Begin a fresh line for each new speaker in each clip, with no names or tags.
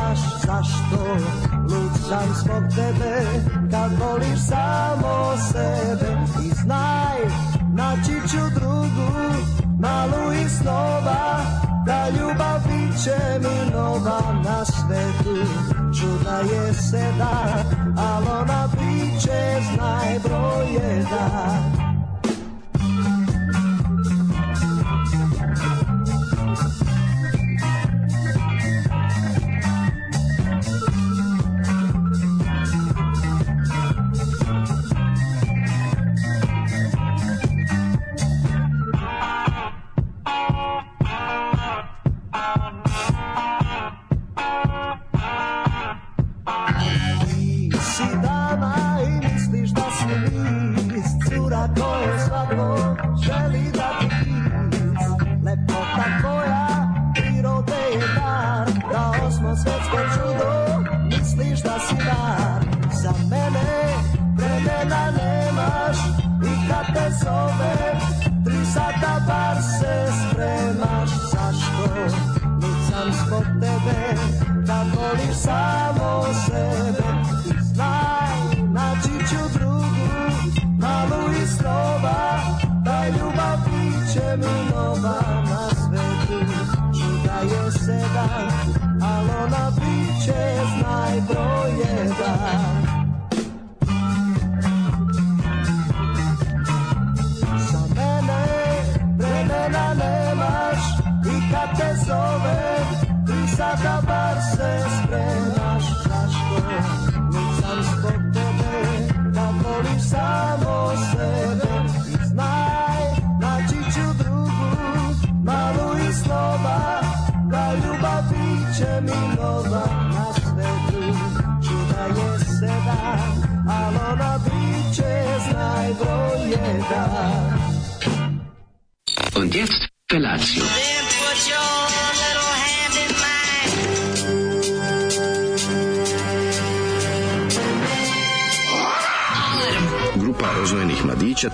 nemaš zašto Lud sam zbog tebe Kad voliš samo sebe. I znaj, naći ću drugu Malu iz snova Da ljubav bit će mi nova. Na svetu Čuda je seda Al ona bit će znaj broj jedan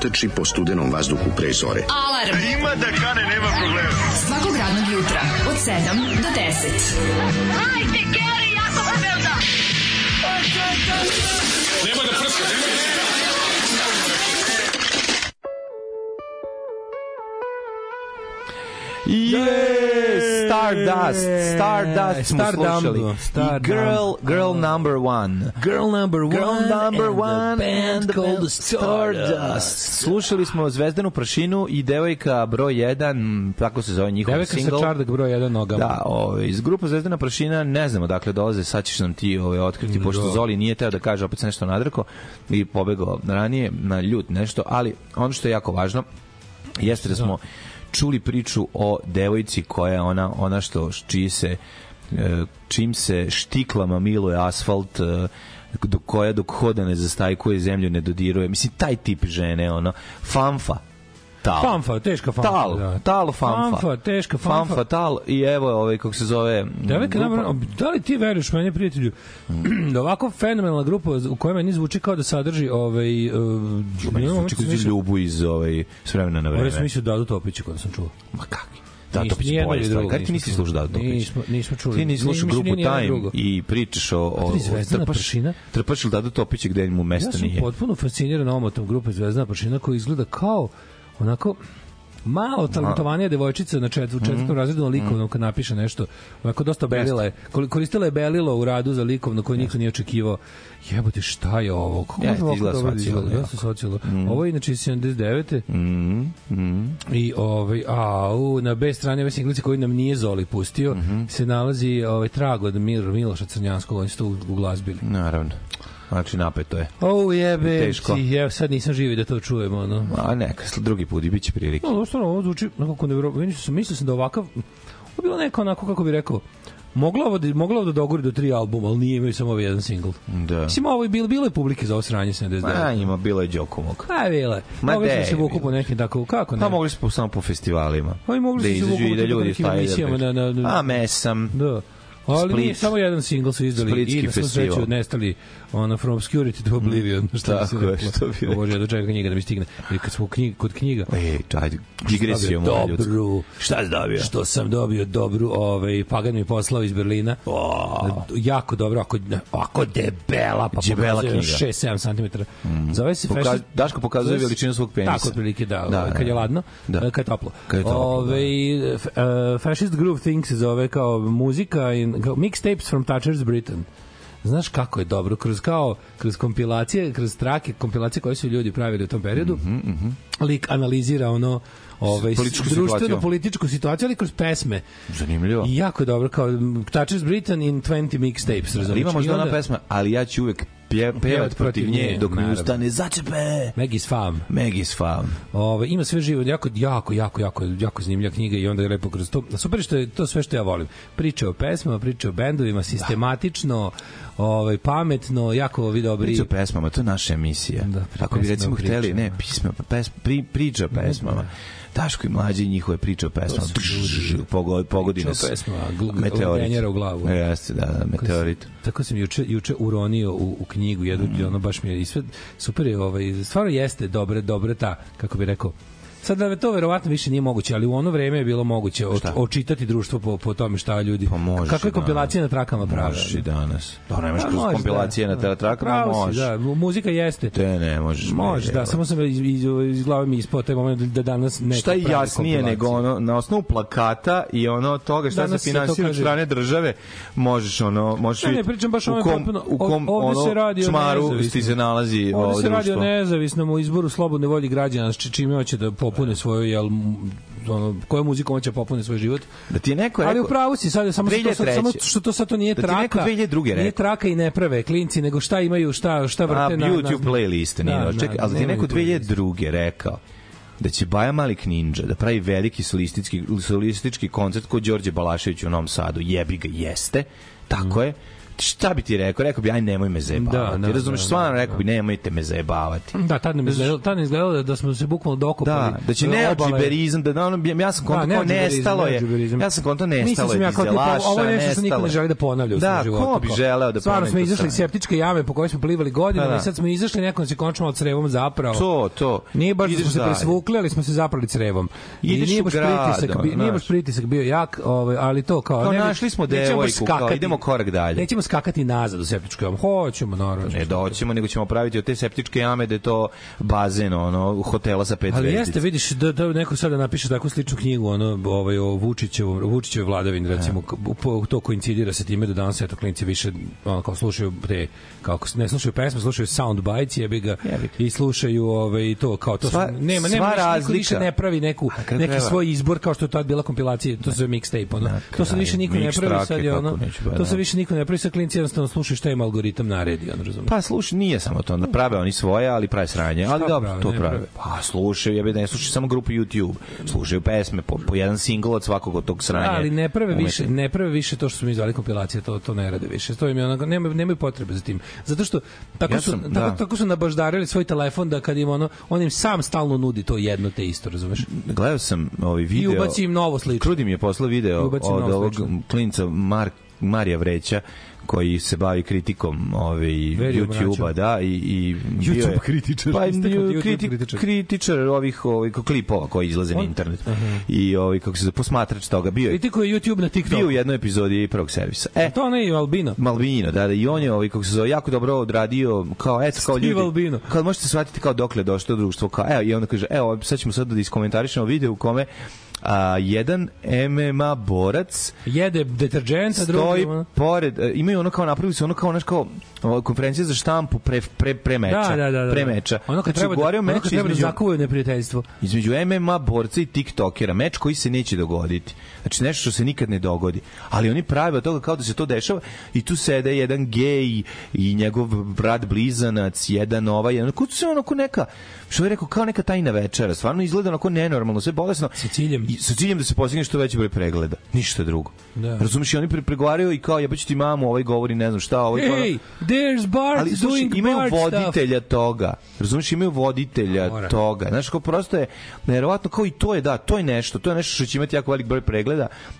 trči po studenom vazduhu pre zore.
Alarm.
Ima da kane, nema problema.
Svakog radnog jutra, od 7 do 10.
Hajde, Geri, jako se velda.
Je, Stardust, Stardust smo
Stardumbo,
slušali. I
Stardumbo.
Girl, Girl Number One.
Girl number one,
Girl Number
and
One
the band
and the
called
band Stardust. Slušali smo Zvezdanu prašinu i devojka broj 1, tako se zove njihov
Devojka sa
single.
čardak broj 1 nogama.
Da, ovaj, iz grupa Zvezdana prašina ne znamo dakle dolaze, sad ćeš nam ti ovaj, otkriti, pošto
Da.
Zoli nije teo da kaže, opet se nešto nadrko i pobegao ranije na ljut nešto, ali ono što je jako važno jeste da smo čuli priču o devojci koja je ona, ona što čiji se e, čim se štiklama miluje asfalt e, dok koja dok hoda ne zastajkuje zemlju ne dodiruje mislim taj tip žene ono fanfa tal
Fanfa, teška fanfa.
tal
da.
tal fanfa
Fanfa, teška fanfa.
fanfa tal i evo ovaj kako se zove
Devojka,
grupa-
naravno, da li ti veruješ meni, prijatelju, da ovako fenomenalna grupa u kojoj meni zvuči kao da sadrži ovaj... Uh,
Meni zvuči kao ljubu iz ovaj s vremena na
Ovo sam
vreme.
mislio Dadu Topića kada sam čuo.
Ma kakvi? Da,
Nismo-
je
jedno
bolje stvari.
drugo
Kad ti nisi slušao
čuli.
da Topić?
Nismo- nismo čuli.
Ti nisi slušao grupu Time
drugo.
i pričaš o... o,
Zvezdana
trpaš-
prašina?
Trpaš li Dadu Topića gde mu
Ja
mesta
sam
nije?
potpuno fasciniran omotom grupe Zvezdana prašina koja izgleda kao onako malo talentovanija devojčica na četvrtom
Mhm.
četvrtom razredu na likovnom kad napiše nešto onako dosta belila je koristila je belilo u radu za likovno koje niko nije očekivao jebote šta je ovo kako može ovako
izgleda
da
socijalno jako.
Jeste socijalno. ovo je inače iz 79.
Mm, mm.
I ovaj a u na B strani ove singlice koji nam nije Zoli pustio
Mhm.
se nalazi ovaj trag od Mir Miloša Crnjanskog oni su to uglazbili.
Naravno. Znači, napeto je.
O jebe,
Teško.
ti, evo sad nisam živi da to čujemo, ono.
A neka, drugi put i bit će prilike.
No, stvarno, ovo zvuči nekako nevjerojatno. Mislio sam, da ovakav, ovo je bilo neko onako, kako bi rekao, moglo ovo da, moglo ovo da dogori do tri albuma, ali nije imaju samo ovaj jedan singl.
Da.
Mislim, ovo je bilo, bilo je publike za ovo sranje 79.
Ma, ima, bilo je Đokovog.
A, bilo je.
Ma
Mogli smo se vuku po nekim tako, kako ne?
Pa mogli smo samo po festivalima.
Pa i mogli
da
su se vuku
da
po
ljudi
nekim emisijama na- na- na-
A, mesam.
Da. Ali
Split.
nije samo jedan singl su izdali
Splitski
i na svu sreću nestali ono From Obscurity to Oblivion, se
Tako je, što bi
O Bože, ja dočekam knjiga da mi stigne. I kad smo knjig, kod knjiga,
Ej, ajde, digresijom. moja ljudska.
dobru.
Šta si dobio?
Što sam dobio dobru, ovaj Pagan mi poslao iz Berlina. jako dobro, ako ako debela, pa
Debela
pokazuje
knjiga.
6-7 cm. Zove se
Poka-
Fascist-
Daško pokazuje veličinu svog penisa.
Tako otprilike da,
Da,
ovaj,
da,
kad je
da.
ladno,
Da.
kad je toplo.
Kad je toplo, da.
Ovaj, eh, Fascist Groove Thing se zove kao muzika i kao mixtapes from Thatcher's Britain. Znaš kako je dobro, kroz kao kroz kompilacije, kroz trake, kompilacije koje su ljudi pravili u tom periodu. Lik analizira ono ovaj
Političku
društveno
situaciju.
političku situaciju ali kroz pesme.
Zanimljivo.
I jako je dobro kao Thatcher's Britain in 20 mixtapes,
Ali
razumiješ?
ima
I
možda ona pesma, ali ja ću uvek pje, pevat protiv nje dok mi
naravno.
ustane začepe.
Maggie's Farm.
Maggie's Farm.
Ove, ima sve živo, jako, jako, jako, jako, jako zanimljiva knjiga i onda je lepo kroz to. Super što je to sve što ja volim. Priča o pesmama, priča o bendovima, sistematično, ovaj, pametno, jako ovi dobri.
Priča o pesmama, to je naša emisija.
Da,
Ako bi recimo hteli, ne, pisma, pes, pri, priča o pesmama. Daško i mlađi i njihove priče o pesmama. Pogodi, pogodi
Priča o
nas.
pesmama, gl-
Meteorit.
u glavu.
Jeste, da, da, meteorit.
Tako sam juče juče uronio u, u knjigu jednu mm. ono baš mi je i sve super je ovaj stvarno jeste dobre dobre ta kako bi rekao Sad da to verovatno više nije moguće, ali u ono vreme je bilo moguće
Šta?
očitati društvo po, po tome šta ljudi.
Pa možeš
Kakve kompilacije na trakama prave.
Možeš i danas. Da, nemaš
Pa
kroz
možeš,
kompilacije
da.
na
si,
možeš.
Da, mu- muzika jeste.
Te ne možeš.
Može,
bre,
da, samo sam iz, iz, iz glave mi ispao taj moment da danas neko
Šta je jasnije nego ono na osnovu plakata i ono toga šta
Danas
se finansira od strane države možeš ono možeš
Ne, ne, pričam baš
u kom, u kom
ovde
ono
se radi o
čmaru ti se nalazi
Ovde se radi o nezavisnom izboru slobodne volje građana, čime hoće da popune svoju, jel, ono, kojom muzikom hoće da popune svoj život.
Da ti je neko
Ali
rekao,
u pravu si sad, samo što, to sad,
2003.
samo što to sad to nije
Da ti neko
traka.
2002.
Nije
rekao.
traka i ne prave klinci, nego šta imaju, šta, šta vrte
A,
na...
YouTube
na,
playliste, nije
Da,
da,
da,
čekaj, ali ti je neko
playliste.
2002. rekao da će Baja Malik Ninja da pravi veliki solistički, solistički koncert kod Đorđe Balašević u Novom Sadu. Jebi ga, jeste. Tako je. Šta bi ti rekao? Rekao bi, aj nemoj me zajebavati.
Da, da,
Razumeš,
da,
stvarno
da,
rekao bi, nemojte me zajebavati.
Da, tad nam izgledalo, tad nam izgledalo da, da smo se bukvalno dokopali.
Da, da će neodžiberizam, da, da ono, ja sam konto
neodžiberizam,
nestalo je. Ja sam konto nestalo je
ja
dizelaša,
ovo je nešto što niko ne
je.
želi da ponavlja u
Da,
svom životu.
ko bi želeo da
Stvarno
ponovi
smo izašli iz septičke jame po kojoj smo plivali godinama
da.
i sad smo izašli, neko nas je končno od crevom zapravo.
To, to.
Nije baš da smo se presvukli, ali smo se zaprali crevom. I nije baš pritisak, nije baš pritisak bio jak, ovaj, ali to kao...
Kao našli smo devojku, kao idemo korak dalje.
Nećemo skakati nazad u septičku jamu. Hoćemo, naravno.
Ne doćemo, nego ćemo praviti od te septičke jame da je to bazen, ono, hotela sa pet
Ali
zvezdica.
jeste, vidiš, da, da neko sada napiše takvu sličnu knjigu, ono, ovaj, o Vučićevom, Vučićevoj vladavini, recimo, to koincidira sa time da danas eto klinci više ono, kao slušaju te, kao ne slušaju pesme, slušaju sound bites, jebi ga, i slušaju ovaj, to, kao to,
Sva-
su, nema,
sva
nema, više, niko više ne pravi neku, neki
treba-
svoj izbor, kao što je tad bila kompilacija, to se mixtape, ono, to
kraju,
više niko ne pravi, sad je ono, to
da.
sad više niko ne pravi, sad klinci jednostavno slušaju šta im algoritam naredi, ono, razumiješ?
Pa slušaj, nije samo to, onda prave oni svoje, ali prave sranje. Ali
Šta
dobro,
prave,
to prave.
prave?
Pa slušaju, jebe da ne slušaju samo grupu YouTube. Slušaju pesme, po, po jedan singl od svakog od tog sranja.
ali ne prave
umetnika.
više, ne prave više to što smo mi zvali kompilacije, to to ne rade više. To im je onako nema nemaju potrebe za tim. Zato što tako
Ja
su
sam-
tako,
da.
tako su nabaždarili svoj telefon da kad im ono on im sam stalno nudi to jedno te isto, razumeš?
Gledao sam ovaj
I
video.
ubaci im novo slično.
Krudi mi je poslao video
I
od ovog klinca Mar, Marija Vreća koji se bavi kritikom ovaj YouTubea, da, i, i
YouTube
je-
kritičar.
Pa,
YouTube
kritik,
kritičar.
kritičar ovih ovaj, ko- klipova koji izlaze na
On-
internet. I ovaj, kako se zove, posmatrač toga bio je.
Kritikuje YouTube na TikToku.
Bio u jednoj epizodi prvog servisa. E,
To onaj Albino.
Malvino, da, da, i on je, ovaj, kako se zove, jako dobro odradio, kao, eto, kao
Steve
ljudi,
Albino.
kao možete shvatiti kao dokle došlo društvo, kao, evo, i onda kaže, evo, sad ćemo sad da iskomentarišemo video u kome a, jedan MMA borac
Jede deterđent, a drugi
stoji
ono-
pored, e, imaju ono kao napravili su ono kao naš kao konferencija za štampu pre, pre, pre meča.
Da, da, da, da.
Pre meča.
Ono kad
Znači,
treba, da,
ugovorio
ono
meč
kad treba da
između-
zakuvaju neprijateljstvo.
između MMA borca i TikTokera, meč koji se neće dogoditi. Znači nešto što se nikad ne dogodi. Ali oni prave od toga kao da se to dešava i tu sede jedan gej i njegov brat blizanac, jedan ovaj, jedan, kao se onako neka, što je rekao, kao neka tajna večera. Stvarno izgleda onako nenormalno, sve bolesno.
Sa ciljem.
I, sa ciljem da se postigne što veći broj pregleda. Ništa drugo.
Da.
Razumeš, i oni pre pregovaraju i kao jebaću ti mamu, ovaj govori ne znam šta, ovaj
Hey, there's Bart
ali slušaj,
doing
imaju
Bart stuff.
voditelja toga. Razumeš, imaju voditelja
Mora.
toga. Znaš, kao prosto je neverovatno kao i to je da, to je nešto, to je nešto što će imati jako velik broj pregleda.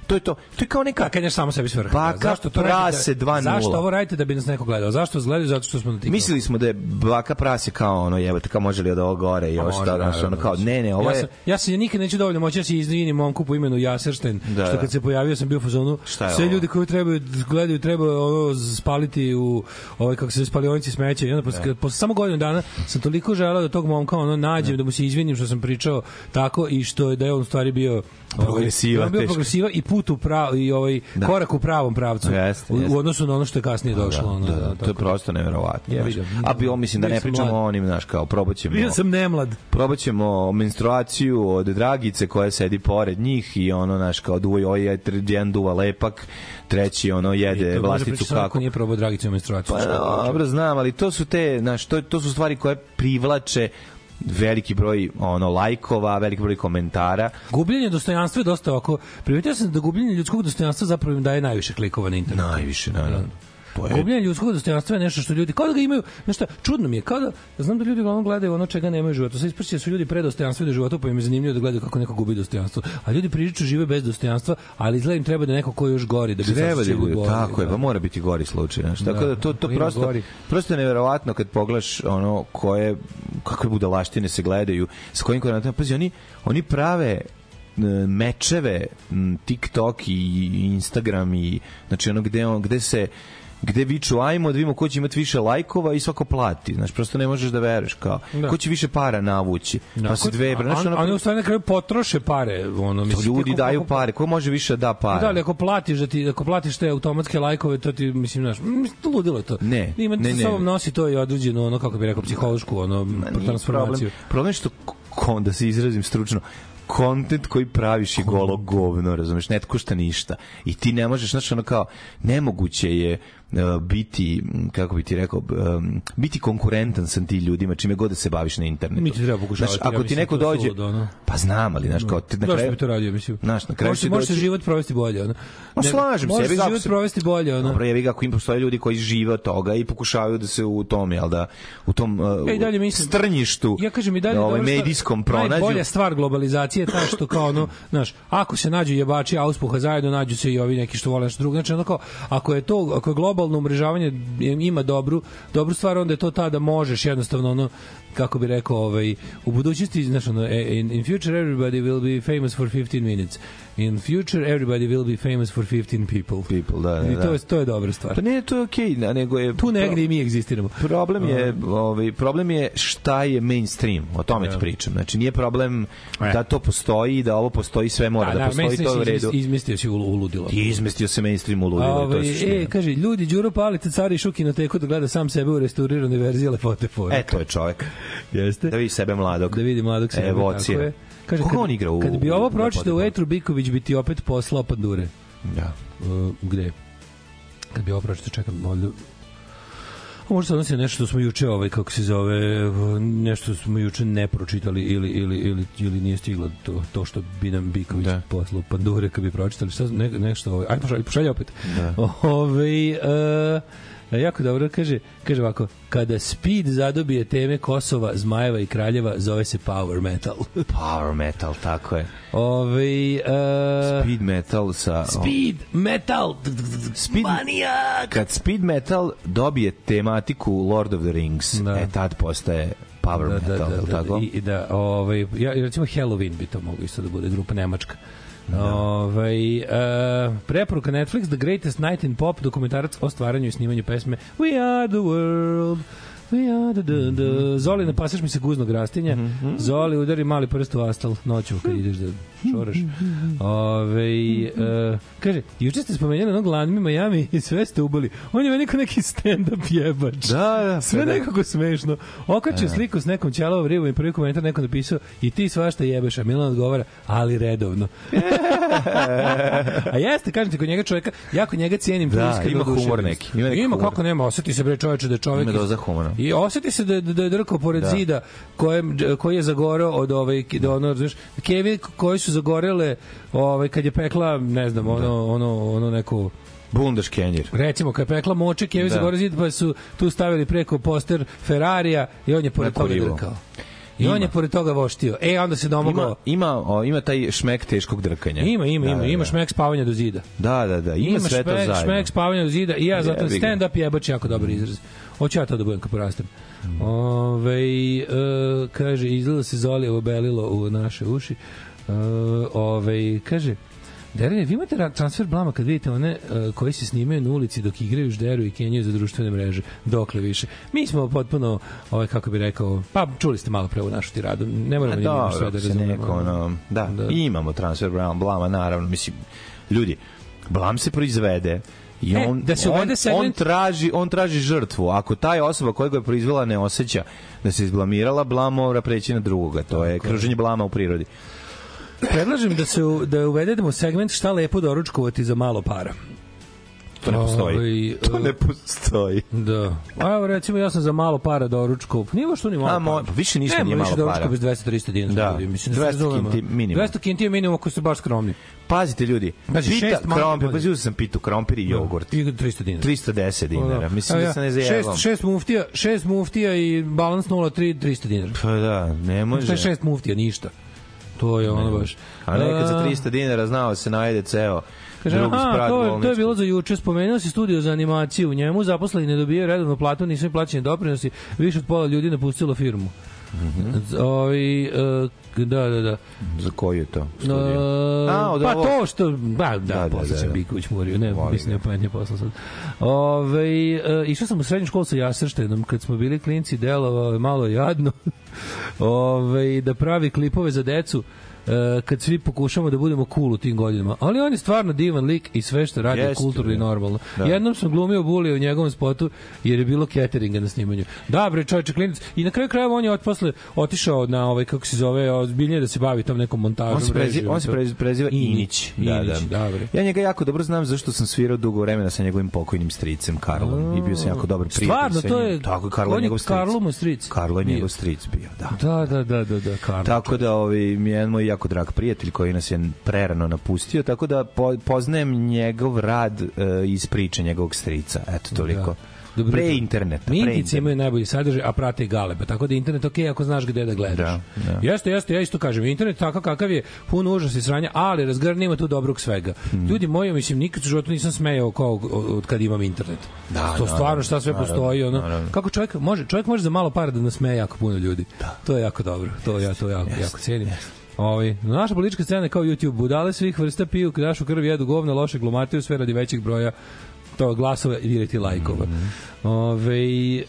To je to. To je kao neka
Pa kad je samo sebi svrha.
Baka
zašto to
prase
radite?
2:0.
Zašto ovo radite da bi nas neko gledao? Zašto gledaju? Zato što smo na TikToku.
Mislili smo da je baka prase kao ono jebote kao može li od ovo gore i
Pa
ovo
može,
znaš ono kao ne ne ovo
ja
je
sam, ja sam nikad neću dovoljno moći da se izvinim momku po imenu Jaseršten,
Da,
što
da.
kad se pojavio sam bio u fazonu sve
ovo?
ljudi koji trebaju gledaju treba ono spaliti u ovaj kako se spalionici smeća i onda posle, posle samo godinu dana sam toliko želeo da tog momka ono nađem da mu se izvinim što sam pričao tako i što je da je on stvari bio ovaj,
Progresiva,
da je on bio
teško.
Progresiva i put u prav, i ovaj
Da.
korak u pravom pravcu
Jeste,
u,
jeste.
u odnosu na ono što je kasnije došlo ono,
da, da, to je prosto neverovatno.
Ja vidim.
A bilo mislim da
Bio
ne pričamo
mlad.
o onim, znaš, kao probaćemo.
Bio sam nemlad.
probaćemo menstruaciju od Dragice koja sedi pored njih i ono naš kao duvaj je tr- jedan duva lepak, treći ono
I
jede
može
vlasticu kako.
nije probao Dragicu menstruaciju.
Pa, dobro, znam, ali to su te, znaš, to, to su stvari koje privlače veliki broj ono lajkova, veliki broj komentara.
Gubljenje dostojanstva je dosta ovako. Primetio sam da gubljenje ljudskog dostojanstva zapravo im daje najviše klikova na internetu.
Najviše, naravno. To je
Gubljenje ljudskog dostojanstva je nešto što ljudi kao da ga imaju, šta, čudno mi je, kao da znam da ljudi uglavnom gledaju ono čega nemaju u životu. Sad isprći da su ljudi pre dostojanstveni u životu, pa im je zanimljivo da gledaju kako neko gubi dostojanstvo. A ljudi prilično žive bez dostojanstva, ali izgleda im treba da neko ko još gori da bi se
Treba da bude, tako je,
da.
pa mora biti gori slučaj, znaš. Tako
Da,
da to to prosto
gori.
prosto neverovatno kad pogledaš ono koje kakve budalaštine se gledaju, s kojim koordinatima, pazi oni oni prave mečeve TikTok i Instagram i znači ono gde on gde se gde viču ajmo da vidimo ko će imati više lajkova i svako plati. Znaš, prosto ne možeš da veruješ kao.
Da.
Ko će više para navući. Pa se dve, znaš,
a,
ono,
oni u stvari na kraju potroše pare, ono mislim.
ljudi
kako-
daju pare. Ko može više da da pare?
Da, ali ako platiš da ti ako platiš te automatske lajkove, to ti mislim, znaš, mislim to ludilo je to.
Ne,
Ima
ne,
sa
ne.
sobom nosi to i određeno ono kako bi rekao psihološku ono transformaciju.
Problem, problem je što, kon, da se izrazim stručno, kontent koji praviš je golo govno, razumeš, ne košta ništa. I ti ne možeš, znači ono kao, nemoguće je biti, m, kako bi ti rekao, biti konkurentan sa ti ljudima, čime god da se baviš na internetu.
Mi ti treba pokušavati,
Znaš,
ja
ako ti
mislim,
neko dođe,
suludo, ono.
pa znam, ali, znaš, kao, ti na kraju...
bi to radio, mislim?
Znaš, na kraju
može, može se
doći-
život provesti bolje, ono.
Ma slažem se,
može
ako
život
se-
provesti bolje, ono.
Dobro, jevi ga ako im postoje ljudi koji žive od toga i pokušavaju da se u tom, jel da, u tom uh,
Ja i dalje mislim-
strnjištu
Ja kažem i dalje
ovaj,
dobra stvar-
medijskom pronađu.
Najbolja stvar globalizacije je ta što kao ono, znaš, ako se nađu jebači auspuha zajedno, nađu se i ovi neki što vole nešto drugo. Znači, ono kao, ako je to, ako je globalno umrežavanje ima dobru, dobru stvar, onda je to ta da možeš jednostavno ono, kako bi rekao, ovaj, u budućnosti, znaš, ono, e, in, in future everybody will be famous for 15 minutes. In future everybody will be famous for 15 people.
People, da, da,
I to
da.
je, to je dobra stvar.
Pa ne, to je okej, okay, nego je...
Tu negde i mi egzistiramo.
Problem je, ovaj problem je šta je mainstream, o tome ti pričam. Znači nije problem
E.
da to postoji, da ovo postoji, sve mora da, postoji,
meni se
to je u redu.
izmis- Izmislio si u, u ludilo.
I izmestio se mainstream u ludilo, to
Ovaj,
je suština.
e, kaže, ljudi, Đuro Palite, cari šuki na teku da gleda sam sebe u restauriranoj verziji lepote fora.
E, to je čovjek.
Jeste.
Da vidi sebe mladog.
Da vidi mladog sebe.
Evocira.
tako je. Kaže,
Koga
kad,
on igra u-
Kad bi ovo pročitao u? Etru, Biković bi ti opet poslao pandure.
Da.
Uh, gde? Kad bi ovo pročitao, čekam. A Možda se odnosi na nešto što smo juče, ovaj, kako se zove, nešto smo juče ne pročitali ili, ili, ili, ili nije stiglo to, to što bi nam Biković
Da.
poslao pandure kad bi pročitali. Šta, ne, nešto, ovaj, ajde pošalj, pošalj opet.
Da.
Ovaj, uh, jako dobro, kaže, kaže ovako, kada Speed zadobije teme Kosova, Zmajeva i Kraljeva, zove se Power Metal.
Power metal, tako je.
Ovaj, uh,
Speed metal sa...
Speed Metal.
Speed,
Manijak.
kad speed metal dobije tematiku Lord of the Rings,
Da.
e tad postaje power
da,
metal,
da, da, da,
tako?
I da, ovaj, ja, recimo Halloween bi to moglo isto da bude grupa Nemačka. Ovaj, uh, preporuka Netflix The Greatest Night in Pop dokumentarac o stvaranju i snimanju pesme We are the world We are the, the, the. Zoli, napasaš mi se guznog rastinja. Zoli, udari mali prst u astal noću kad ideš da šoraš. Ove, uh, kaže, juče ste spomenjali onog Lanmi Miami i sve ste ubili. On je kao neki stand-up jebač.
Da, da,
Sve
pa da.
nekako smešno. Okačio sliku s nekom ćelavom ribom i prvi komentar neko napisao i ti svašta jebeš, a Milan odgovara, ali redovno. a jeste, kažem ti, kod njega čovjeka, ja kod njega cijenim
Da, ima humor neki, ima neki
Ima,
humor.
kako nema, oseti se bre čoveče da je čovjek...
Ima doza humora.
I oseti se da, da, da je drkao pored
Da.
zida kojem, koji je zagoreo od ovaj, da ono, znaš, kevi koji su zagorele ovaj, kad je pekla, ne znam, ono, ono, ono neko
Bundaš Kenjir.
Recimo, kad je pekla moček, je
Da.
gore zid, pa su tu stavili preko poster Ferrarija i on je pored toga drkao. I on
Ima.
je pored toga voštio. E, onda se domogao.
Ima, ima, o, ima taj šmek teškog drkanja.
Ima, ima,
Da,
ima,
da,
ima
da.
šmek spavanja do zida.
Da, da, da. Ima, sve to zajedno.
šmek spavanja do zida i ja zato
Jebi ga.
stand up jebač jako dobar izraz. Hoću ja to da budem kad porastem.
Mm.
Ove, e, kaže, izgleda se Zoli obelilo u naše uši. E, ove, kaže, Derine, vi imate ra- transfer blama kad vidite one e, koji se snimaju na ulici dok igraju žderu i kenjaju za društvene mreže. Dokle više. Mi smo potpuno, ovaj, kako bi rekao, pa čuli ste malo pre našu tiradu. Ne moramo
A
ni mi baš sve da razumemo.
neko, ono, da,
Da.
da, imamo transfer blama, naravno, mislim, ljudi, blam se proizvede, I
E,
on,
da se
on,
segment-
on, traži, on traži žrtvu. Ako taj osoba koja ga je proizvela ne osjeća da se izblamirala, blam mora preći na drugoga. To je kruženje blama u prirodi.
Predlažem da se u- da uvedemo segment šta lepo doručkovati za malo para.
To ne postoji.
Ovaj,
To ne postoji.
Da. A evo recimo ja sam za malo para doručkov. Nije baš to ni malo.
A, mo- pa više ništa
Nema
nije
više
malo
doručka
para.
bez 200-300 dinara.
Da.
ljudi, Mislim, da
200
se razumemo.
kinti minimum.
200 kinti je minimum ako ste baš skromni.
Pazite ljudi,
Pazi,
pita krompir, pa uzeo sam pitu krompir i jogurt.
I 300 dinara.
310 dinara. Mislim
Evo
da se ne
ja,
zajevam.
Šest, šest muftija, šest muftija i balans 0,3, 300 dinara.
Pa da, ne može.
Je šest muftija, ništa. To je ono baš.
A nekad za
A,
300 dinara znao se najede ceo
Kaže, aha, to, to je bilo za juče. Spomenuo si studio za animaciju. U njemu zaposleni ne dobijaju redovnu platu, nisu im plaćeni doprinosi. Više od pola ljudi napustilo firmu.
Mhm.
Ovi, e, da, da, da.
Za koju je to?
Uh,
Studio? A, od
pa
ovog?
to što da da,
Da,
da
da, da.
Biković morio ne
Volim
mislim
ga.
da pametnije posla sad Ove, uh, išao sam u srednju školu sa Jasrštenom kad smo bili klinci delovao je malo jadno Ove, da pravi klipove za decu e, kad svi pokušamo da budemo cool u tim godinama. Ali on je stvarno divan lik i sve što radi je kulturno i
da.
normalno.
Da.
Jednom sam glumio bulije u njegovom spotu jer je bilo cateringa na snimanju. Da, bre, čovječe, klinac. I na kraju krajeva on je od posle otišao na ovaj, kako se zove, ozbiljnije da se bavi tom nekom montažom.
On se, prezi, on se prezi, preziva Inić. Da,
Inić,
da.
dobro.
Ja njega jako dobro znam zašto sam svirao dugo vremena sa njegovim pokojnim stricem Karlom i bio sam jako dobar prijatelj
Stvarno, to je...
Tako, Karlo
on
je
je
njegov stric.
Karlo mu stric.
Karlo je njegov stric bio, da.
Da, da, da, da, da, Karlo.
Tako da ovaj jedan moj jako drag prijatelj koji nas je prerano napustio, tako da po, poznajem njegov rad uh, iz priče njegovog strica. Eto toliko.
Dobro
pre interneta.
Mintici imaju najbolji sadržaj, a prate i galeba. Tako da je internet ok ako znaš gde da gledaš.
Da, da.
Jeste, jeste, ja isto kažem. Internet takav kakav je, pun užas i sranja, ali razgrn ima tu dobrog svega.
Hmm.
Ljudi moji, mislim, nikad u životu nisam smejao kao od- kad imam internet.
Da,
to
naravno,
stvarno šta sve
naravno,
postoji, ono.
naravno.
Kako čovjek može, čovjek može za malo para da nasmeje jako puno ljudi. To je jako dobro. To ja to jako, jako cenim. Ovi, naša politička scena je kao YouTube. Budale svih vrsta piju našu krv jedu govna, loše glumatuju sve radi većeg broja to glasova i direkt i lajkova.
Mhm.
Ove, e,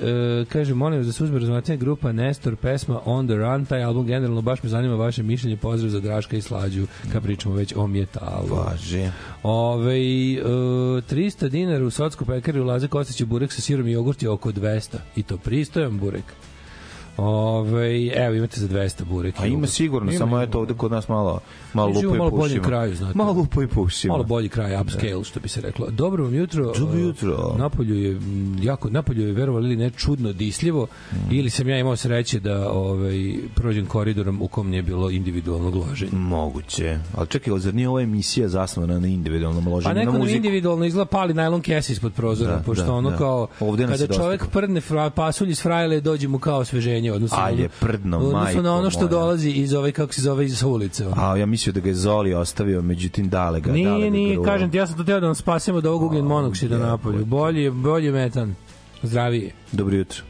kaže, molim vas da se uzme razmatranje grupa Nestor, pesma On the Run, taj album generalno baš me zanima vaše mišljenje, pozdrav za Draška i Slađu, kad pričamo već o mjetalu.
Važi.
Ove, e, 300 dinara u Socku pekari ulaze Kostić burek sa sirom i jogurt je oko 200. I to pristojan burek. Ove, evo imate za 200 burek.
A Pa ima sigurno,
Ima,
samo
ima.
eto ovde kod nas malo malo lupo i
malo boljem
pušimo.
kraju, znate.
Malo lupo i pušimo.
Malo bolji kraj, upscale, što bi se reklo. Dobro vam jutro.
Dobro jutro.
Napolju je m, jako napolju je verovali ili ne čudno disljivo ili sam ja imao sreće da ovaj prođem koridorom u kom nije bilo individualnog loženja.
Moguće. Ali čekaj, zar nije ova emisija zasnovana na individualnom
Pa
loženju na
neko nam individualno izgleda pali najlon kese ispod prozora,
Da,
pošto
da,
ono
da.
kao
Ovde
kada
toga.
prdne fra, pasulj iz frajle dođe mu kao osveženje odnosno
A
na ono-
je prdno, majko
na ono što
moja.
dolazi iz ove kako se zove iz ulice. ono.
A ja mislio da ga je Zoli ostavio, međutim dale ga. dale
Nije,
ga
nije,
gruo.
kažem ti, ja sam to teo da vam spasim od ovog ugljen monoksida napolju. Bolji je, bolji je metan. Zdravije.
Dobro jutro.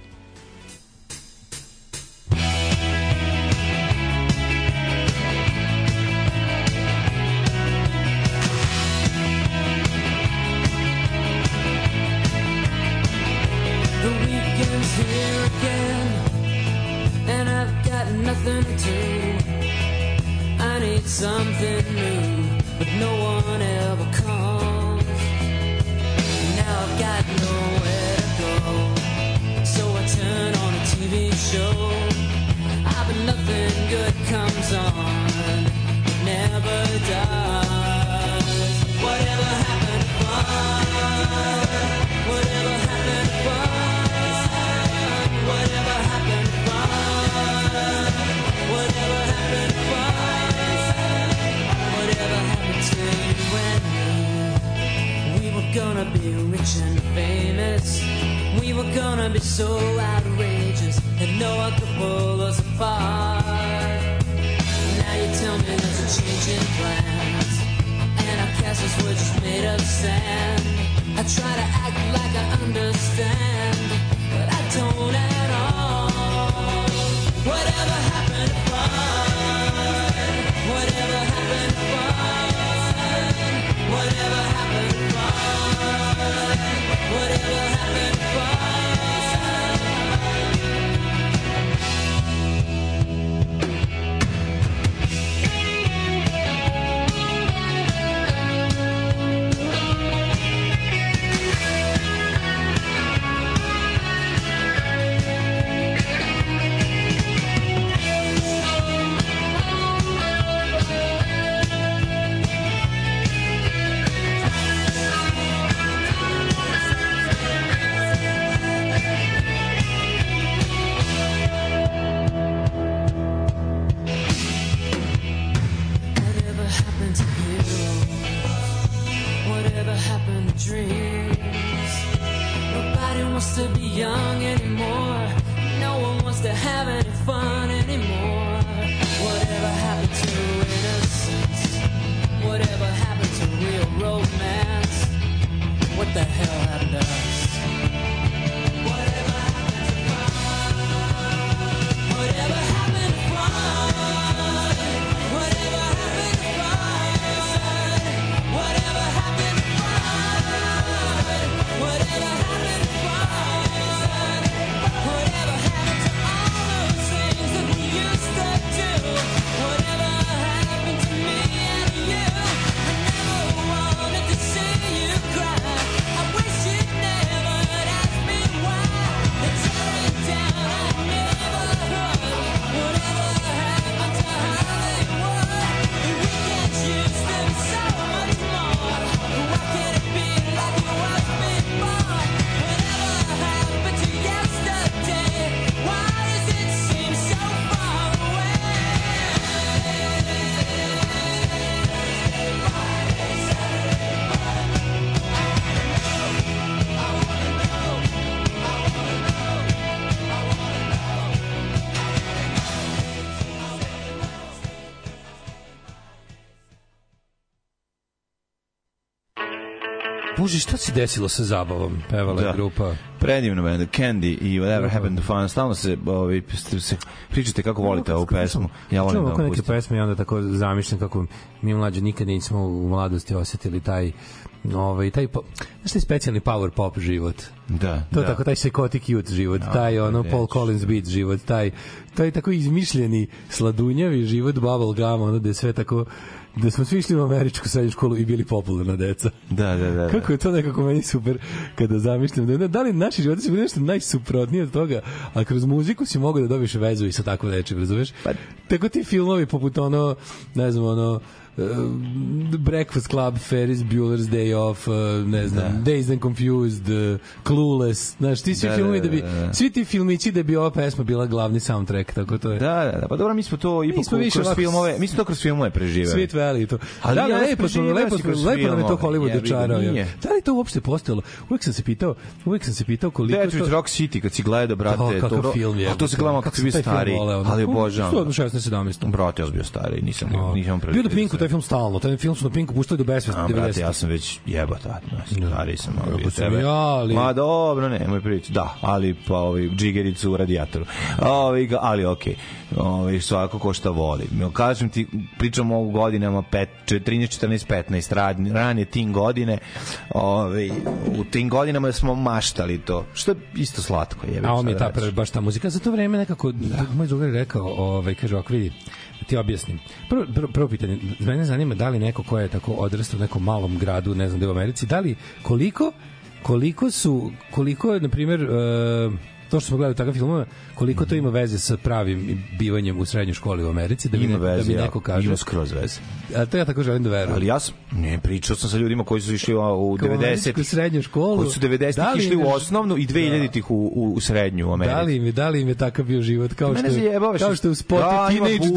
The weekend's here again, got nothing to. I need something new, but no one ever comes. Now I've got nowhere to go, so I turn on a TV show. I bet nothing good comes on, it never does. Whatever happened to fun? And me? We were gonna be rich and famous. We were gonna be so outrageous that no one could pull us apart. Now you tell me there's a change in plans, and our castles were just made of sand. I try to act like I understand, but I don't at all. Whatever happened to fun? Whatever happened to fun? Whatever happened fun? Whatever happened fun?
Se desilo sa zabavom? Pevala
Da.
grupa.
Predivno band, Candy i Whatever Happened to Fun. Stalno se, ovaj, ste- se pričate kako volite ovu pesmu. Ja volim da
neke pesme i onda tako zamišljam kako mi mlađi nikad nismo u mladosti osetili taj ovaj taj po, znaš taj specijalni power pop život.
Da,
To
da.
tako taj psychotic youth život, taj ono
reći.
Paul Collins beat život, taj taj tako izmišljeni sladunjavi život bubble gum, ono da je sve tako da smo svi išli u američku srednju školu i bili popularna deca.
Da, da, da.
Kako je to nekako meni super kada zamišljam da da li naši životi su bili nešto najsuprotnije od toga, a kroz muziku si mogao da dobiješ vezu i sa tako nečim, razumeš? Pa, tako ti filmovi poput ono, ne znam, ono uh, Breakfast Club, Ferris Bueller's Day Off, uh, ne znam, Dazed and Confused, uh, Clueless, znaš, ti svi
Da,
filmovi
da,
da bi,
da, da.
svi ti filmići da bi ova pesma bila glavni soundtrack, tako to je.
Da, da, da. Pa dobro, mi smo to ipak kroz
ovako
filmove, mi smo to kroz filmove preživeli.
Sweet Valley i to.
Ali
da, da,
ja
lepo, smo, lepo, smo, lepo nam je to Hollywood
nije.
Da li to uopšte postojalo? Uvijek sam se pitao, uvijek sam se pitao koliko
Detroit
to...
Rock City, kad si gledao, brate,
O, kakav
to,
film je.
A to se gledamo kad si bio stari, ali obožavam.
16 17.
Brate, ja sam bio stari, nisam, nisam
Bio na Pinku, taj film stalno, taj film su na Pinku puštali do besvesti
A, brate,
90.
ja sam već jebata, no, stari sam,
Kako sam
tebe.
ja, ali-
Ma dobro, nemoj prići, da, ali pa ovaj, džigericu u radijatoru. Ga- ali okej, ovaj, svako ko šta voli. Kažem ti, pričamo o godinama pet, če- 13, 14, 15, rad, rane tin godine, ovaj, u tim godinama smo maštali to, što je isto slatko. Jebe,
A on mi je
da
ta pre, baš ta muzika. Za to vreme nekako, da. moj drugar je rekao, ovaj, kaže ovako, vidi, da ti objasnim. Prvo, prvo, prvo pitanje, mene zanima da li neko ko je tako odrastao u nekom malom gradu, ne znam gde u Americi, da li koliko koliko su koliko je na primjer uh, to što smo gledali takav filmove, koliko to ima veze sa pravim bivanjem u srednjoj školi u Americi, da mi,
Ima
ne,
veze,
da mi neko kaže.
Ima skroz veze.
A to ja tako želim da verujem.
Ali ja sam, ne, pričao sam sa ljudima koji su išli u u
Kao u
90
američku srednju školu.
Koji su 90
Da li
išli u
je-
osnovnu i 2000-ih u, u, u srednju u Americi.
Da li im je, da li im je takav bio život kao što
Mene
je,
zajebavaš.
kao što je u spotu
Da, ima
Teenage.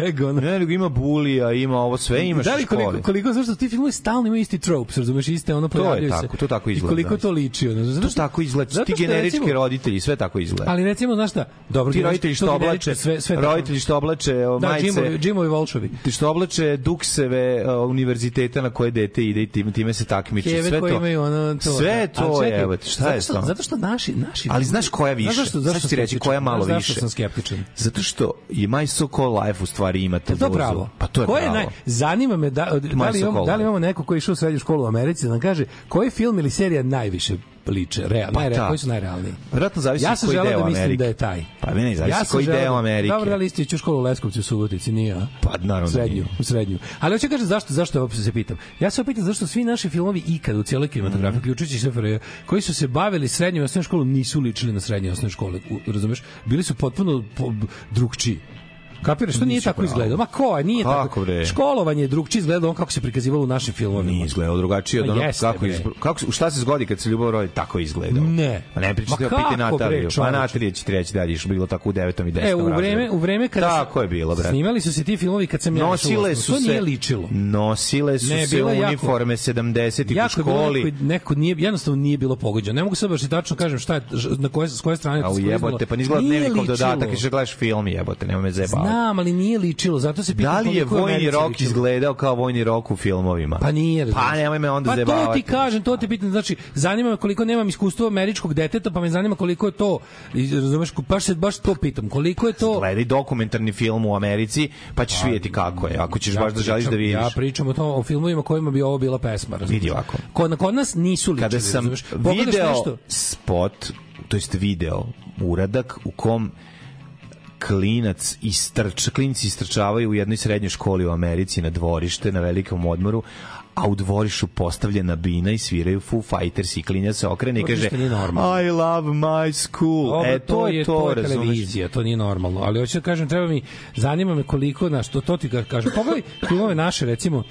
Dirtbag ono.
Ne, nego ima bulija, ima ovo sve, imaš
da li
u školi.
koliko, koliko zašto ti filmovi stalno imaju isti tropes, razumeš, iste ono
To je
pojavljuju se.
tako, to tako izgleda,
I koliko
da.
to liči, ono. Zato
To
što,
tako izgleda, ti
što,
generički roditelji, sve tako izgleda.
Ali recimo, znaš šta, dobro,
ti roditelji što oblače,
sve, sve
roditelji što oblače o,
Da,
majice,
Jimovi, Jimovi Volšovi.
ti što oblače dukseve uh, univerziteta na koje dete ide i time, time se takmiči.
Keve
Sve
koji
to.
imaju ono to.
Sve
da.
to
Ali
je,
čekaj,
evo šta je to?
Zato što naši, naši
Ali znaš koja više?
Znaš zašto, zašto
ti reći koja malo više.
Zašto sam skeptičan?
Zato što je My So Called Life u stvari ima tu
Je to
dozu.
pravo?
Pa to je
Ko
pravo.
naj, zanima me da, da, li imamo, da li imamo neko ko je išao u srednju školu u Americi da nam kaže koji film ili serija najviše liče, real,
Pa
najreal,
da.
koji su najrealniji.
Verovatno zavisi
Ja sam
koji deo
da mislim
Amerike.
da je taj.
Pa meni zavisi
ja
koji deo Amerike.
Dobro, da li ću u školu u Leskovcu u Subotici, nije, a?
Pa naravno da
srednju,
nije.
u srednju. Ali hoću kažem zašto zašto uopšte se pitam. Ja se pitam zašto svi naši filmovi ikad u cijeloj kinematografiji,
Mhm.
uključujući sve FRJ, koji su se bavili srednjom i osnovnom školom nisu ličili na srednje i osnovne škole, razumeš? Bili su potpuno po, drugčiji. Kapiraš, to nije tako
pravo.
izgledalo. Ma ko, je, nije
Kako,
tako.
bre?
Školovanje je drugčije izgledalo on kako se prikazivalo u našim filmovima.
Nije izgledao drugačije od onog kako, iz, kako se- šta se zgodi kad se ljubav rodi tako izgleda.
Ne.
Pa ne pričate
Ma
o Piti Nataliju. Pa? Natalija će ti reći da je bilo tako u 9. i 10.
E, u vreme, u vreme kada
Tako je bilo, bre.
Snimali su se ti filmovi kad sam ja
Nosile su
to
se
nije ličilo.
Nosile su
Ne,
se
jako-
uniforme 70-ih u
jako
školi.
neko, neko nije jednostavno nije bilo pogođeno. Ne mogu sad baš tačno kažem šta je na koje s koje strane
A
to
u
skoro
jebote, pa nizgleda dnevnikov dodatak i što gledaš film jebote, nema me zajebavati.
Znam, ali nije ličilo, zato se pitam
Da li je vojni rok
ličilo.
izgledao kao vojni rok u filmovima?
Pa nije.
Pa
razumeš.
nemoj me onda
pa to
zajebavati.
ti kažem, to ti pitam, znači zanima me koliko nemam iskustva američkog deteta, pa me zanima koliko je to, razumeš, baš se baš to pitam, koliko je to
Gledaj dokumentarni film u Americi, pa ćeš vidjeti kako je, ako ćeš baš da želiš da vidiš.
Ja pričam o tom o filmovima kojima bi ovo bila pesma, razumeš?
Vidi ovako.
Kod, kod nas nisu ličili,
Kada sam
razumeš?
Video
nešto,
spot, to jest video uradak u kom klinac istrč, klinci istrčavaju u jednoj srednjoj školi u Americi na dvorište, na velikom odmoru, a u dvorišu postavljena bina i sviraju Foo Fighters i klinac se okrene i
To
kaže. I love my school.
Dobro,
e, to, je to,
je
razumeš?
televizija, to nije normalno. Ali hoću da kažem, treba mi, zanima me koliko, na što to ti ka- kažem. Pogledaj filmove naše, recimo,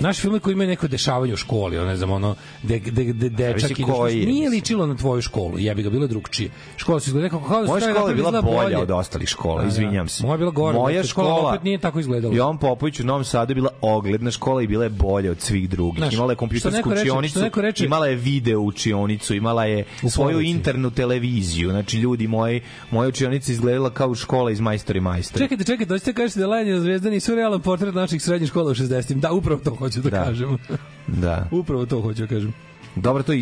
Naši filmovi koji imaju neko dešavanje u školi, ono, ne znam, ono, de, de, de, dečak ide,
koji je,
nije ličilo na tvoju školu, jebi ga, bilo je drugčije. Škola se izgleda kako, kao da su
Moja škola je bila bolja
bolje.
od ostalih škola,
Da,
izvinjam
da.
se.
Moja je bila gora,
Moja
škola
škola
opet nije tako izgledala.
Jovan Popović u Novom Sadu je bila ogledna škola i bila je bolja od svih drugih.
Znaš,
imala je kompjutersku
reče-
učionicu,
reče-
imala je video učionicu, imala je svoju internu televiziju. Znači, ljudi, moji, moja učionica izgledala kao škola iz Majstori i Majstori.
Čekajte, čekajte, doćete kažete da Lajanje na zvezda nisu realan portret naših srednjih škola u 60-im. Da, upravo to hoću da,
Da.
kažem.
Da.
upravo to hoću da kažem.
Dobro to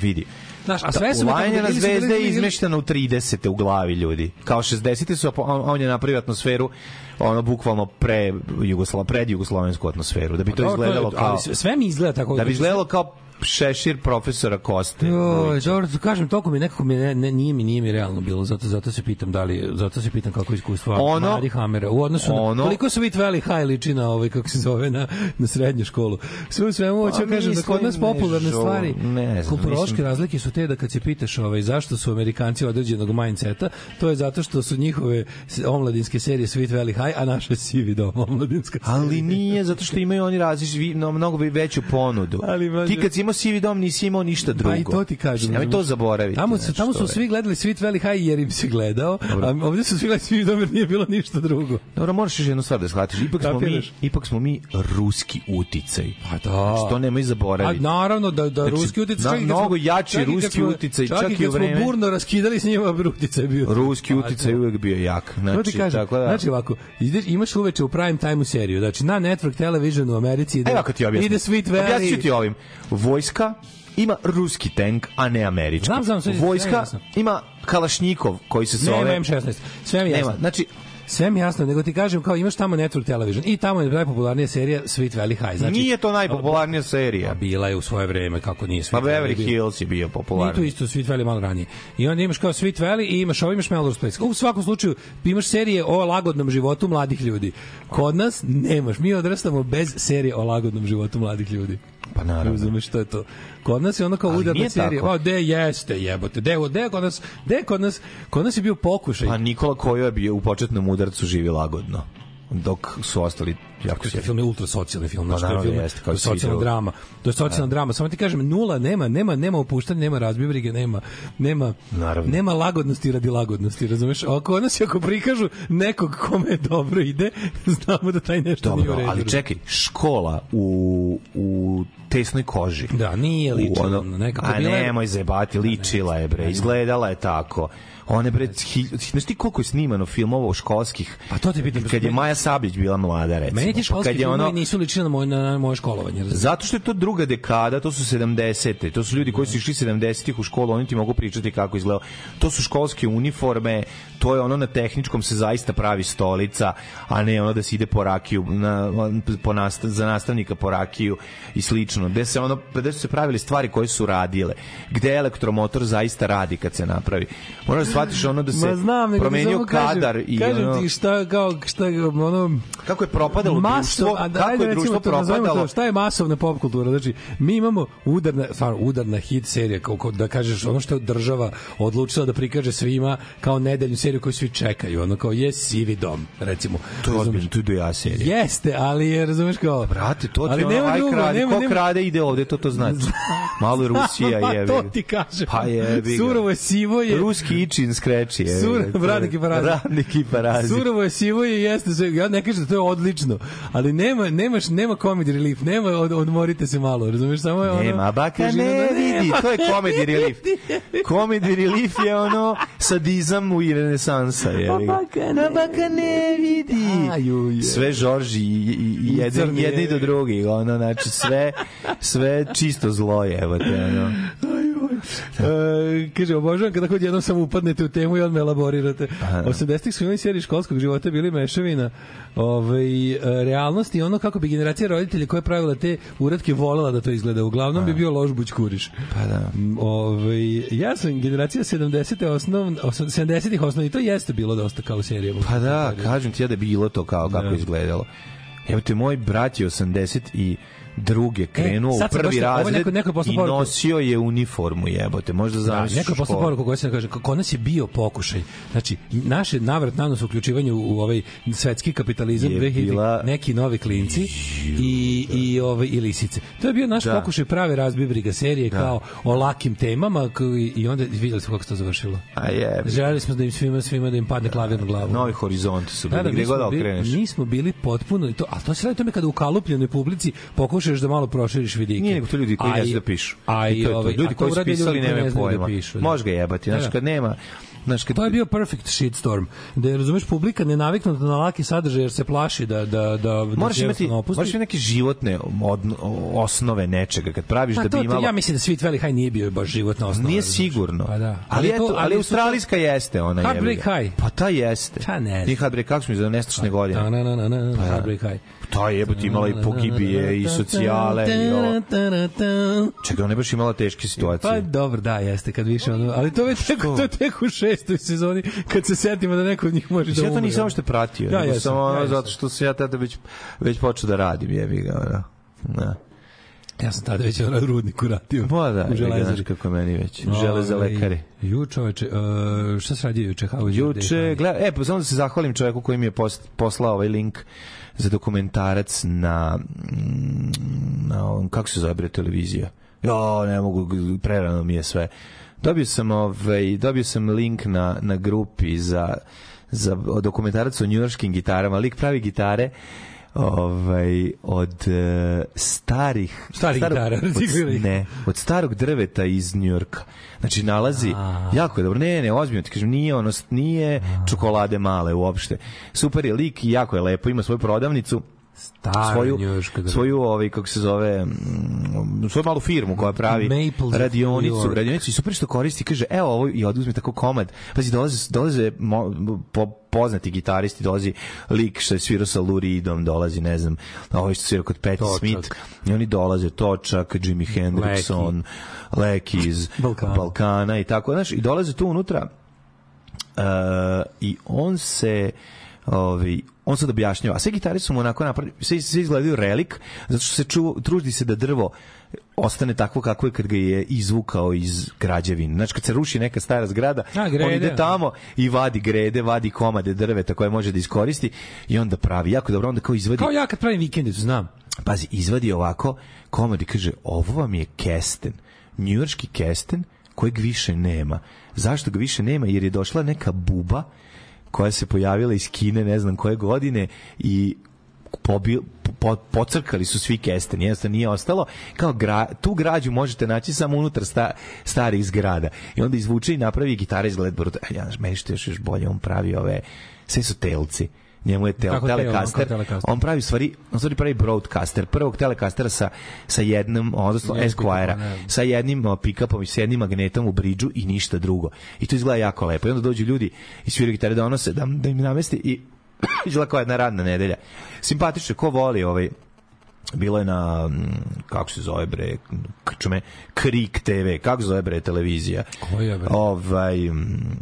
vidi.
Znaš, a sve su
na zvezde je izmešteno u 30. u glavi ljudi. Kao 60. su, on, on je napravio atmosferu ono bukvalno pre Jugosla, pred jugoslovensku atmosferu, da bi to
Dobro,
izgledalo kao
ali sve- sve mi izgleda tako.
da bi izgledalo kao šešir profesora Koste.
Joj, dobro, da kažem, toliko mi nekako mi ne, ne, nije mi nije mi realno bilo, zato zato se pitam da li zato se pitam kako iskustvo
Ono-
Mari Hamera u odnosu na
ono-
koliko su Vit Valley High liči na ovaj kako se zove na na srednju školu. Sve u svemu hoću da
Pa
kažem da kod nas popularne
ne,
stvari
ne znam,
kulturološke
mislim-
razlike su te da kad se pitaš ovaj zašto su Amerikanci određenog mindseta, to je zato što su njihove omladinske serije Sweet Valley High, a naše Sivi dom omladinska.
Ali nije, zato što imaju oni različiti, no, mnogo bi veću ponudu.
Ali,
Ti kad si imao sivi dom, nisi imao ništa drugo.
Pa i to ti kažem.
Nemoj to zaboraviti.
Tamo, su,
znači,
tamo
to
su svi gledali Sweet Valley High jer im se gledao, a ovdje su svi gledali Sweet Dom jer nije bilo ništa drugo.
Dobro, moraš još jednu stvar da shvatiš. Ipak smo, mi, ipak smo mi ruski uticaj.
Pa da.
Što nemoj
A
zaboraviti.
naravno da da
Znači,
ruski uticaj čak i kad
mnogo jači
čak i kad
ruski uticaj,
čak,
čak
i
i
kad
u vreme-
smo burno raskidali s njima uticaj bio.
Ruski
A,
uticaj
to-
uvek bio jak.
To
Znači,
ti kažem,
tako da...
znači ovako, ideš, imaš uveče u prime time seriju, znači na Network Television u Americi ide,
Evo kad ti
ide Sweet Valley.
Objasnit ću ti ovim. Vojska ima ruski tank, a ne američki.
Znam, znam, sve- sve
Vojska
jasno.
ima Kalašnjikov koji se
Nema
zove...
M16. Sve mi jasno.
Nema. Znači,
Sve mi jasno, nego ti kažem kao imaš tamo Network Television i tamo je najpopularnija serija Sweet Valley High. Znači,
nije to najpopularnija serija.
A bila je u svoje vreme, kako nije Sweet
Pa
Valley
Beverly. Hills je bio
Nije to
popularan.
isto Sweet Valley malo ranije. I onda imaš kao Sweet Valley i imaš ovo, imaš Melrose Place. U svakom slučaju imaš serije o lagodnom životu mladih ljudi. Kod nas nemaš. Mi odrastamo bez serije o lagodnom životu mladih ljudi.
Pa naravno.
Razumeš šta je to? Kod nas je ono kao udarna serija.
tako.
Pa de jeste, jebote. De, de kod nas, de kod nas, kod nas je bio pokušaj.
Pa Nikola Kojo je bio u početnom udarcu živi lagodno dok su ostali jako
Taj
sjeli.
film je ultra socijalni film,
Pa
znači
naravno
film,
jeste, kao
to je socijalna drama. To je socijalna drama. Samo ti kažem nula, nema, nema, nema opuštanja, nema razbibrige, nema, nema,
Naravno.
nema lagodnosti radi lagodnosti, razumeš? A Ako nas ako prikažu nekog kome dobro ide, znamo da taj nešto nije u
Dobro,
redu.
ali čekaj, škola u, u tesnoj koži.
Da, nije
U
ličilo.
ono-
nekako
A
bila je-
nemoj zajebati, ličila je bre, izgledala je tako. One bre, znaš ti koliko je snimano filmova školskih?
Pa to te pitam.
Kad je Maja Sablić bila mlada, recimo.
Meni ti školski
kad je ono,
nisu ličili na moje, na moje školovanje. razumeš?
Zato što je to druga dekada, to su 70. To su ljudi koji su išli 70-ih u školu, oni ti mogu pričati kako izgleda. To su školske uniforme, to je ono na tehničkom se zaista pravi stolica, a ne ono da se ide po rakiju, na, po nastav, za nastavnika po rakiju i slično. Gde se ono, gde su se pravili stvari koje su radile. Gde elektromotor zaista radi kad se napravi. Moraš da shvatiš ono da se
Ma znam, nego
promenio
kažem-
kadar i
kažem
ono,
ti šta kao šta ono
kako je propadalo društvo,
a da,
kako je
recimo
društvo
to,
propadalo.
To, šta je masovna pop kultura? Znači, mi imamo udarna, stvarno, udarna hit serija, kao, kao da kažeš, ono što je država odlučila da prikaže svima kao nedeljnu seriju koju svi čekaju, ono kao je sivi dom, recimo.
To je ozbiljno, to je do ja serija.
Jeste, ali je, razumeš kao...
Brate, to ti
ali
ono,
nema
aj krade,
nema-
ko
nema-
krade ide ovde, to to znači. Malo je Rusija je.
to ti kažem.
Pa jebi ga.
Surovo je, sivo je.
Ruski ičin skreči je.
Sur- radnik i parazit.
Radnik i parazit.
Surovo je, sivo je, jeste sve. Ja ne kažem da to je odlično, ali nema, nemaš, nema comedy relief, nema od, odmorite se malo, razumeš, samo je ono...
Nema, baka ne
da
vidi,
nema
to je comedy relief.
vidi.
Comedy relief je ono sadizam u i renesansa. Je.
baka ne
baka ne vidi. Sve Žorži i, i, i jedni
je.
do drugih. Ono, znači, sve, sve čisto zlo je. Evo te, ono.
E, kaže, obožavam kada kod jednom samo upadnete u temu i odme elaborirate. 80-ih su imali seriji školskog života bili mešavina ovaj, e, realnosti i ono kako bi generacija roditelja koja je pravila te uratke volela da to izgleda. Uglavnom bi bio lož bućkuriš.
Pa da.
Mm, Ovaj, ja sam generacija 70. osnov, osam- 70-ih osnovni, to jeste bilo dosta kao serija.
Pa da, kažem ti ja da je bilo to kao kako
Da.
izgledalo. Evo te, moj brat je 80 i druge krenuo
E,
u prvi razred
neko- neko
i nosio je uniformu jebote, možda
Da,
zamisliš
neko je posle poruku koja se kaže kako nas je bio pokušaj. Znači naše navrat na nos uključivanje u, u ovaj svetski kapitalizam
Je
2000
bila-
neki novi klinci i i ovaj i lisice. To je bio naš
Da.
pokušaj prave razbibriga serije kao o lakim temama koji- i onda videli smo kako se to završilo.
A je,
Želeli smo da im svima svima da im padne klavir na glavu.
novi horizonti su
Da,
bili,
da,
gde
mi
god da okreneš.
mi smo bili potpuno, to, a to se radi tome kada u kalupljenoj publici pokušaš da malo proširiš vidike.
Nije nego to ljudi koji ne da pišu.
A
I to je to.
ovaj,
Ljudi
to
koji su pisali nemaju
ne da
pojma.
pišu, da.
Može ga jebati, znaš,
Da.
kad nema Znaš, kad,
To je bio perfect shitstorm. Da je, razumeš, publika nenaviknuta na laki sadržaj jer se plaši da, da, da, da
moraš
se
imati,
opusti.
moraš imati neke životne od, osnove nečega kad praviš
Pa
da
to,
bi
to,
imalo...
ja mislim da Sweet Valley High nije bio baš životna osnova.
Nije
razumeš.
sigurno.
Pa da.
Ali,
je to-
eto, ali,
to-
australijska jeste ona
Heartbreak
ga.
High.
Pa ta jeste.
Pa ne.
Nije Heartbreak, kako smo iz nestačne godine?
Da, na, na, na, na,
Pa da.
Heartbreak High.
Ta jebote imala i pogibije i socijale i ovo. Čekaj, ona je baš imala teške situacije.
Pa dobro, da, jeste, kad više ono, ali to je tek, to je tek u šestoj sezoni, kad se setimo da neko od njih može da
Mislim, ja to
umre.
nisam što pratio,
Ja
nego
jesam,
samo ono,
ja
zato što sam ja tada već, već počeo da radim, jebi ga, ono. Da.
Ja sam tada već na rudniku radio.
Pa da,
u
znaš
železari.
kako meni već. Žele za
Ovaj,
lekari.
Ju, čoveče, uh, šta se radio juče? How?
Juče, gleda, e, pa samo da se zahvalim čovjeku koji mi je post, poslao ovaj link za dokumentarac na, mm, na kako se zove televizija? Jo, ne mogu, prerano mi je sve. Dobio sam, ovaj, dobio sam link na, na grupi za, za dokumentarac o njujorškim gitarama. Lik pravi gitare ovaj od e, starih
Starih gitara,
od, ne, od starog drveta iz Njujorka. Znači nalazi jako je dobro. Ne, ne, ozbiljno ti kažem, nije ono nije čokolade male uopšte. Super je lik i jako je lepo, ima svoju prodavnicu
Stara
svoju
njujorška drveta.
svoju ovaj kako se zove mm, svoju malu firmu koja pravi
New
radionicu radionicu i super što koristi kaže evo ovo i oduzme tako komad pazi dolaze dolaze mo, po, poznati gitaristi dolazi lik što je svirao sa Lou Reedom dolazi ne znam ovaj što svira kod Patti
Točak.
Smith i oni dolaze Točak Jimi Hendrixon Leki iz
Balkana.
Balkana i tako znaš i dolaze tu unutra Uh, i on se Ovi, on sad objašnjava. Sve gitare su mu onako napravili, sve, sve izgledaju relik, zato što se ču, truži se da drvo ostane takvo kako je kad ga je izvukao iz građevine. Znači kad se ruši neka stara zgrada,
A, grede.
on ide tamo i vadi grede, vadi komade drveta koje može da iskoristi i onda pravi jako dobro, onda kao izvadi
Kao ja kad pravim vikendicu, znam.
pazi, izvadi ovako komad i kaže, ovo vam je kesten, njujorški kesten kojeg više nema. Zašto ga više nema? Jer je došla neka buba koja se pojavila iz Kine ne znam koje godine i pobi, po, pocrkali su svi kesten, jednostavno nije ostalo. Kao gra, tu građu možete naći samo unutar sta, starih zgrada. I onda izvuče i napravi gitara izgled bruto. E, ja, meni što još, još bolje, on pravi ove, sve su telci. Njemu je tel,
Kako
telecaster.
telecaster?
On pravi stvari, on stvari pravi broadcaster, prvog telecastera sa sa jednim, odnosno Esquire-a,
pick-upom, ne.
sa jednim pick-upom i sa jednim magnetom u bridžu i ništa drugo. I to izgleda jako lepo. I onda dođu ljudi i sviraju gitare donose da, da im namesti i izgleda kao jedna radna nedelja. Simpatično, ko voli ovaj bilo je na mm, kako se zove bre čume Krik TV kako se zove bre televizija
Koja, bre?
ovaj mm,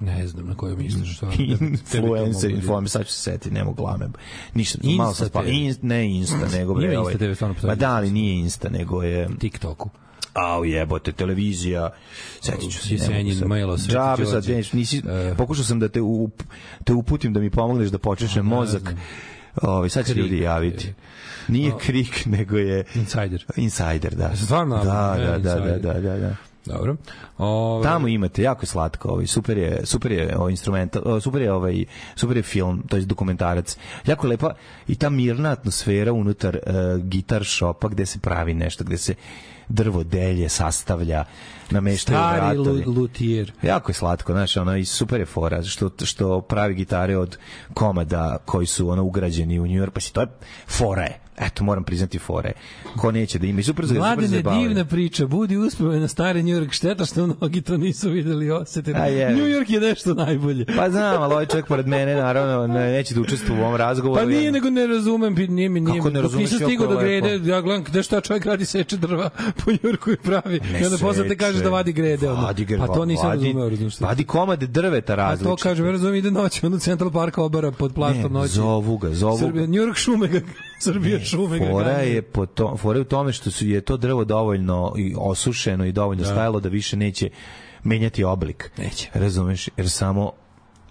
Ne znam na koju misliš. Što,
influencer informe sad ću se setiti ne mogu glame ništa
Insta
malo sam
TV.
In, ne Insta nego bre ovaj
Insta TV, stvarno
da ali nije Insta nego je
TikToku.
Au jebote, televizija. Setit ću se.
Jesenjin,
sad.
Milo, Sveti
Džabe sad, nisi,
E.
pokušao sam da te, up, te uputim da mi pomogneš da počešem mozak. Ovi, sad će ljudi javiti. Nije krik, nego je
Insider.
insider, da.
Stvarno?
Da, da, da, da, da, da, da.
Dobro. Ove,
Tamo imate jako je slatko, ovaj super je, super je ovaj instrumental, o, super je ovaj super je film, to je dokumentarac. Jako je lepa i ta mirna atmosfera unutar uh, gitar shopa gde se pravi nešto, gde se drvo delje, sastavlja, nameštaju
Stari
vratovi.
lu- lutijer.
Jako je slatko, znaš, ono, i super je fora, što, što pravi gitare od komada koji su ono ugrađeni u New York, pa si to je fora je. Eto, moram priznati fore. Ko neće da ima. Super za
Mladene,
zabavljaju.
divna priča, budi uspove na stari New York, šteta što mnogi to nisu videli i osetili.
A je.
New York je nešto najbolje.
Pa znam, ali ovaj čovjek pored mene, naravno, ne, neće da učestvuje u ovom razgovoru.
Pa nije, nego ne razumem, nije mi, nije
Kako ne razumeš,
nisam stigao do
je lepo.
grede, ja gledam gde šta čovjek radi, seče drva po Njurku i pravi. I onda posle te kažeš da vadi grede.
Vadi gre-
pa to nisam razumeo, razumiješ šta?
Vadi komade drveta
A
različite.
to kažem, ja razumem, ide noć, onda Central Park obara pod plaštom
Ne,
noći.
zovu ga, zovu
Srbija, New York šume ga, Srbija šume ga.
Fora je, po to, fora je u tome što su, je to drvo dovoljno i osušeno i dovoljno stajalo da više neće menjati oblik.
Neće.
Razumeš? Jer samo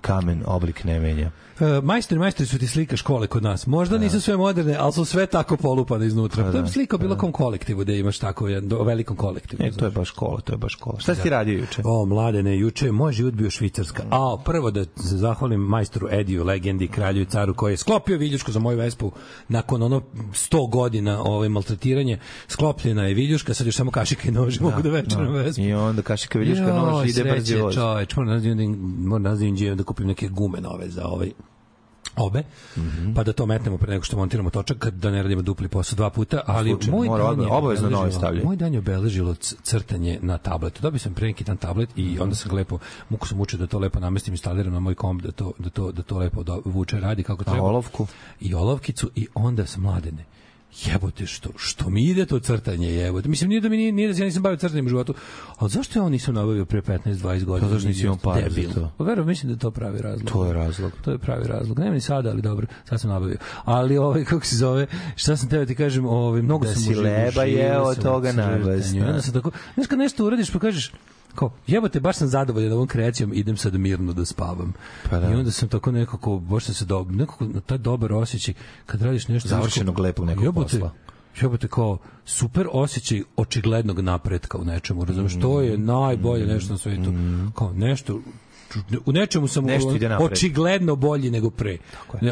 kamen oblik ne menja.
Uh, majstori, majstori su ti slika škole kod nas. Možda nisu sve moderne, ali su sve tako polupane iznutra. to je slika o bilo kom kolektivu da imaš tako jedan, o velikom kolektivu.
E, to je baš škola, to je baš škola. Šta si ti radio juče?
O, mladene, juče je moj život bio švicarska. A, prvo da se zahvalim majstoru Ediju, legendi, kralju i caru, koji je sklopio viljušku za moju vespu nakon ono 100 godina ovaj, maltretiranje. Sklopljena je viljuška, sad još samo kašika i nož mogu da večeram vespu.
I onda kašika viljuška nož ide brzi voz.
Čoveč, moram da, da kupim neke gume nove za ovaj obe,
Mhm.
pa da to metnemo pre nego što montiramo točak, da ne radimo dupli posao dva puta, ali
Slučajno,
moj
mora
dan je
obavezno nove.
Moj dan je obeležilo crtanje na tabletu. Dobio sam pre neki dan tablet i
Mhm.
onda sam lepo, muku sam učio da to lepo namestim, instaliram na moj komp, da to, da to, da to lepo do, vuče, radi kako treba.
olovku?
I olovkicu i onda sam mladene jebote što što mi ide to crtanje jebote mislim nije da mi nije, nije da se ja nisam bavio crtanjem u životu ali zašto ja ovo nisam nabavio pre 15 20 godina
Pa zašto nisi za
Debil.
to?
Pa verujem mislim da je to pravi razlog
To je razlog.
to je pravi razlog. Nema ni sada, ali dobro, sad sam nabavio. Ali ovaj kako se zove, šta sam teo ti kažem, ovaj mnogo
Da
sam
si leba jeo od toga.
I Onda sam tako, znaš kad nešto uradiš pa kažeš, kao, jebote, baš sam zadovoljan ovom kreacijom, idem sad mirno da spavam.
Pa da.
I onda sam tako nekako, baš sam se do, nekako na taj dobar osjećaj kad radiš nešto
Završenog lepog nekog
jebote,
posla.
Jebote kao super osjećaj očiglednog napretka u nečemu, razumeš? To je najbolje nešto na svetu. Kao nešto u nečemu sam
Nešto ide napred.
očigledno bolji nego pre.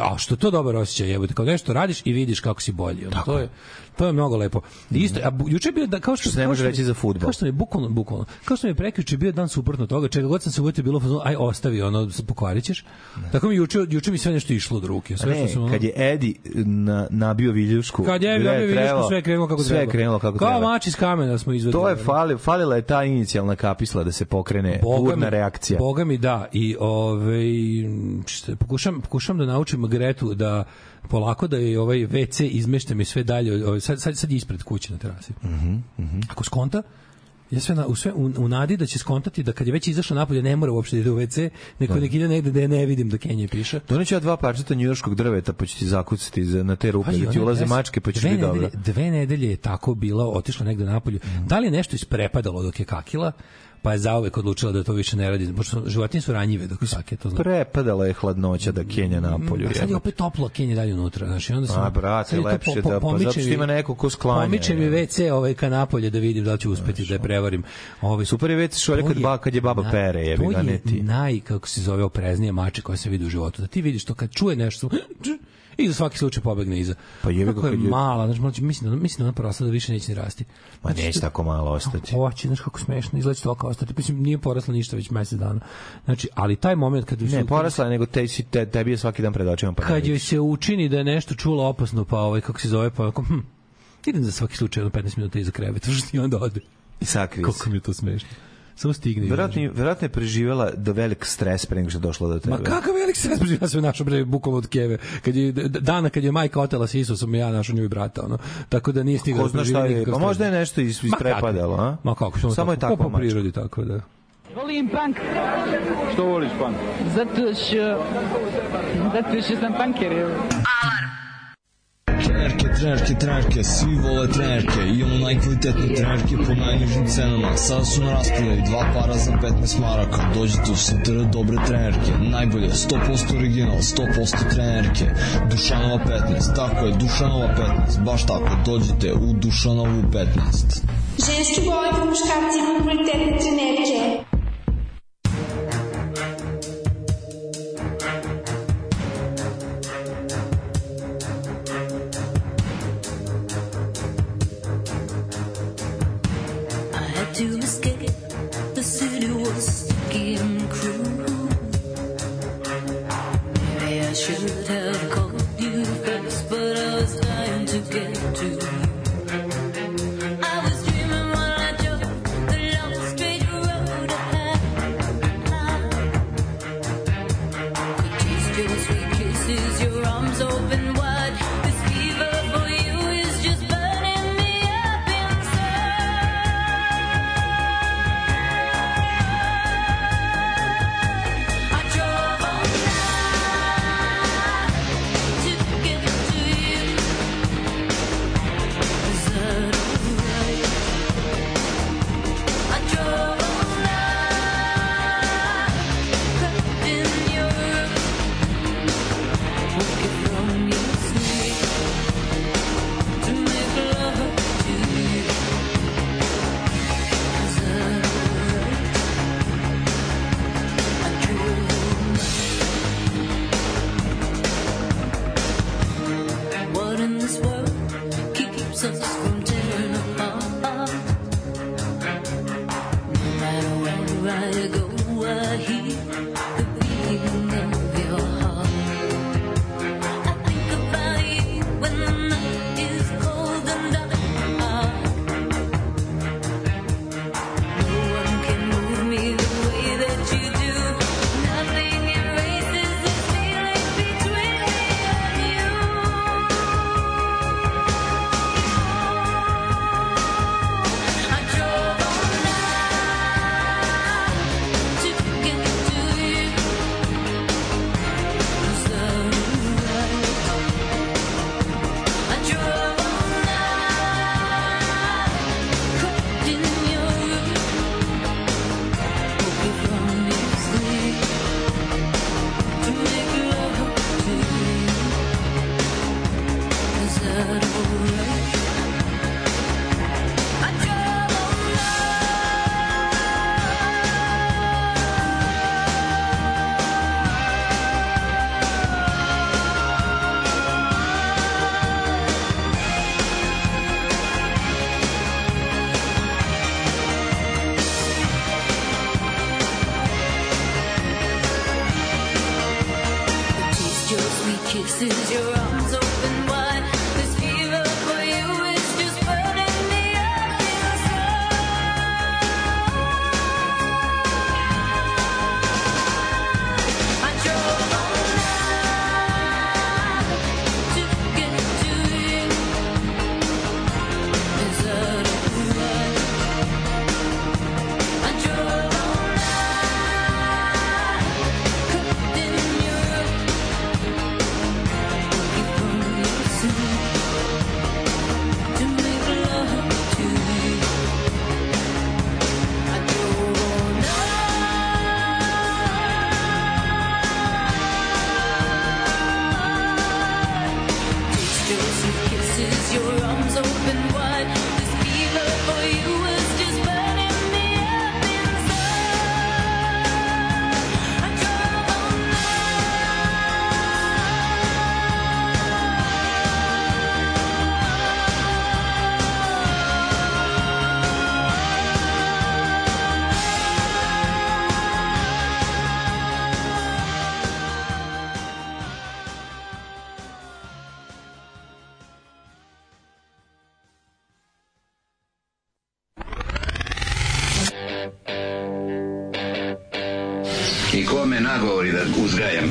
A što to dobar osjećaj jebote, kao nešto radiš i vidiš kako si bolji. Ono, to je to je mnogo lepo. Isto, a juče bio da kao što
Što se ne
kao
može reći za fudbal.
Kao što je bukvalno bukvalno. Kao što mi je prekjuče bio dan suprotno toga, čega god sam se uvjetio bilo u fazonu, aj ostavi ono pokvarićeš. Tako mi juče juče mi sve nešto išlo od ruke. Sve
Ne,
što sam ono-
kad je Edi na, nabio viljušku.
kad je
gde
dobio viljušku, sve je krenulo kako
sve
treba.
je krenulo kako
Kao
treba.
mač iz kamena smo izvedli.
To je fali, falila je ta inicijalna kapisla da se pokrene burna reakcija.
Boga mi da i ovaj šta, pokušam pokušam da naučim Gretu da polako da je ovaj WC izmeštam i sve dalje ovaj, sad, sad, sad je ispred kuće na terasi. Mhm, Ako skonta Ja sve, na, u, sve u, u nadi da će skontati da kad je već izašao napolje ne mora uopšte da ide u WC, neko nek ide negde da je ne vidim da Kenje piše.
Doneću ja dva parčeta njujorskog drveta, pa ću ti zakucati za, na te rupe, da ti ulaze mačke, pa ćeš
dve
biti dobro.
Dve nedelje je tako bila, otišla negde napolju. Da li je nešto isprepadalo dok je kakila? Pa je zauvek odlučila da to više ne radi. Pošto životinje su ranjive dok kake, to znači.
Prepadala je hladnoća da Kenja napolju.
A sad je opet toplo, Kenja dalje unutra, znači onda sam
A, brate,
sad je to
lepše da- pa zato što ima neko ko sklanja,
Pomiče mi
je.
WC ovaj ka napolje da vidim da li ću uspeti da je prevarim. Ovaj
Super je već šolje kad, ba, kad je baba
na-
pere, jebi ga, ne
je
ti.
naj, kako se zove, opreznije mače koje se vidi u životu. Da ti vidiš to kad čuje nešto, i za svaki slučaj pobegne iza.
Pa ga
Kako je
je-
mala, znači mislim da mislim da ona porasla da više neće ni rasti.
Ma
Znači,
neće tako malo ostati.
Hoće, znaš kako smešno, izgleda to kao ostati. Mislim, nije porasla ništa već mesec dana. Znači, ali taj moment kad...
Ne, porasla je, nego te, si- te, tebi je svaki dan pred očima. Pa
kad joj se učini da je nešto čula opasno, pa ovaj, kako se zove, pa ako, hm, idem za svaki slučaj jedno 15 minuta iza kreveta, što i onda ode.
I sakrije.
Kako mi je to smešno. Samo stigne.
Verovatno, verovatno je preživjela do velik stres pre nego što je došla do tebe.
Ma kakav velik stres ja sve našao bre bukvalno od keve. Kad je dana kad je majka otela sa Isusom ja našao nju i brata, ono. Tako da nije stigao
Ko
da
zna
preživi
šta je, pa možda je nešto is,
Ma
isprepadalo, a?
Ma kako,
Samo je
tako, po prirodi tako da.
Volim punk
Što voliš punk?
zato što zato što sam punker. evo.
Trenerke, trenerke, trenerke, svi vole trenerke Imamo najkvalitetnije trenerke po najnižim cenama. Sada su na raspodaju dva para za 15 maraka. Dođite u Santara dobre trenerke Najbolje, 100% original, 100% trenerke Dušanova 15, tako je, Dušanova 15 Baš tako, dođite u Dušanovu 15
Ženski boli po muškarci kvalitetne trenerke.
Was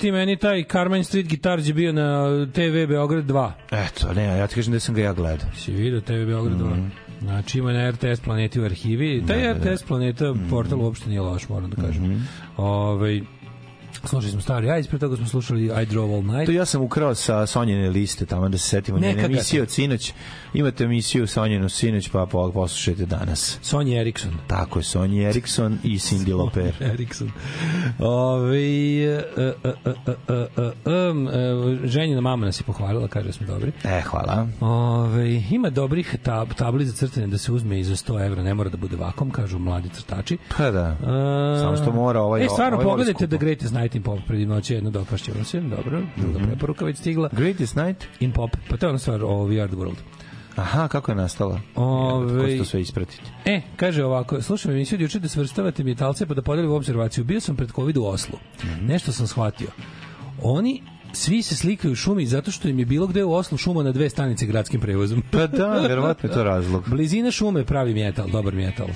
ti meni taj Carmine Street Guitars je bio na TV Beograd 2.
Eto, ne, ja ti kažem da sam ga ja gledao.
Si vidio TV Beograd 2. Znači ima na RTS Planeti u arhivi. Taj
Da, da, da.
RTS Planeta portal uopšte nije loš, moram da kažem. Ovaj Slušali smo stari, a ispred toga smo slušali I Drove All Night.
To ja sam ukrao sa Sonjene liste, tamo da se setimo
Neka
njene emisije od sinoć. Imate emisiju Sonjenu sinoć, pa po- poslušajte danas.
Sonja Eriksson.
Tako je, Sonja Eriksson i Cindy Loper.
Eriksson. Ove, e, e, e, ženjina mama nas je pohvalila, kaže da smo dobri.
E, hvala.
Ove, ima dobrih tab, tabli za crtanje da se uzme i za 100 evra, ne mora da bude vakom, kažu mladi crtači.
Pa da. Samo što mora ovaj-
E, stvarno,
ovaj
pogledajte
skupo.
The Greatest Night in Pop pred noći, jedno dopašće vam se, dobro, druga preporuka već stigla.
Greatest Night?
In Pop, pa to je ona stvar o We Are The World.
Aha, kako je nastala?
Ove-
Ko će to sve ispratiti?
E, kaže ovako, slušam emisiju od juče da svrstavate metalce pa da podelim observaciju. Bio sam pred COVID u Oslu. Nešto sam shvatio. Oni svi se slikaju u šumi zato što im je bilo gde u Oslu šuma na dve stanice gradskim prevozom.
Pa da, verovatno je to razlog.
Blizina šume pravi metal, dobar metal.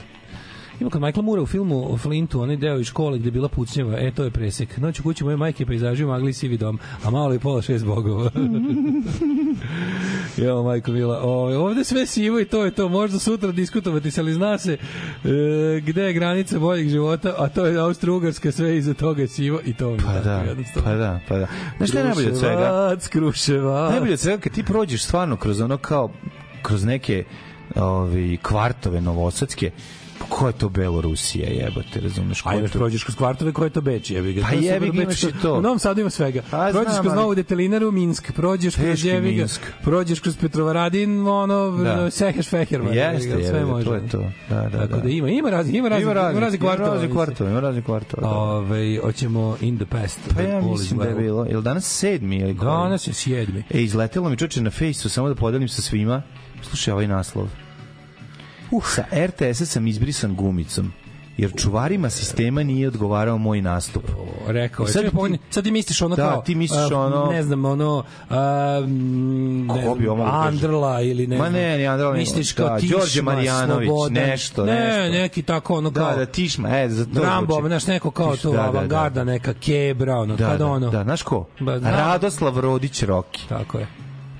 Ima kod Michael Moore u filmu o Flintu, onaj deo iz škole gde je bila pucnjava, e, to je presek. Noć u kući moje majke pejzaži u magli sivi dom, a malo i pola šest bogova. Jo, majko Mila. O, ovde sve sivo i to je to. Možda sutra diskutovati se, ali zna se e, gde je granica boljeg života, a to je Austro-Ugarska, sve iza toga je sivo i to
Pa
je
da,
jednostavno.
pa da, pa da. Znaš šta je najbolje od svega?
Kruševac.
Najbolje od svega kad ti prođeš stvarno kroz ono kao kroz neke ovi kvartove novosadske ko je to Belorusija jebote razumeš ko
A
je
imaš
to
prođeš kroz kvartove koje je to Beč, jebi ga.
Pa
je
jebi ga, imaš i to.
U Novom Sadu ima svega.
Pa
prođeš
znam,
kroz
ali-
Novu detelinaru Minsk, prođeš kroz
Teški
jebi ga,
Minsk.
prođeš kroz Petrovaradin, ono,
Da.
Seheš Feherman.
Jeste,
jebi sve može.
to je to. Da, da,
Tako
da.
da ima, ima razni, ima razni,
Ima razni,
razni kvartova.
Ima razni
mislim.
kvartova, ima razni kvartova. da.
Ove, hoćemo in the past.
Pa ja mislim da je bilo. Jel danas sedmi ili?
Danas je sjedmi.
E, izletelo mi čoče na fejsu, samo da podelim sa svima. Slušaj ovaj naslov. Uh. Sa RTS-a sam izbrisan gumicom jer čuvarima sistema nije odgovarao moj nastup.
Rekao
I
je.
sad ti-
sad ti misliš ono
Da,
kao...
ti misliš
a,
ono-
Ne znam, ono... Mm, ne
Ko bi ovo kaže?
Andrla ili ne
Ma ne, ni Andrla,
Misliš kao
da,
Tišma,
Đorđe Marjanović,
Slobodan.
nešto,
ne,
nešto.
neki tako ono kao...
Da, da, Tišma, e, za to
Rambo,
zvuči.
znaš, neko kao
Tiš-
to,
da, da, da.
avangarda, neka kebra, ono,
Da,
kad
da,
ono...
da, znaš ko?
Ba, znam.
Radoslav Rodić Roki.
Tako je.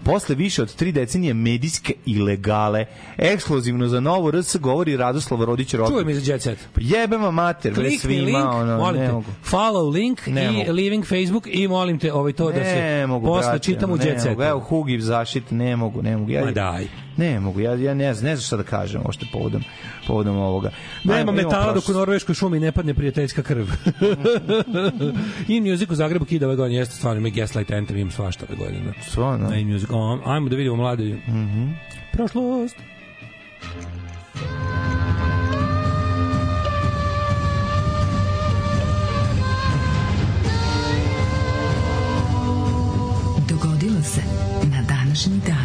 Posle više od tri decenije medijske ilegale, ekskluzivno za novu RS govori Radoslav Rodić Roki.
Čujem iz Jet Set.
Pa Jebe ma mater, bre, svima,
link,
ono,
molim
ne
te,
mogu.
follow link
Ne
i
mogu.
leaving Facebook i molim te ovaj to da se
Ne mogu,
posle
brate,
čitam u Jet. Setu.
Evo, Hugi zašit, ne mogu, ne mogu. Ja,
Ma daj.
Ne mogu, ja, ja ne, znam, ne znam šta da kažem ošte povodom, povodom ovoga.
Nema metala dok u norveškoj šumi ne padne prijateljska krv. In Music u Zagrebu kida ove godine jeste stvarno, ima Gaslight Anthem, ima svašta ove godine.
Stvarno?
Na In Music. O, ajmo da vidimo mlade.
Mhm.
Prošlost.
Dogodilo se na današnji dan.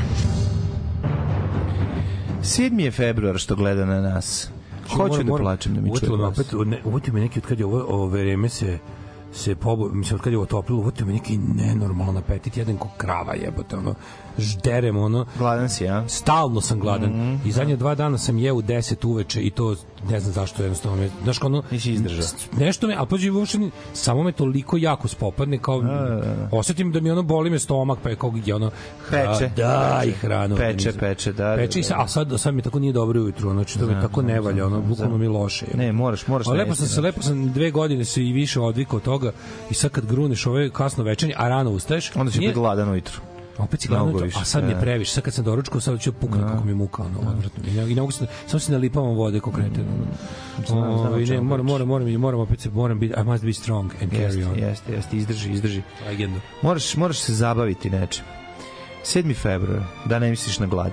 7. je februar što gleda na nas. Hoću da plačem da mi čuje
Uvotilo me opet, me neki od kad je ovo, ovo vreme se se pobo, mislim kad je ovo toplilo, uvotio me neki nenormalan apetit, jedan ko krava jebote, ono, žderem, ono,
Gladan si, a?
stalno sam gladan.
Mhm.
I zadnje dva dana sam jeo u 10 uveče i to ne znam zašto jednostavno me, znaš ono
Nisi izdržao.
nešto me, a pađi uopšte samo me toliko jako spopadne kao osetim da mi ono boli me stomak pa je kao je ono
Peče.
da i hranu
Peče, peče, da, da,
peče i sa,
da.
a sad sad mi tako nije dobro ujutru znači to mi tako ne valja ono bukvalno mi loše je.
Ne, moraš, moraš
A lepo sam se, lepo sam dve godine se i više odvikao od toga i sad kad gruneš ove kasno večernje, a rano ustaješ,
Onda si
nije-
opet gladan ujutru.
opet si
Mnogo
to, a sad mi je
da.
previše. Sad kad sam doručkao, sad ću puknuti kako mi je muka, ono, odvratno. I ne, i ne mogu se, samo se nalipavam vode ko kreten. Ono.
Znam, znam o
Ovaj, ne, moram, moram, moram, moram, opet se, moram biti, I must be strong and carry
Jeste,
on.
jeste, jeste, izdrži, izdrži.
Legendu.
Moraš, moraš se zabaviti nečim. 7. februar, da ne misliš na glad.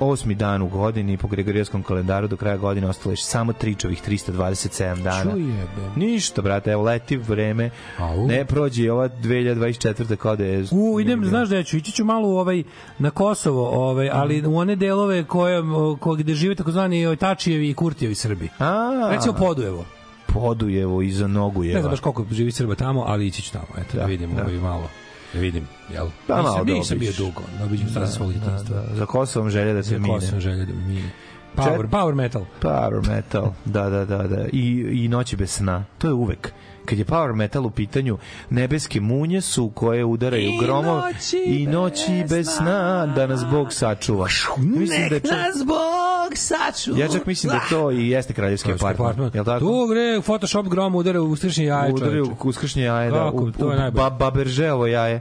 38. dan u godini po Gregorijanskom kalendaru do kraja godine ostalo je samo tričovih 327 dana.
Čuje, be.
Ništa, brate, evo leti vreme.
Au.
Ne prođe i ova 2024. kao da je...
U, idem, znaš da ja ću, ići ću malo u ovaj, na Kosovo, ovaj, ali u one delove koje, o, ko, gde žive takozvani Ojtačijevi i Kurtijevi Srbi.
A,
Recimo Podujevo.
Podujevo iza Nogujeva.
Ne znam baš koliko živi Srba tamo, ali ići ću tamo, eto, da,
Da,
vidim
da.
ovaj malo. Da vidim, jel?
Da, malo da
nisam bio dugo, da obiđem sada svog djetinjstva.
Da, za Kosovom želja da se
Za
mine.
Kosovo želje da mi mine. Power,
Čet-
power metal.
Power metal, da, da, da, da. I, I noći bez sna. To je uvek. Kad je power metal u pitanju, nebeske munje su koje udaraju
I
gromov
noći
i noći bez sna da nas Bog sačuva. Mislim da je
nas Bog sačuva.
ja čak mislim da to i jeste kraljevski apartman. Jel tako?
Tu gre, Photoshop grom udara u stršnje jaje, čoveče.
u uskršnje jaje, da, u,
to je
u
najbolje.
ba, baberževo jaje.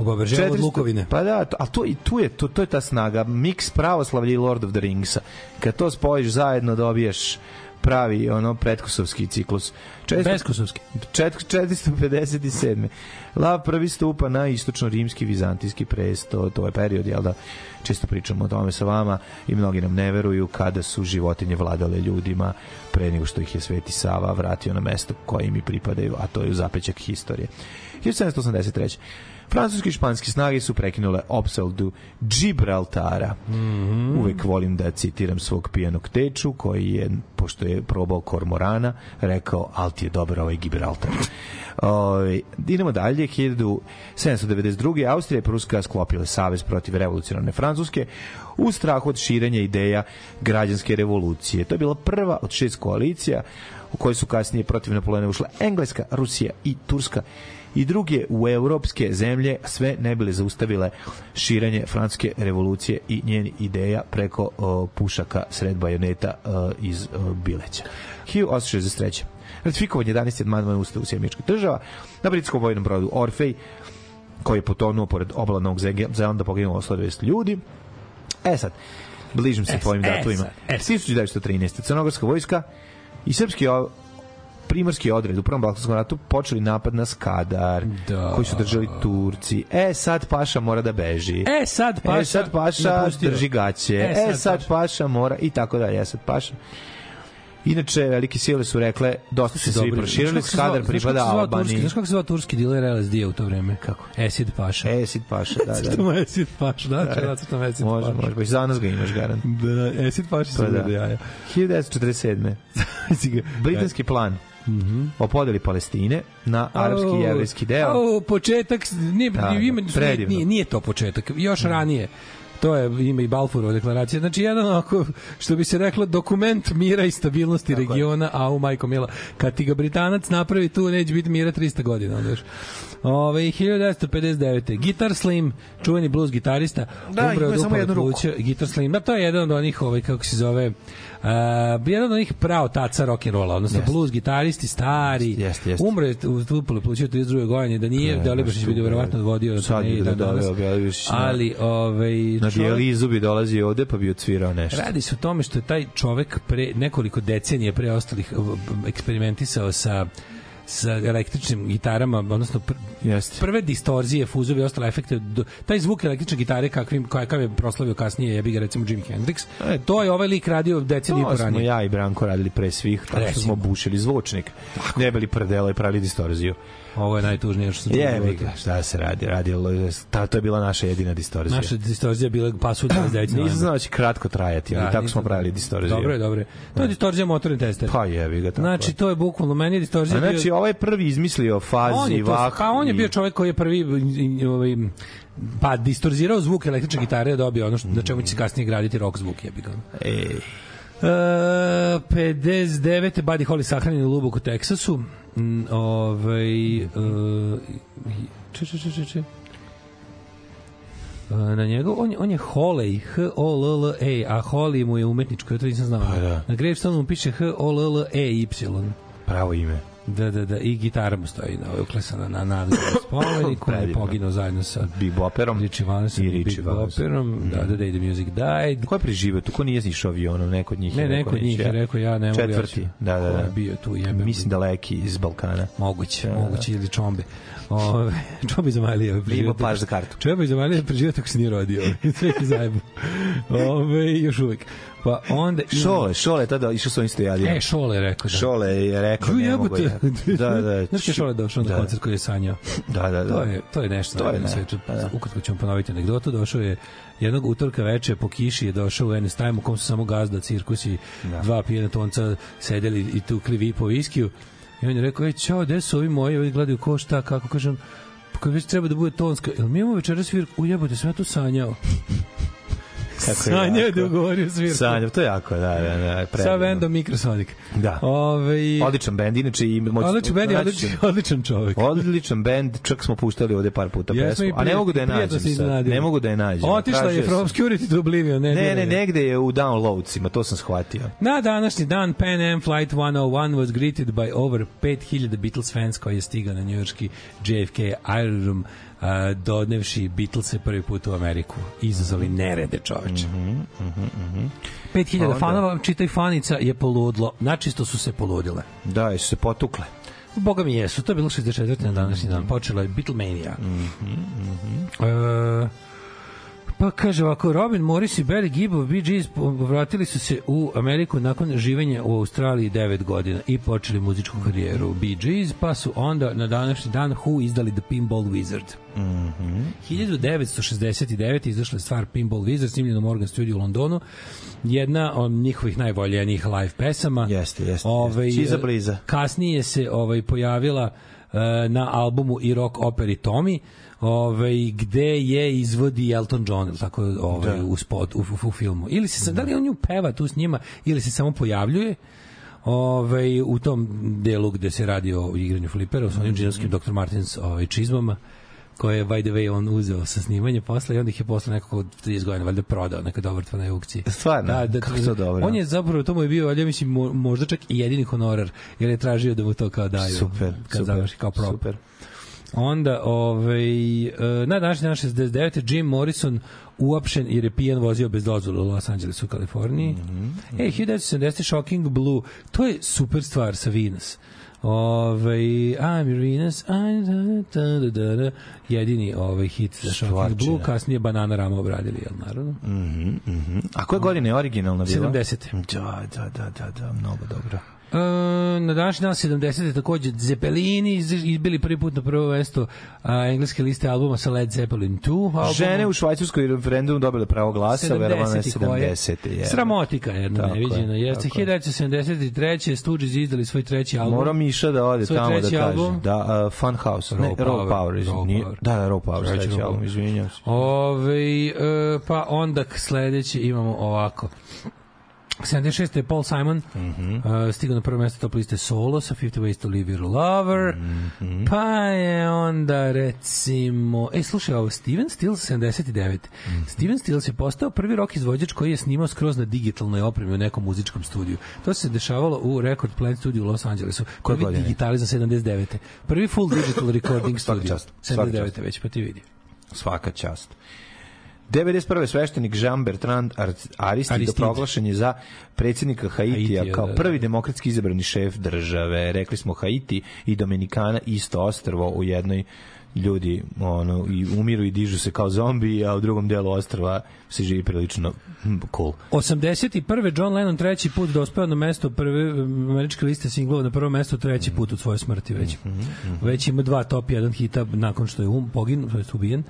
U Baberževu od
400
Lukovine.
Pa da, a to i tu je to to je ta snaga, miks pravoslavlja i Lord of the Ringsa. Kad to spojiš zajedno dobiješ pravi ono pretkosovski ciklus. Često,
Beskosovski.
čet, 457. Lav prvi stupa na istočno-rimski vizantijski presto, to je period, jel da, često pričamo o tome sa vama i mnogi nam ne veruju kada su životinje vladale ljudima pre nego što ih je Sveti Sava vratio na mesto koje im i pripadaju, a to je u zapećak historije. 1783. Francuski i španski snage su prekinule opsaldu Gibraltara. Uvek volim da citiram svog pijanog teču koji je, pošto je probao kormorana, rekao, ali ti je dobar ovaj Gibraltar. Ove, idemo dalje, 1792. Austrija i Pruska sklopile savez protiv revolucionarne Francuske u strahu od širenja ideja građanske revolucije. To je bila prva od šest koalicija u kojoj su kasnije protiv Napoleona ušle Engleska, Rusija i Turska i druge u evropske zemlje sve ne bile zaustavile širenje francuske revolucije i njen ideja preko o, pušaka sred bajoneta o, iz o, Bileća. 1863. Ratifikovanje 11. amandmana Ustava Sjemičkih država na britskom vojnom brodu Orfej koji je potonuo pored obala Novog Zelanda poginulo 120 ljudi. E sad, bližim se
E,
tvojim
e,
datumima.
sad, e,
1913. Crnogorska vojska i srpski primorski odred u Prvom Balkanskom ratu počeli napad na Skadar,
Da.
koji su držali Turci. E, sad Paša mora da beži.
E, sad Paša
e, sad Paša
napustio.
drži gaće.
E,
E,
sad
sad,
Paša.
Paša mora i tako dalje. E, sad Paša. Inače, velike sile su rekle, dosta se svi proširili,
se
Skadar pripada
se
Albaniji.
Znaš kako se zvao turski diler LSD u to vreme? Kako? Acid Paša.
Acid Paša, da, da.
Crtamo Acid Paša, da, da, crtamo Acid
Može,
Paša.
može, i za nas ga imaš garant.
Da, Acid Paša se
Pa da.
da. jaja.
1947.
Si ga-
Britanski plan
Mhm.
o podeli Palestine na arapski i
Au,
jevrijski deo.
au, početak, nije,
Da,
ima,
da, predivno.
nije, nije to početak, još ranije. To je ime i Balfourova deklaracija. Znači, jedan onako, što bi se reklo, dokument mira i stabilnosti
Tako je.
regiona, a u majko mila. Kad ti ga Britanac napravi, tu neće biti mira 300 godina. Onda još. Ove, 1959. Gitar Slim, čuveni blues gitarista,
Da, ima
od
samo
upale
jednu ruku.
pluća. Gitar Slim, da, to je jedan od onih, ovaj, kako se zove, uh, jedan od onih pravo taca rock'n'rolla, odnosno
Jeste.
blues gitaristi, stari,
Jeste, jeste.
umro je u upale pluća u 32. godine, da nije, da li bi verovatno vodio
Sad bi da
dan danas. Ali, ovaj,
Na dijalizu bi dolazi ovde pa bi odsvirao nešto.
Radi se o tome što je taj čovek pre nekoliko decenija pre ostalih eksperimentisao sa sa električnim gitarama, odnosno pr
Jeste.
prve distorzije, fuzove i ostale efekte, do, taj zvuk električne gitare kakvim, kakav je proslavio kasnije, jebi ga recimo Jimi Hendrix,
E,
to je ovaj lik radio deceniju i
To smo
ranije.
ja i Branko radili pre svih, tako što smo bušili zvučnik. Ne bili prdelo i pravili distorziju.
Ovo je najtužnije što sam čuo
Je, ga, šta se radi? Radilo, je- ta, to je bila naša jedina distorzija.
Naša distorzija je bila pasu 29.
Nisam znao da će kratko trajati, ali
Da,
tako
nisam-
smo pravili distorziju.
Dobro je, dobro je. To je distorzija motorne tester.
Pa jevi ga tako.
Znači, to je bukvalno, meni je distorzija bio-
znači, ovaj je prvi izmislio fazi,
je to,
vah.
pa on je bio čovjek koji je prvi ovaj pa distorzirao zvuk električne gitare da dobio ono što, na čemu će se kasnije graditi rock zvuk jebi ga.
Ej,
E, 59. Buddy Holly sahranjen u Luboku, Teksasu. Mm, ovaj, e, če, če, če, če, če. E, na njegov, on, je- on je Holey, H-O-L-L-E, a Holly mu je umetničko, ja to nisam znao.
Pa da.
Na gravestone mu piše H-O-L-L-E-Y.
pravo ime.
Da, da, da, i gitara mu stoji na ovoj uklesana na nadležnom spomeniku, on je
Predivno.
poginuo zajedno sa
Big Bopperom.
Richie Valensom
I Richie
Big
Valensom.
Bopperom, da, The Day the Music Died.
Ko je preživio tu? Ko nije išao avionom? Neko od njih
Ne,
je
neko od njih je rekao ja ne mogu.
Četvrti, da, da, da.
je bio tu jebe.
Mislim da leki iz Balkana.
Moguće,
Da, da.
moguće ili čombe. Ove, čombe za Malija.
Ima paš za kartu.
Čombe za Malija preživio tako se nije rodio. Sve je zajebu. Ove, još uvek. Pa onda... ima-
Šole, Šole tada išao s ovim stojadijom.
E, Šole je rekao. Da.
Šole je rekao,
Ju
ne mogu
jebote.
ja. Da, da.
Znaš je Šole došao na
Da.
koncert koji je sanjao?
Da, da, da.
To je, to je nešto
To je
na
ne.
svetu.
Pa da.
Ukratko vam ponoviti anegdotu. Došao je jednog utorka veče po kiši je došao u NS Time u kom su samo gazda, cirkus i
Da.
dva pijena tonca sedeli i tukli vi po viskiju. I on je rekao, ej, čao, gde su ovi moji? Ovi gledaju ko šta, kako kažem, pa kad već treba da bude tonska. Jel mi imamo večera svirku? Ujebote, sam ja tu sanjao.
Kako je
Sanjao je
jako.
da ugovorio svirku.
Sanjao, to je jako, da, da, da.
Sa
predivno.
bendom Microsonic.
Da.
Ove,
Odličan bend, inače i moći...
odličan bend odličan, odličan čovjek.
Odličan bend, čak smo puštali ovde par puta
i
pesmu, a ne mogu da je nađem sad. Ne mogu da je nađem.
Otišla je from
sam.
Obscurity to Oblivion. Ne,
Ne, ne, negde je u downloadsima, to sam shvatio.
Na današnji dan Pan Am Flight 101 was greeted by over 5000 Beatles fans koji je stigao na njujorski JFK aerodrom dodnevši Beatlese prvi put u Ameriku. Izazvali nerede čoveče. Mm -hmm, 5000
Onda-
fanova, čitaj fanica, je poludlo. Načisto su se poludile.
Da, jesu se potukle.
Boga mi jesu, to je bilo 64. na današnji dan. Počela je Beatlemania. E, pa kaže ovako, Robin Morris i Barry Gibb of Bee Gees vratili su se u Ameriku nakon živenja u Australiji 9 godina i počeli muzičku karijeru Bee Gees, pa su onda na današnji dan Who izdali The Pinball Wizard. Mm -hmm. 1969. izašla je stvar Pinball Wizard snimljena u Morgan Studio u Londonu. Jedna od njihovih najvoljenijih live pesama.
Jeste, jeste,
Ovaj.
Čiza bliza.
Kasnije se ovaj pojavila e, na albumu i rock operi Tommy ovaj gde je izvodi Elton John ili tako ovaj
Da.
u spot u, u, u filmu ili se da li on nju peva tu s njima ili se samo pojavljuje ovaj, u tom delu gde se radi o igranju flipera, sa onim džinovskim Dr. Martins ovaj, čizmama, koje je, by the way, on uzeo sa snimanja posle i onda ih je posle nekako 30 godina valjda prodao neka dobrotvorna aukciji.
Stvarno? Kako je to dobro?
On je zapravo, to mu je bio, valjda mislim, mo- možda čak i jedini honorar, jer je tražio da mu to kao daju.
Super,
kad
super,
završi kao prop.
super.
Onda, ovaj, e, na današnji dan 69. Jim Morrison uopšen jer je pijan vozio bez dozvole u Los Angelesu u Kaliforniji. Mm
Mhm,
-hmm. E, 1970. Shocking Blue. To je super stvar sa Venus. Ove, I'm Venus, I'm da, da, da, da, da. jedini ovaj hit za Shocking. Blue, kasnije Banana Rama obradili, jel naravno?
Mhm, mhm. A koje godine je originalna bila?
70.
Da, da, da, da, da, mnogo dobro.
E, na današnji dan 70. takođe Zeppelini iz- izbili prvi put na prvo mesto a, engleske liste albuma sa Led Zeppelin 2 albumom.
Žene u švajcarskoj referendumu dobile pravo glasa, verovano je
70 koje?
70. je.
Sramotika jedna
Tako je,
neviđena. Jeste
je.
1973. Stooges izdali svoj treći album.
Mora Miša da ode
Svoj
tamo da
treći
kaže.
album?
Da, uh, Fun House. Ne,
Raw
Raw
Power.
Power.
Raw Power.
Da, da, Raw Power,
Treći Raw
album,
Power.
izvinjam se.
Ove, e, pa onda sledeće imamo ovako. 76. je Paul Simon mm -hmm. uh, stigao na prvo mesto top liste solo sa 50 Ways to Leave Your Lover mm -hmm. pa je onda recimo e slušaj ovo Steven Stills 79 mm -hmm. Steven Stills je postao prvi rock izvođač koji je snimao skroz na digitalnoj opremi u nekom muzičkom studiju to se dešavalo u Record Plant studiju u Los Angelesu
Koje
prvi
godine?
digitali za 79. prvi full digital recording studio
čast, svaka
79.
čast.
već pa ti vidi
Svaka čast. 91. sveštenik Jean Bertrand Ar- Aristide,
Aristide.
proglašen je za predsjednika Haitija
Haitija,
kao
da, da.
prvi demokratski izabrani šef države. Rekli smo Haiti i Dominikana isto ostrvo u jednoj ljudi ono i umiru i dižu se kao zombi, a u drugom delu ostrva se živi prilično hm, cool.
81. John Lennon treći put dospeo na mesto prve američke liste singlova na prvo mesto treći put od svoje smrti već. Već ima dva top 1 hita nakon što je um, pogin, to je ubijen.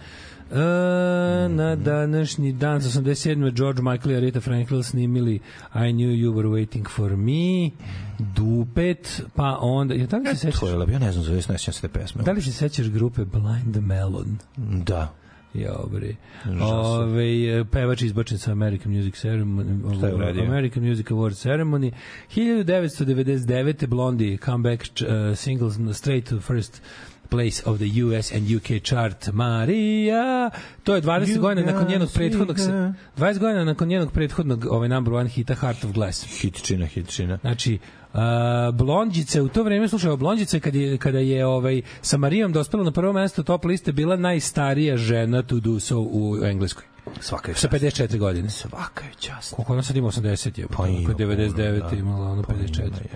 E, na današnji dan, 87. George Michael i Aretha Franklin snimili I Knew You Were Waiting For Me, Dupet, pa onda... Ja, da li se sećaš?
To je lepo, ja ne znam, zove ne sjećam se te pesme.
Da li se sećaš grupe Blind Melon?
Da.
Ja, bre. Ove, pevač izbačen sa American Music Ceremony,
Šta je uradio?
American Music Award Ceremony. 1999. Blondie comeback uh, singles straight to first place of the US and UK chart Maria to je 20
You
godina nakon njenog prethodnog se-
me.
20 godina nakon njenog prethodnog ovaj number one hita Heart of Glass
Hitčina, hitčina.
Znači, Uh, Blondjice u to vreme slušao Blondjice kad je kada je ovaj sa Marijom dospela na prvo mesto top liste bila najstarija žena to do so u Engleskoj.
Svaka je
Sa
čast.
54 godine.
Svaka je čast.
Koliko ona sad ima 80 je?
Pa ima
Ako je 99
puno, da.
imala
Pa ima,
54.
je.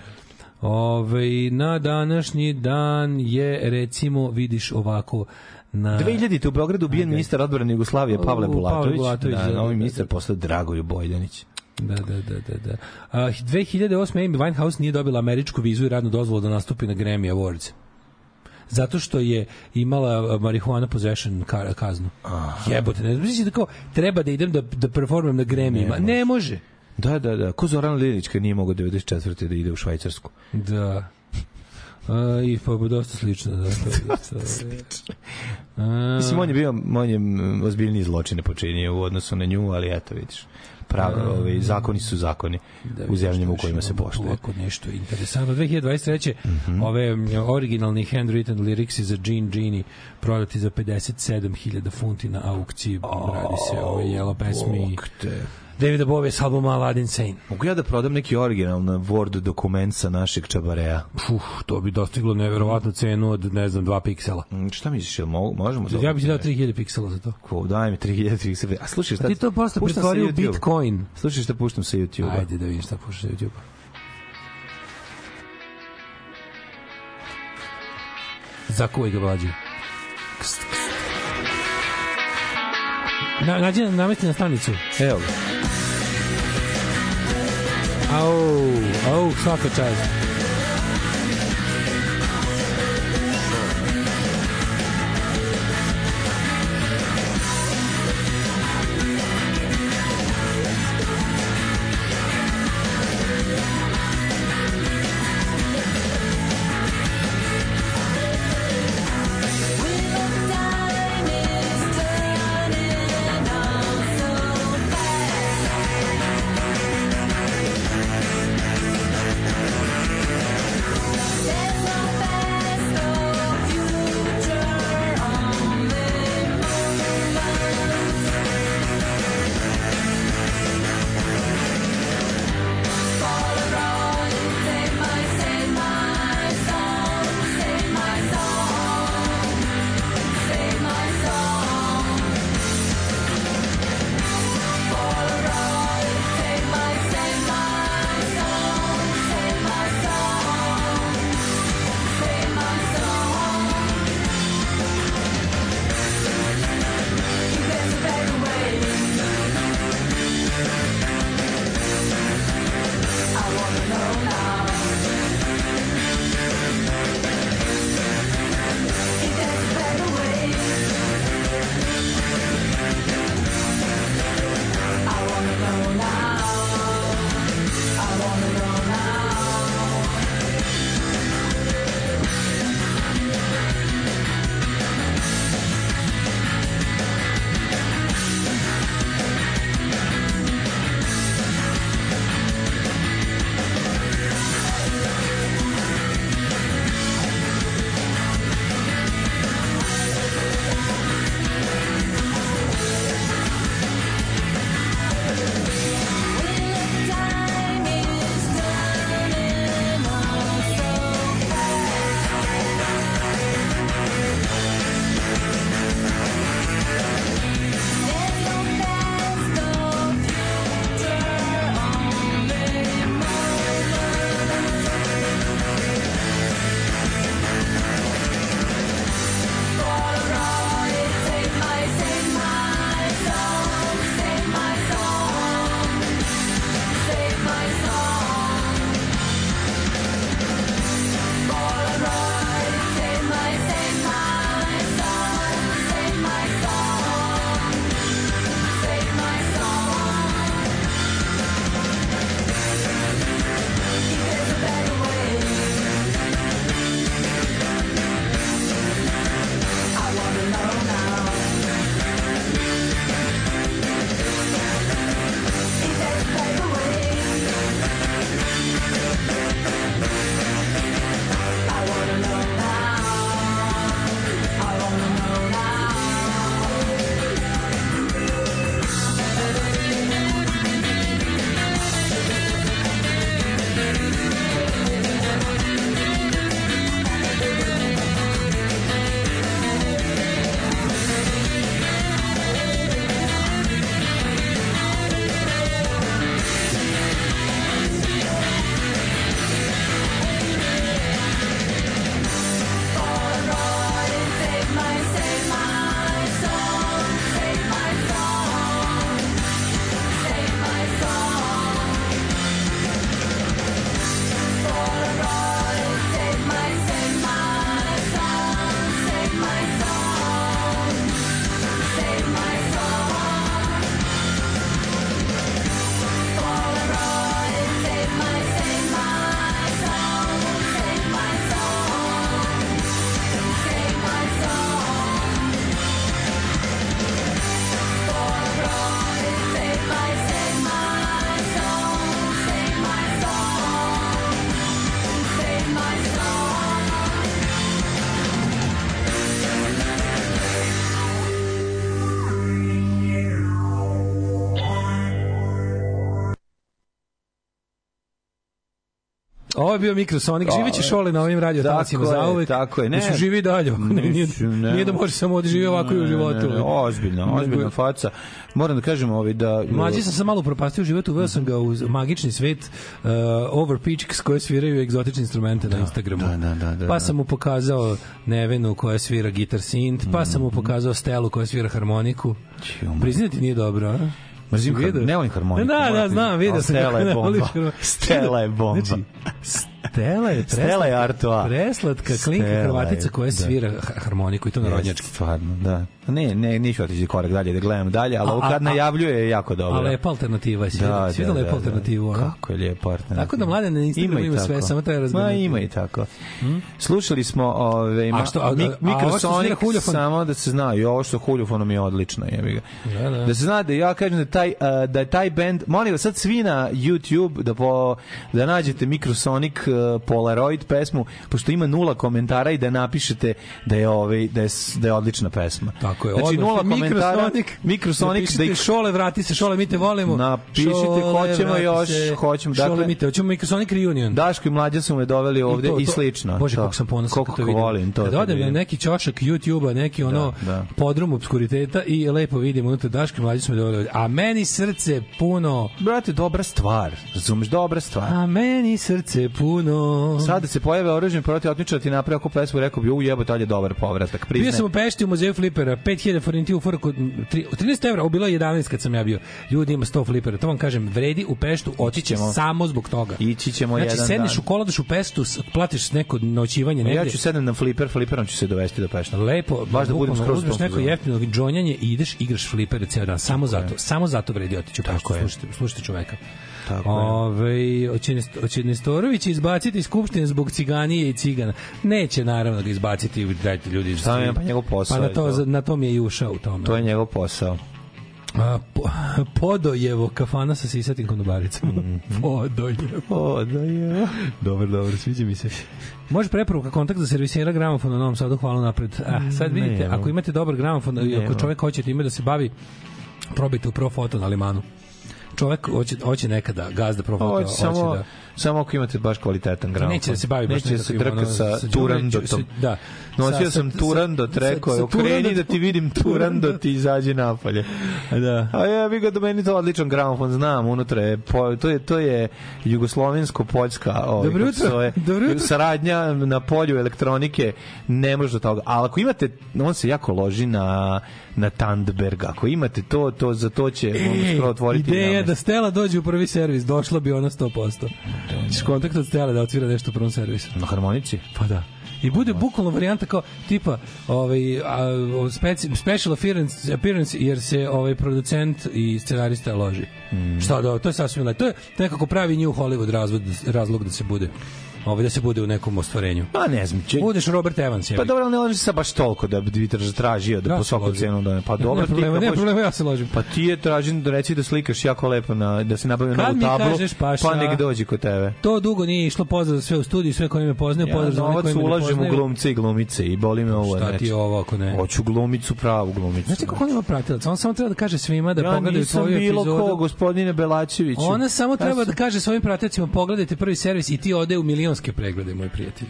Ove, na današnji dan je recimo vidiš ovako na
2000. u Beogradu ubijen ministar odbrane Jugoslavije Pavle Bulatović.
Bulatović,
da,
da,
novi
da,
ministar
da.
postao Dragoljub Bojdanić.
Da, da, da, da, da. A, 2008. Amy Winehouse nije dobila američku vizu i radnu dozvolu da nastupi na Grammy Awards. Zato što je imala marihuana possession ka- kaznu. Jebote, ne znači da kao treba da idem da da performam na Grammyima. Ne, može.
Da, da, da. Ko Zoran Lilić kad nije mogao 94. da ide u Švajcarsku.
Da. A, I pa dosta slično. Da, to je isto. A,
Mislim, on je bio, on je ozbiljniji zločine počinio u odnosu na nju, ali eto, vidiš. Pravi, ovaj, zakoni su zakoni
da
u zemljama u kojima se poštuje.
Ovako nešto interesantno. 2023. ove mm, originalni handwritten liricsi za Jean Genie prodati za 57.000 funti na aukciji. Radi se o jelo pesmi
te.
Davida Bowie s albuma Aladdin Sane.
Mogu ja da prodam neki originalna Word dokument sa našeg čabareja?
Uf, to bi dostiglo neverovatnu cenu od, ne znam, 2 piksela.
Mm, Šta misliš, jel mo- možemo to?
Ja bih ti dao 3000 piksela za to.
Ko, daj mi 3000 A slušaj, šta...
A ti to posle pretvorio u
YouTube-a.
Bitcoin.
Slušaj šta puštam sa YouTube-a.
Ajde da vidim šta pušaš sa YouTube. Zakuvaj ga mlađe. Kst, kst. Na, nađi, namesti na stanicu.
Evo ga.
Au, au, svaka Ovo je bio Mikrosonic, živeće šole na ovim radio
je,
za uvek.
tako je, ne.
Mislim, živi dalje. Ne, nije, nije da može samo da živi ovako i u životu.
Ne, ne, ozbiljno, ozbiljno faca. Moram da kažem ovaj da
Mlađi sam se malo upropastio u životu, uveo sam ga u magični svet uh, Overpitch koje sviraju egzotične instrumente na Instagramu.
da, da, da, da,
pa
da.
sam mu pokazao Nevenu koja svira gitar synth, pa sam mu
Mhm.
pokazao Stelu koja svira harmoniku. Priznati nije dobro, a?
Mrzim har- ne volim harmoniku,
Da, da, znam, vidio sam
Stela je bomba. Stela je bomba.
Znači, Stela je
Stela je Artois.
Preslatka klinka Hrvatica koja
da.
svira ha- harmoniku i to narodnjački.
Stvarno, da. Ne, ne, ništa otići korak dalje da gledam dalje, ali
A-
ovo
a-
kad
a-
najavljuje je jako dobro.
A lepa alternativa je
Da,
svira.
da,
lepa
da,
alternativu,
da.
a?
Kako je lijepa alternativa.
Tako da mlade na Instagramu ima sve, samo treba razgledati.
Ma ima i tako. Slušali smo ove,
A što, a- a- a
mi,
što svira huljofon?
samo da se zna, i ovo što huljofonom je odlično, ga.
Da, da.
Da se zna da ja kažem da taj, a, da je taj band, molim vas sad svi na YouTube da, po, da nađete Mikrosonic uh, Polaroid pesmu, pošto ima nula komentara i da napišete da je, ovaj, da je, da je odlična pesma.
Tako je.
Znači nula komentara.
Mikrosonic.
Mikrosonic da ih
šole, vrati se, šole, mi te volimo.
Napišite,
Šole,
hoćemo još,
se,
hoćemo,
Šole,
dakle-
mi te, hoćemo Mikrosonic reunion.
Daško i mlađa su me doveli ovde i,
to- to-
slično.
Bože, kako sam ponosan
Koliko
kad to vidim.
volim to.
Kad
kad
odem na neki ćošak YouTube-a, neki ono
Da, da.
podrum obskuriteta i lepo vidim unutra Daško i mlađi su me doveli ovde. A meni srce puno,
Brate, dobra stvar. Razumeš, dobra stvar.
a meni srce puno.
Sad da se pojave oružen protiv otmičara ti napravi ako pesmu rekao bi u jebo to je dobar povratak.
Bio
Priznajem.
sam u Pešti u muzeju flipera, 5000 forintiju forku, 13 evra, bilo je 11 kad sam ja bio. Ljudi ima 100 flipera, to vam kažem, vredi u Peštu otići
ćemo.
samo zbog toga.
Ići ćemo
Znači,
jedan
sedneš
dan.
u kolodaš u Pestu, s- platiš neko noćivanje negde.
Ja ću sedem na fliper, fliperom ću se dovesti do Pešta.
Lepo,
Baš da budem skroz u
uzmeš neko jeftino džonjanje i ideš igraš flipere ceo dan. Samo zato, samo zato vredi otići u Peštu. Slušajte, slušajte čoveka.
Tako.
Ove, hoće Nestorović izbaciti iz skupštine zbog ciganije i cigana. Neće naravno ga izbaciti, dajte ljudi.
Šta je, pa njegov posao
Pa na to,
to.
na tom je i ušao u tome.
To je njegov posao.
A, po, Podojevo, kafana sa sisatim konobaricama.
Mhm.
Podojevo.
O, da je.
Dobro, dobro, sviđa mi se. Može preporuka kontakt za servisera gramofona u Novom Sadu, hvala napred. A, sad vidite, ako imate dobar gramofon, ako čovjek hoće time da se bavi, probajte u Profoto na Limanu. Čovjek hoće, hoće nekada, gazda Profoto,
Hoće
hoće,
samo,
da...
samo ako imate baš kvalitetan gramofon.
Neće da se bavi baš
Neće da se
ono,
sa,
sa
turandotom.
da.
Nosio
Sa-
sam
sa-
turando,
sa-
rekao je, okreni da ti vidim turando, ti izađi napolje.
Da.
A ja vi ga do meni to odličan gramofon, znam, unutra je, po, to je, to je jugoslovensko-poljska ovaj,
Dobro jutro, dobro jutro.
saradnja na polju elektronike, ne može do toga. Ali ako imate, on se jako loži na, na Tandberg, ako imate to, to za to će on skoro otvoriti.
ideja. Da Stela dođe u prvi servis, došla bi ona 100%. Ćeš kontakt od Stela da otvira nešto u prvom servisu.
Na harmonici?
Pa da. I bude bukvalno varijanta kao tipa ovaj a, speci, special appearance, appearance jer se ovaj producent i scenarista loži.
Mm.
Šta da, to je sasvim lepo. To je nekako pravi New Hollywood razvod, razlog da se bude ovaj da se bude u nekom ostvarenju.
Pa ne znam, će,
Budeš Robert Evans, je.
Pa dobro, ne loži se baš toliko da bi traž- tražio da
Ja
po svaku cenu da pa
Ne,
dobro
ne problema,
ti
ne problema, ja se ložim.
Pa ti je tražim da reci da slikaš jako lepo na da se nabavi
Kad
novu tablu.
kažeš, Paša?
pa nek dođi kod tebe.
To dugo nije išlo pozdrav za sve u studiju, sve koji me poznaju,
Ja
pozdrav za one koji me
ulažem u glumce i glumice i boli me ovo.
Šta ti
znači.
je ovo ako ne?
Hoću glumicu, pravu glumicu.
Znači kako on ima pratilaca? On samo treba da kaže svima da
ja
pogledaju tvoju
bilo
epizodu.
ko, gospodine Belačeviću.
Ona samo
Ja
treba da kaže svojim pratiocima pogledajte prvi servis i ti ode u milionske preglede, moj prijatelj.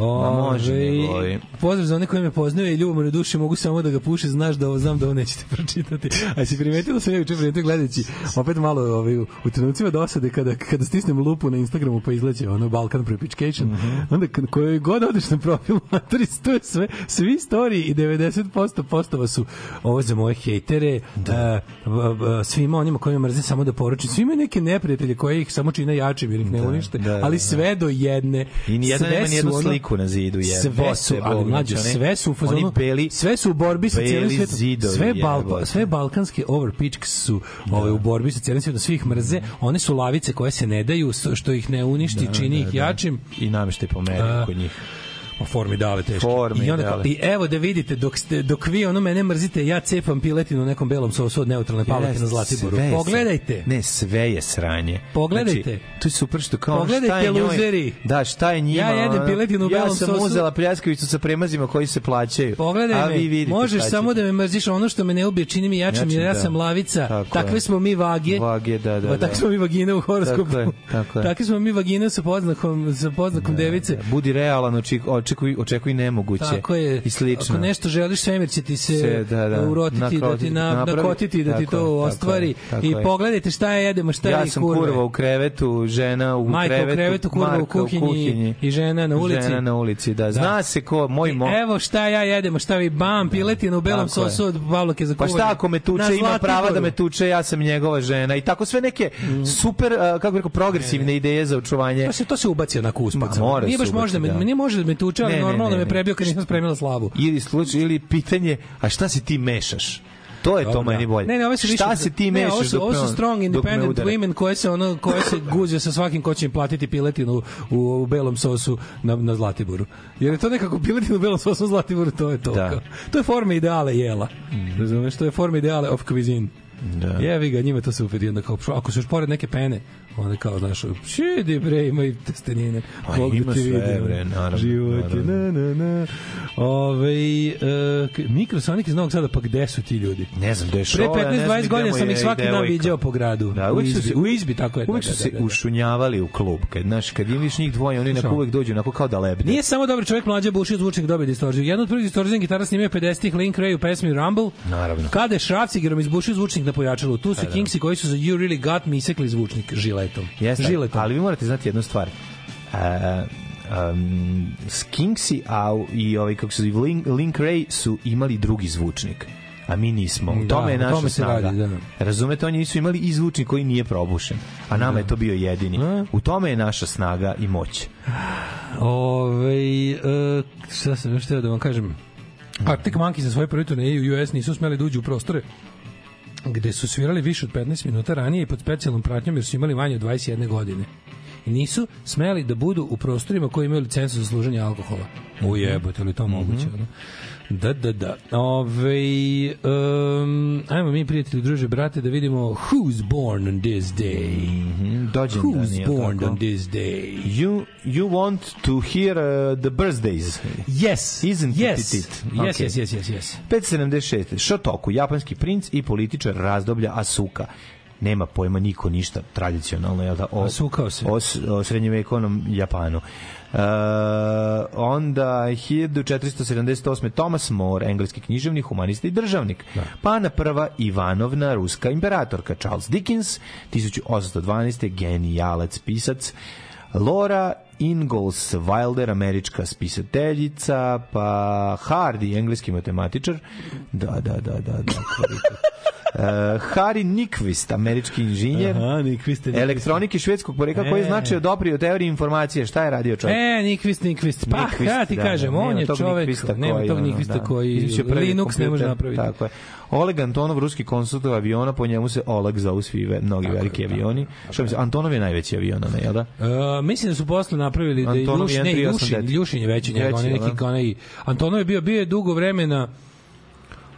Ma, može, ovaj.
Pozdrav za one koji me poznaju i na duši, mogu samo da ga puše, znaš da ovo znam da ovo nećete pročitati. A si primetio da sam ja juče primetio gledajući opet malo ovaj, u, u trenucima dosade kada, kada stisnem lupu na Instagramu pa izleće ono Balkan Prepičcation,
Mhm.
onda kad, koji god odeš na profil materi, to je sve, svi storiji i 90% postova su ovo za moje hejtere, da. svima onima koji me mrze samo da poručim, svi imaju neke neprijatelje koji ih samo čine jačim jer ih ne unište,
da, da,
ali
da.
sve do jedne.
I nijedna
sve
nema nijednu
ono-
sliku na zidu, je.
Sve su, ali mlađe, sve su u fazonu,
beli-
sve su u borbi sa cijelim
beli
svetom.
zidovi,
Sve, bal,
jebote.
sve balkanske overpitch su ovaj, u borbi sa cijelim svetom, svi ih mrze. One su lavice koje se ne daju, što ih ne uništi, čini ih jačim.
I nameštaj po meri
A,
kod njih.
O formi dale teški.
Formi
I, onda,
dale.
I evo da vidite, dok, ste, dok vi ono mene mrzite, ja cepam piletinu u nekom belom sosu od neutralne palanke
Jeste,
na Zlatiboru. Pogledajte.
Ne, sve je sranje.
Pogledajte.
Znači, to je super što kao
Pogledajte,
šta je njoj,
luzeri.
Da, šta je njima?
Ja jedem piletinu u belom
Ja sam
sosu.
uzela pljeskavicu sa premazima koji se plaćaju.
Pogledaj
A
me,
vi vidite
možeš samo da me mrziš, ono što me ne ubije čini mi jačim, jer ja
Jačim,
sam
da.
lavica.
Tako
Takve
je.
smo mi vage.
Vage, da, da,
Pa
da.
Takve smo mi vagine u horoskopu.
Tako je, tako je.
Takve smo mi vagine sa poznakom, sa poznakom device.
Budi realan, oček- očekuj, očekuj nemoguće.
Tako je.
I slično.
Ako nešto želiš, svemir će ti se,
Se, da, da.
urotiti, da ti na,
napravi.
nakotiti, da ti to
je, tako
ostvari.
je, tako
I
je.
pogledajte šta je jedemo, šta
ja
je
sam
kurve.
kurva u krevetu, žena u
Majka
krevetu,
u krevetu, kurva u
Marka
kuhinji, i žena na ulici.
Žena na ulici, da. Zna se ko, moj mo...
Evo šta ja jedemo, šta vi bam, piletina u belom
Tako je.
sosu od Pavlake za
Pa
kuvanje.
šta ako me tuče, ima prava da me tuče, ja sam njegova žena i tako sve neke super, uh, kako bih rekao, progresivne ideje za očuvanje.
To se to se.
Ma,
samo.
mora
Nije baš možda
da.
nije može da me tuče, ali
Ne, ne,
normalno da
ne,
me
ne.
prebio kad nisam spremila slavu.
Ili slučaj, ili pitanje, a šta se ti mešaš? To je to
Dobro,
meni
da.
bolje.
Ne, ne, ove su više,
šta se ti
ne,
mešaš
ovo su, ovo su
on-
strong independent women koje se ono koje se guze sa svakim ko će im platiti piletinu u, u belom sosu na, na Zlatiboru. Jer je to nekako piletinu u belom sosu na Zlatiboru, to je to.
Da.
To je forma ideale jela. Razumeš, to je forma ideale of cuisine.
Da.
Jevi ga, njima to super. I onda kao, ako su još pored neke pene, onda kao, znaš, šidi bre, ima i testenine.
A
Bog da
ima sve,
vidi,
bre, naravno,
Život je, na, na, na. Ove, uh, Mikrosonic iz Novog Sada, pa gde su ti ljudi?
Ne znam, gde je
Pre
šola, ja ne znam
15-20
gde
godina sam ih svaki dan viđao po gradu.
Da,
u,
uvijek
izbi,
se,
u izbi, tako je.
Uvijek
da,
su
da,
se
da, da.
ušunjavali u klub. Kad, znaš, kad imaš njih dvoje, oni
Slušaj.
uvek dođu onako kao da lebde.
Nije samo dobar čovjek mlađe bušio zvučnik dobio distorziju. Jednu od prvih distorzijan gitara snimio 50-ih Link Ray u pesmi Rumble.
Naravno.
Kada je Šrafcigerom izbušio zvučnik na pojačalu, tu su Kingsi koji su za You Really Got Me isekli zvučnik žiletom.
Jeste,
žiletom.
ali vi morate znati jednu stvar. Uh, um, Skinksi a i ovaj kako se zove Link, Link Ray su imali drugi zvučnik a mi nismo. U
Da,
tome je naša
tome
snaga.
radi, da.
Razumete, oni nisu imali i zvučnik koji nije probušen, a nama je to bio jedini. U tome je naša snaga i moć.
Ove, uh, šta sam još htio da vam kažem? Arctic Monkeys za svoje prve turneje u US nisu smeli da uđu u prostore gde su svirali više od 15 minuta ranije i pod specijalnom pratnjom jer su imali manje od 21 godine. I nisu smeli da budu u prostorima koji imaju licencu za služenje alkohola. U jebote, ali to moguće? ono? Da, da, da. Ove, um, ajmo mi, prijatelji, druže, brate, da vidimo who's born on this day.
Dođendan
Who's
je,
born
tako?
on this day?
You, you want to hear uh, the birthdays.
Yes.
Isn't
yes.
it it?
Yes,
Okay.
yes, yes, yes, yes.
576. Shotoku, japanski princ i političar razdoblja Asuka. Nema pojma niko ništa tradicionalno je da o,
se.
o, o srednjevekovnom Japanu. Uh, onda 1478. Thomas More, engleski književnik, humanista i državnik. Pana prva Ivanovna, ruska imperatorka. Charles Dickens, 1812. genijalac, pisac. Laura Ingalls Wilder, američka spisateljica, pa Hardy, engleski matematičar. Da, da, da, da, da. Uh, Harry Nyquist, američki inženjer.
Aha, Nyquist je-
Elektronike švedskog porekla koji
E.
značio doprio teoriju informacije. Šta je radio čovjek?
E, Nikvist, Nikvist. Pa,
Nyquist,
ja ti
da,
kažem,
da,
on je
tog
čovek,
Nyquista
nema
koji,
tog Nikvista
da.
koji Linux ne
kompjuter,
može napraviti.
Tako je. Oleg Antonov, ruski konstruktor aviona, po njemu se Oleg zovu svi ve- mnogi veliki avioni. Što mi se, Antonov je najveći avion, ne, jel da?
Uh, mislim da su posle napravili da je
Antonov
Ljuš, ne,
1389.
Ljušin, Ljušin je veći od njega,
Veći,
on je neki
da.
onaj, Antonov je bio, bio je dugo vremena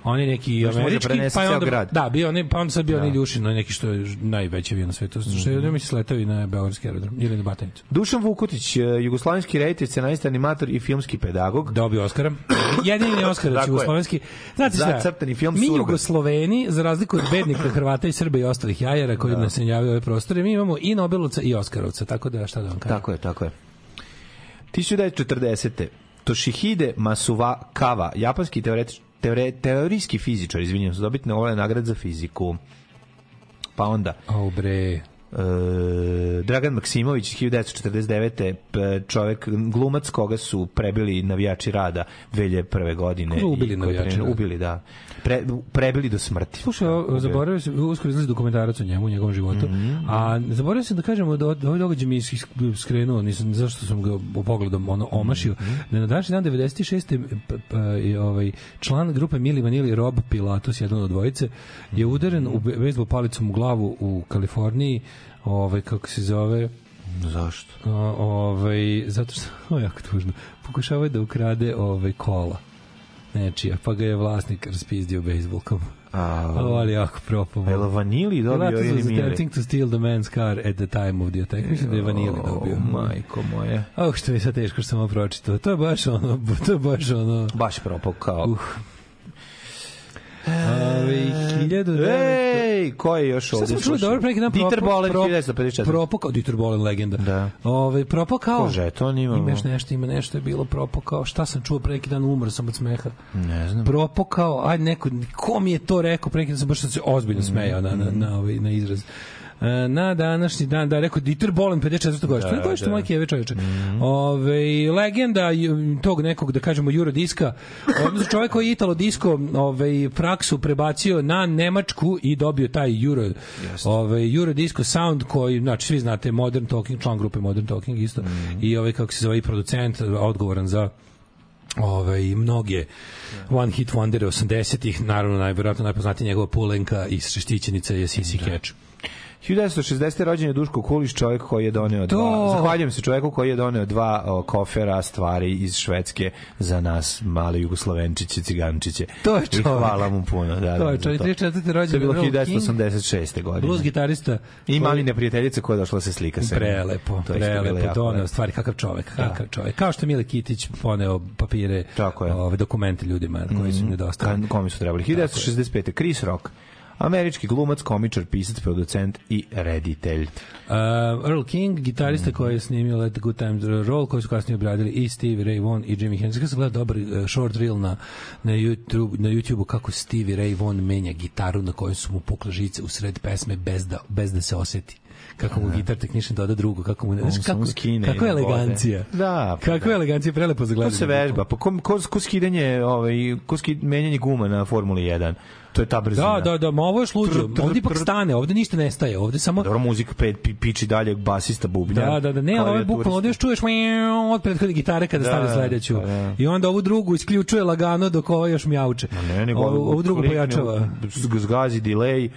on je neki
može
američki, pa je onda,
grad.
da, bio on, pa on sad bio onaj Ljušin, onaj neki što je najveći avion na svetu, što je, mm mislim, sletao i na Beogradski aerodrom, ili na Batajnicu.
Dušan Vukotić, eh, jugoslovenski reditelj, scenarist, animator i filmski pedagog.
Dobio Oskara. Jedini Oskar
Tako je.
jugoslovenski. Znate
Za
šta?
crtani film
Mi
Surogat.
Jugosloveni, za razliku od bednika Hrvata i Srba i ostalih jajara koji
Da.
nas se javljaju ove prostore, mi imamo i Nobelovca i Oskarovca, tako da šta da vam kažem.
Tako je, tako je. 1940. Toshihide Masuvakawa, japanski teoretič, teore, teorijski fizičar, izvinjam se, dobitne ove nagrad za fiziku. Pa onda,
Au bre.
E, Dragan Maksimović 1949. p- čovek glumac koga su prebili navijači rada 2001. godine
Koga ubili navijači
ubili da Pre, prebili do smrti
Slušaj,
Da,
zaboravio sam, uskoro izlazi dokumentarac o njemu, u njegovom životu,
Mhm.
a zaboravio sam da kažemo da ovaj događaj mi je skrenuo, nisam, zašto sam ga u pogledom ono, omašio,
Mhm.
da je na današnji dan 96. p- p- je ovaj, član grupe Mili Vanili Rob Pilatus, jedan od dvojice, je udaren u be- bejsbol palicom u glavu u Kaliforniji, ovaj, kako se zove,
Zašto?
O, ovaj, zato što, o, jako tužno, pokušavaju da ukrade ovaj, kola nečija, pa ga je vlasnik raspizdio bejsbolkom.
A,
Ali jako propao.
A je li Vanili dobio ili Mili?
attempting to steal the man's car at the time of the attack. Mislim da je Vanili dobio.
O, majko moje.
Oh, što je sad teško što sam ovo pročitao. To je baš ono, to je baš ono...
Baš je propao kao...
Uh. Ove, 1900...
Ej, ko je još ovde?
smo čuli
slušao?
dobro pre neki dan
Dieter
propo-
Bohlen,
pro-
1954.
Propao Dieter Bohlen legenda.
Da.
Ove, propao kao...
Ko žeton imamo?
Ima još nešto, ima nešto je bilo propao kao... Šta sam čuo pre neki dan, umro sam od smeha.
Ne znam.
Propao kao... Ajde, neko... Ko mi je to rekao pre neki dan, sam baš sam se ozbiljno smejao na, na, na, ovaj, na izraz. E, na današnji dan, da, rekao Dieter Bohlen, 54. godište.
Da,
Da, godište
da.
majke Eve čoveče. Ove, legenda tog nekog, da kažemo, Eurodiska, odnosno čovjek koji je Italo Disco ove, praksu prebacio na Nemačku i dobio taj Euro, ove, Eurodisco sound koji, znači, svi znate, Modern Talking, član grupe Modern Talking isto, i ovaj, kako se zove, i producent, odgovoran za ovaj mnoge one hit wondere 80-ih, naravno najverovatno najpoznatija njegova pulenka i šestićenica je Sissy Catch.
1960. rođen je Duško Kulić, čovjek koji je doneo
To-
dva. Zahvaljujem se čovjeku koji je doneo dva o, kofera stvari iz Švedske za nas, male Jugoslovenčiće, Cigančiće.
To je
I
čovjek.
hvala mu puno. Da,
To
da,
je
za
čovjek, 34. rođen
To je bilo
Earl King.
1986. godine.
Blues gitarista.
I
koji-
mali neprijateljica koja je došla da se slika sa njim.
Prelepo,
To je
prelepo, doneo stvari, kakav čovek, kakav čovek. Kao što je Mile Kitić poneo papire,
Tako je.
ove dokumente ljudima koji su im nedostali.
Kome su trebali? 1965. Chris Rock. Američki glumac, komičar, pisac, producent i reditelj.
Uh, Earl King, gitarista koji je snimio Let the Good Times Roll, koji su kasnije obradili i Stevie Ray Vaughan i Jimi Hendrix. Kada sam gledao dobar uh, short reel na, na, YouTube, na YouTube-u kako Stevie Ray Vaughan menja gitaru na kojoj su mu pukle žice u sred pesme bez da, bez da se oseti kako mu gitar technician doda drugo, kako mu ne,
On
znaš
samo
kako,
skine
kako je elegancija.
Da, pa
Kakva je elegancija, prelepo za
To
gledanje.
se vežba. Pa ko, ko, ko skidanje, ovaj, ko ski, menjanje guma na Formuli 1. To je ta brzina.
Da, da, da, ma ovo je sluđo. Ovdje ipak stane, ovdje ništa nestaje, ovdje samo...
Dobro, muzika pet, pi, piči dalje, basista bubnja.
Da, da, da, ne, ovo je bukvalno, ovdje još čuješ od prethode gitare kada
Da,
stavi sledeću.
pa da.
I onda ovu drugu isključuje lagano dok ovo još mjauče.
Ne, nego
ovu, ovu drugu pojačava.
Zgazi delay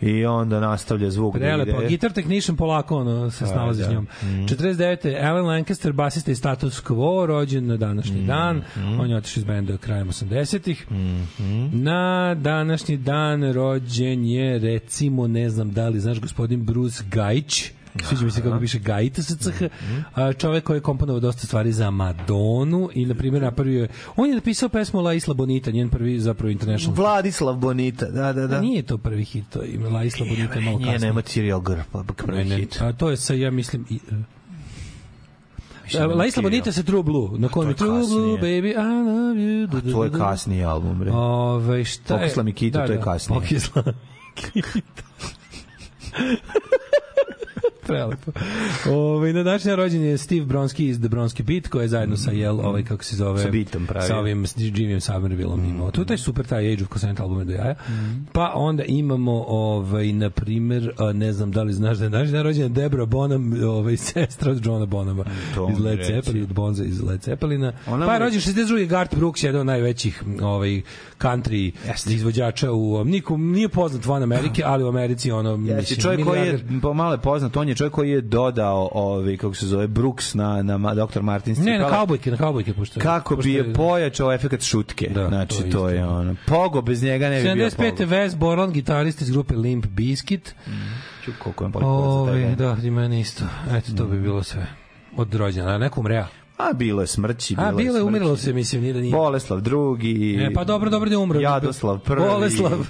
i onda nastavlja zvuk. da
Prelepo.
ide.
Gitar technician polako ono, se snalazi
da.
s njom. 49. Alan Lancaster, basista i status quo, rođen na današnji dan. On je otišao iz benda krajem 80-ih. Na današnji dan rođen je, recimo, ne znam da li, znaš, gospodin Bruce Gajić, sviđa mi se kako piše Gajita sa CH, a, čovek koji je komponovao dosta stvari za Madonu i, na primjer, napravio je, on je napisao pesmu La Isla Bonita, njen prvi zapravo international
Vladislav Bonita, da, da, da.
Da. Nije to prvi hit, to je La Isla Bonita je malo
Nije
kasnije.
Nematerial Girl, pa prvi hit.
A to je sa, ja mislim, i, uh,
Mislim,
La Isla
Nematerial.
Bonita se True Blue, na kojem je
to je
True Blue,
kasnije.
baby, I love you. Du, du,
To je
du, du.
kasniji album, bre.
Ove, šta je?
Pokisla mi kitu, to je kasnije.
Pokisla kitu. Prelepo. Ove, na današnji dan rođen je Steve Bronski iz The Bronski Beat, koji je zajedno sa Jel, ovaj, kako se zove,
Sa Beatom pravio.
sa ovim Jimmyem Somervilleom imao. To je taj super, taj Age of Consent album do jaja. Pa onda imamo, ovaj, na primer, ne znam da li znaš da je današnji dan rođen je Deborah Bonham, ovaj, sestra od Johna Bonhama
To
iz
mi
Led
reci.
Zeppelin, od Bonza iz Led Zeppelina.
Ona
pa je rođen 62. Garth Brooks, jedan od najvećih ovaj, country
Jeste.
izvođača u nikom nije poznat van Amerike, ali u Americi ono
Jeste,
mislim
čovjek koji je pomalo poznat, on je čovjek koji je dodao ovaj kako se zove Brooks na na Dr. Martins
ne na kaubojke, na kaubojke pošto
kako
pošto
bi je pojačao efekat šutke.
Da,
znači
to je
to, je ono. Pogo bez njega ne bi bio
75.
Pogo.
Wes Borland, gitarist iz grupe Limp Bizkit.
Ču, koliko je tebe.
da, i meni isto. Eto, to bi bilo sve. Od rođena, nekom rea.
A bilo je smrći, bilo
A, bilo je, umiralo se, mislim, nije da nije.
Boleslav drugi.
E, pa dobro, dobro da je umro.
Jadoslav prvi.
Boleslav.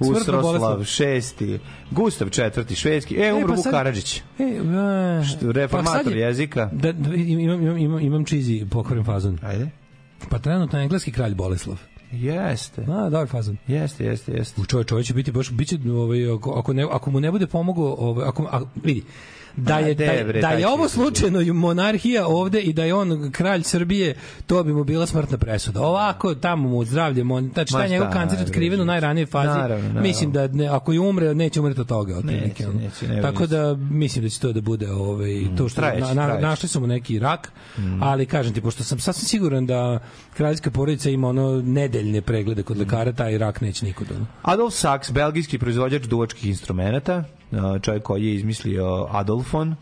Usroslav šesti. Gustav četvrti švedski. E, umro
pa
Vuk
sad-
Karadžić.
E, a,
Što, reformator
pa je-
jezika.
Da, da, imam, imam, imam, imam čizi pokvoren fazon.
Ajde.
Pa trenutno je engleski kralj Boleslav.
Jeste.
A, dobar fazon.
Jeste, jeste, jeste.
U čovjek, čovjek će biti baš biće ovaj ako, ako, ne, ako mu ne bude pomogao ovaj ako a, vidi da
A,
je da, da je ovo slučajno monarhija ovde i da je on kralj Srbije to bi mu bila smrtna presuda ovako tamo mu zdravlje on znači taj njegov kancer otkriven u najranijoj fazi
Naravno, naravno.
mislim da ne, ako je umre neće umreti od toga otprilike
Neće, neće,
tako da mislim da će to da bude ovaj to što
trajeće,
na, na,
trajeće.
našli su mu neki rak
Mm.
ali kažem ti pošto sam sasvim siguran da kraljska porodica ima ono nedeljne preglede kod lekara taj rak neće nikud ono.
Adolf Sachs, belgijski proizvođač duvačkih instrumenta. Čovjek koji je izmislio Adolfon,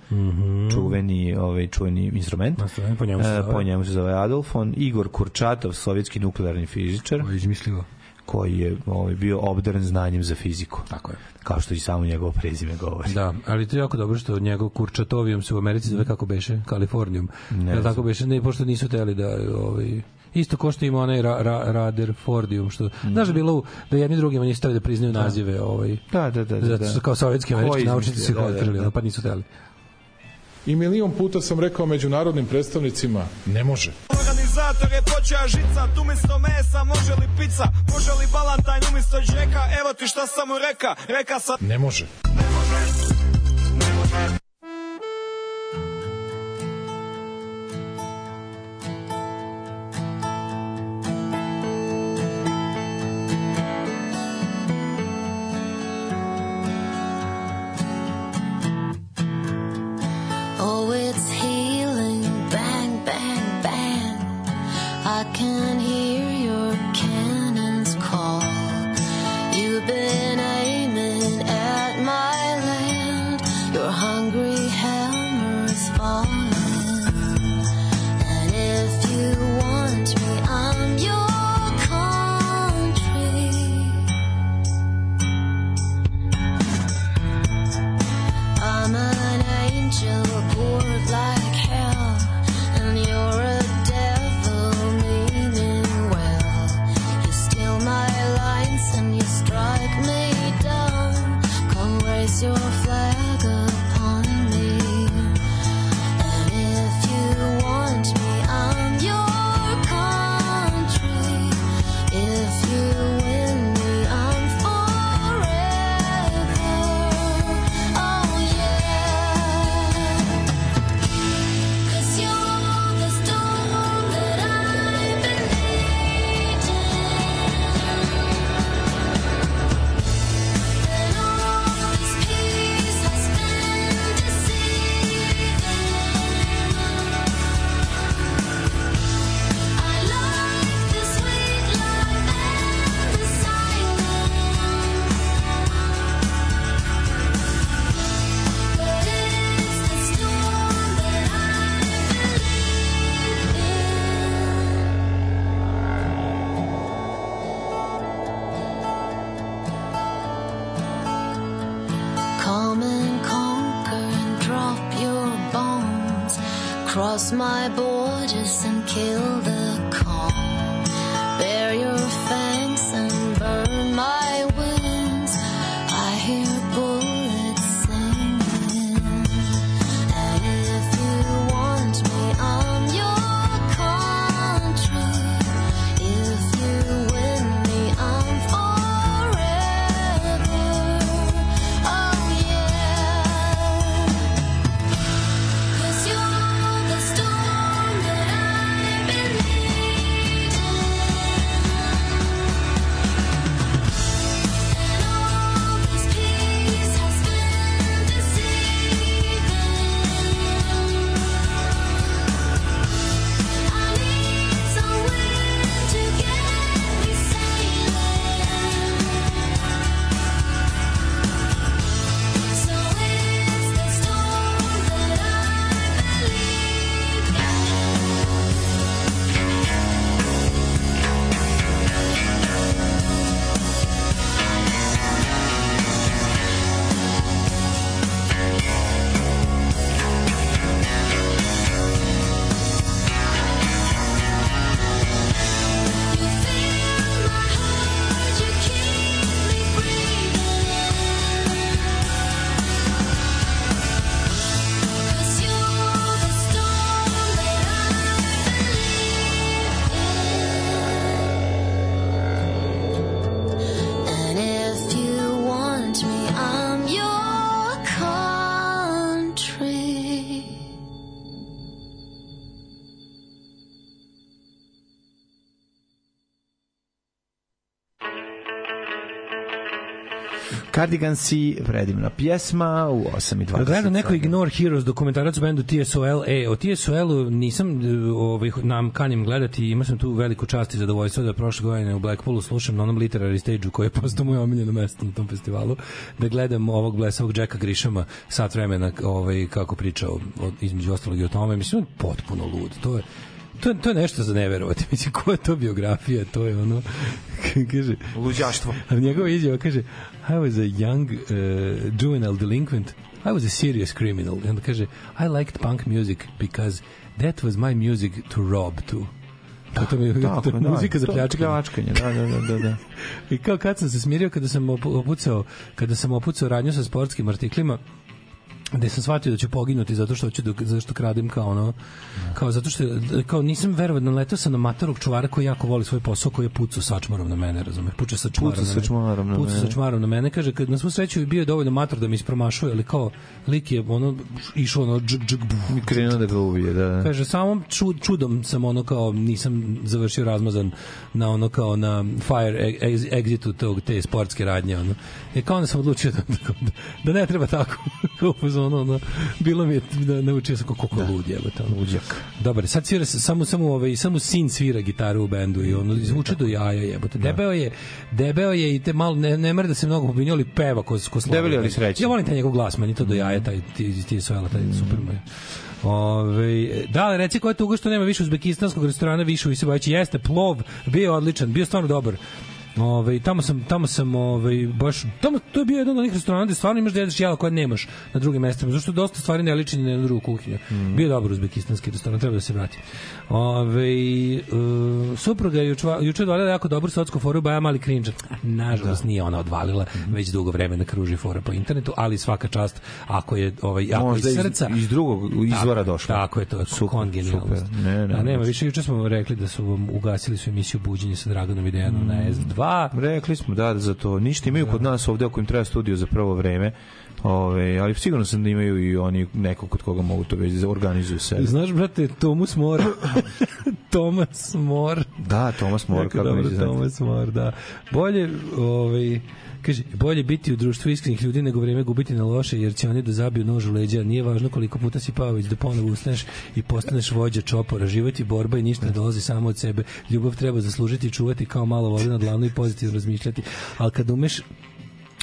čuveni, ovaj, čuveni instrument.
Po njemu se
E,
zove.
po njemu se zove Adolfon. Igor Kurčatov, sovjetski nuklearni fizičar,
Ko je izmislio?
koji je ovaj, bio obdaren znanjem za fiziku.
Tako je.
Kao što i samo njegovo prezime govori.
Da, ali to je jako dobro što njegov Kurčatovijom se u Americi zove kako beše, Kalifornijom.
Ne
Ne
znam.
tako beše, ne, pošto nisu teli da ovaj Isto ko što ima onaj ra, ra, Raderfordium, što, znaš da je bilo da jedni drugima nisu teli da priznaju nazive, ovaj,
Da, da, da. da,
zato su kao sovjetski američki naučnici
izmislio, da, da,
otkrili,
da.
pa nisu teli.
I milion puta sam rekao međunarodnim predstavnicima, ne može.
Organizator je počeo žica, tu umjesto mesa može li pizza, može li balantajn umjesto džeka, evo ti šta sam mu reka, reka sam...
Ne može.
Oh,
Cardigansi, predivna pjesma u 8.20.
Gledam neko Ignore Heroes dokumentarac bendu TSOL. E, o TSOL-u nisam e, ovaj, nam kanim gledati, imao sam tu veliku čast i zadovoljstvo da prošle godine u Blackpoolu slušam na onom literary stage-u koji je postao moje omiljeno mesto na tom festivalu, da gledam ovog blesavog Jacka Grishama sat vremena ovaj, kako pričao o, između ostalog i o tome. Mislim, on je potpuno lud. To je, to, je- to je nešto za neverovati. Mislim, koja je to biografija? To je ono... kaže,
Luđaštvo.
a njegova izjava kaže I was a young uh, juvenile delinquent I was a serious criminal i onda kaže I liked punk music because that was my music to rob to da, to mi je
Tako,
to je
da,
muzika za
to-
pljačkanje.
pljačkanje, da, da, da, da, da.
I kao kad sam se smirio kada sam opu- opucao kada sam opucao radnju sa sportskim artiklima gde sam shvatio da ću poginuti zato što hoću da zato što kradem kao ono kao zato što kao nisam verovatno letao sam na matorog čuvara koji jako voli svoj posao koji je pucao sačmarom na mene razumeš puca sa čmarom
Puca
na
sa
mene.
čmarom na
puca sa
mene.
čmarom na mene kaže kad na svu sreću bio je dovoljno mator da me ispromašuje ali kao lik je ono išao ono džg džg buf,
I krenuo da ga ubije, da.
Kaže, samom čud, čudom sam ono kao, nisam završio razmazan na ono kao na fire ex, exitu tog, te sportske radnje, ono. I kao onda sam odlučio da, da, da ne treba tako. Fazonu, ono, bilo mi je, da naučio sam kako koliko lud jebote. Ono.
Luđak.
Dobar, sad svira se, samo, samo, ovaj, samo sin svira gitaru u bendu i ono, zvuči do jaja jebote. Debeo je, debeo je i te malo, ne, ne mora da se mnogo pobinio, ali peva ko, ko slavi.
Debeli, ali srećni.
Ja volim taj njegov glas, meni to do jaja, taj, ti, ti je taj super moj. Ove, da, ali reci ko je tuga što nema više uzbekistanskog restorana više u Isibajići. Jeste, plov, bio je odličan, bio je stvarno dobar. Ove, tamo sam, tamo sam ovaj baš, tamo, to je bio jedan od onih restorana gde stvarno imaš da jedeš jela koje nemaš na drugim mestima, zato što dosta stvari ne liči ni na jednu drugu kuhinju.
Mhm.
Bio je dobar uzbekistanski restoran, treba da se vrati. Ove, uh, supruga je juče juče odvalila jako dobru sotsku foru Baja Mali Krinđa. Nažalost nije ona odvalila,
Mhm.
već dugo vremena kruži fora po internetu, ali svaka čast ako je ovaj ako
Možda
iz
iz-
srca
iz drugog izvora došla.
Tako je to,
Super,
kongenijalnost.
super. Ne, ne,
A nema
ne.
više juče smo rekli da su vam ugasili su emisiju Buđenje sa Draganom i Dejanom na S2.
Rekli smo da, da za to. Ništa imaju kod nas ovde ako im treba studio za prvo vreme. Ove, ali sigurno sam da imaju i oni neko kod koga mogu to već da organizuju sebe.
Znaš, brate, Tomus Mor. Tomas Mor.
Da, Tomas Mor, kako
dobro. Tomas Mor, da. Bolje, ovaj, kaže, bolje biti u društvu iskrenih ljudi nego vreme gubiti na loše, jer će oni da zabiju nož u leđa. Nije važno koliko puta si pao, već da ponovo ustaneš i postaneš vođa čopora. Život je borba i ništa ne dolazi samo od sebe. Ljubav treba zaslužiti i čuvati kao malo vode na dlanu i pozitivno razmišljati. Ali kad umeš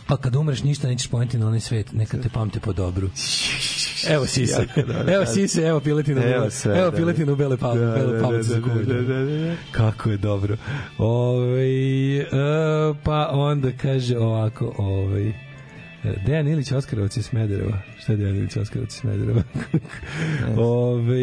A kad umreš ništa nećeš poneti na onaj svet, neka te pamte po dobru. Evo sise.
Jako dobro,
Evo
da.
sise, evo piletinu.
Evo sve,
evo
da.
piletinu u bele pa,
Da,
bele
da, da, da, da, da, da, da.
Kako je dobro. Ovaj e, pa onda kaže ovako, ovaj Dejan Ilić Oskarovac iz Smedereva. Šta je Dejan Ilić Oskarovac iz Smedereva? Ove,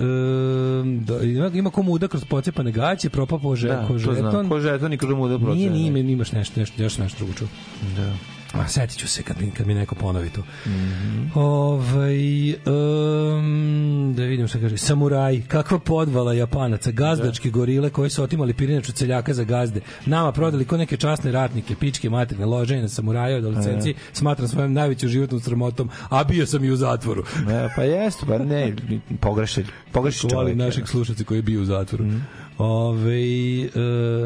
um, da, ima, ima ko muda kroz pocepane gaće, propa po
Da,
ko
to znam.
žeton.
Ko žeton i kroz muda
Nije,
procene.
nije, imaš nešto, nešto, još nešto drugo čuo.
Da.
A setit ću se kad mi, kad mi neko ponovi to.
Mhm.
Ovaj, um, da vidim šta kaže. Samuraj, kakva podvala Japanaca, gazdačke gorile koji su otimali pirinaču celjaka za gazde. Nama prodali ko neke časne ratnike, pičke materine, loženje na samuraja od licenci, smatram svojom najvećom životnom sramotom, a bio sam i u zatvoru.
Ne, pa jeste, pa ne, pogreše, pogreši
Hvali
čovjek.
našeg slušalca koji je bio u zatvoru.
Mhm.
Ove, e,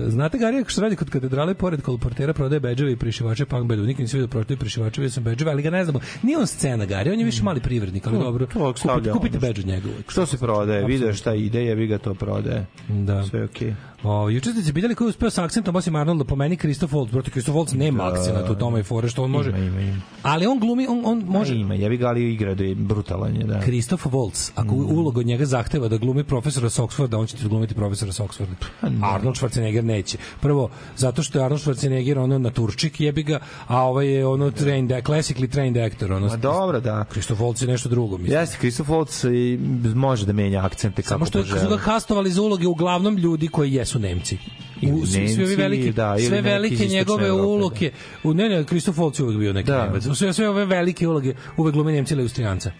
znate Garija što radi kod katedrale pored kolportera prodaje bedževe i prišivače punk bedu. Nikad nisam vidio da prodaje prišivače, vidio sam bedževe, ali ga ne znamo. Nije on scena Garija, on je više mali privrednik, ali
To-
dobro.
to
Kupite, kupite bedž od njega.
Što se prodaje? Video šta ide, ja vi ga to prodaje.
Da.
Sve okej.
O, juče ste se vidjeli ko je uspeo sa akcentom osim Arnolda, po meni Christoph Waltz, brate Christoph Waltz nema
Da.
akcenta u tome i fore što on može.
Ima, ima, ima.
Ali on glumi, on, on može,
Ima, ja vi ga ali igra da je brutalan je, da.
Kristof Waltz, ako
Mm.
uloga od njega zahteva da glumi profesora sa Oxforda, on će ti glumiti profesora sa Oxforda.
Pa
Arnold Schwarzenegger neće. Prvo, zato što je Arnold Schwarzenegger ono naturčik jebi ga, a ovaj je ono trained, classically trained actor. Ono,
Ma dobro, da.
Kristof Waltz je nešto drugo. Mislim.
Jeste, Christoph Waltz i može da menja akcente kako
Samo što je, su ga kastovali za uloge uglavnom ljudi koji jesu Nemci. U, svi, svi ovi
Nemci,
veliki,
da,
sve velike njegove
Evrope, da.
uloge, u ne ne Kristof Waltz je uvek bio neki
Da.
Nemac. Sve sve ove velike uloge uvek glume Nemci ili Austrijanca.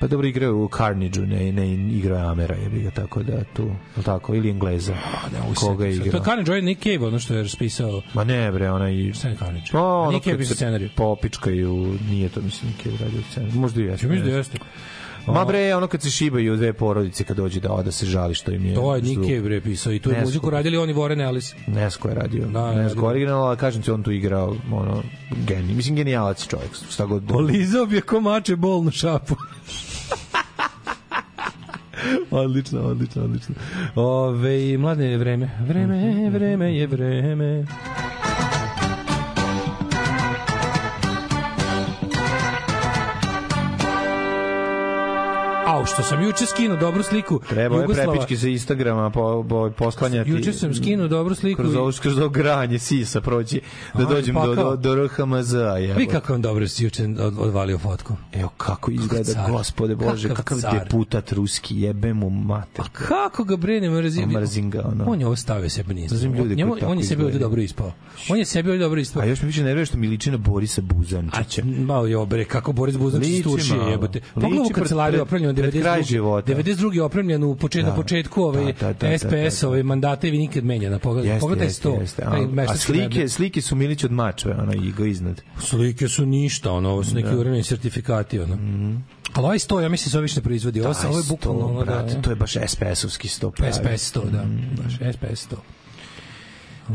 Pa dobro igraju u Carnage-u, ne, ne igraju Amera, je ga tako da tu, je tako, ili Engleza.
Ne,
Koga je
To je
igrao?
Carnage, ovaj Nick Cave, ono što je raspisao
Ma ne bre, ona i...
Šta je Carnage?
Pa, ono
Nick Cave
se
scenariju.
Popičkaju, nije to, mislim, Nick Cave radio scenariju. Možda i jeste.
Ja mislim da jeste.
Ma bre, ono kad se šibaju dve porodice kad dođe da oda se žali što im je.
To je Cave bre pisao i tu je
Nesko.
muziku radili oni Warren Ellis.
Nesko je radio.
Da,
Da. Nesko original, ali kažem ti, on tu igrao ono, geni. Mislim, genijalac je čovjek. Šta god.
Olizao bi je ko mače bolnu šapu. odlično, odlično, odlično. Ove, mlade je vreme. Vreme, vreme je vreme. Au, što sam juče skinuo dobru sliku
Treba je prepički sa Instagrama po, po, poslanjati.
Juče sam skinuo dobru sliku.
Kroz ovo, kroz ovo granje sisa proći, da dođem do, do, do RHMZ.
Vi kako on dobro si juče od, odvalio fotku.
Evo kako izgleda,
kako
gospode Bože,
kakav,
kakav deputat ruski, jebe mu mate.
A kako ga brine, mrzim.
Pa mrzim ga, ono.
On je ovo stavio sebe niz.
Mrzim ljude
Njemu, on je sebi dobro ispao. On je sebi dobro ispao.
A još mi više nervira što mi liči na Borisa Buzančića.
A, malo je obre, kako Boris Buzančić
stuši,
jebote. Pogledaj u kancelariju, opravljeno
92. kraj života.
92. opremljen u da. početku,
da.
na početku ovaj
da, da, da, da
SPS
da, da,
da. ovaj mandate i vi nikad menjana. Pogledaj,
jeste,
pogledaj
jeste,
to.
Jeste. A, a slike,
radne.
slike su Milić od Mačve, ono i go iznad.
Slike su ništa, ono, ovo su neki
da.
uvremeni sertifikati, ono. Mm -hmm. Ali ovaj sto, ja mislim se ovo više ne proizvodi. Ovo, da, ovo je bukvalno... Ono, da, da,
to je baš SPS-ovski 100. Pravi.
SPS 100, da.
Mm.
Baš SPS 100.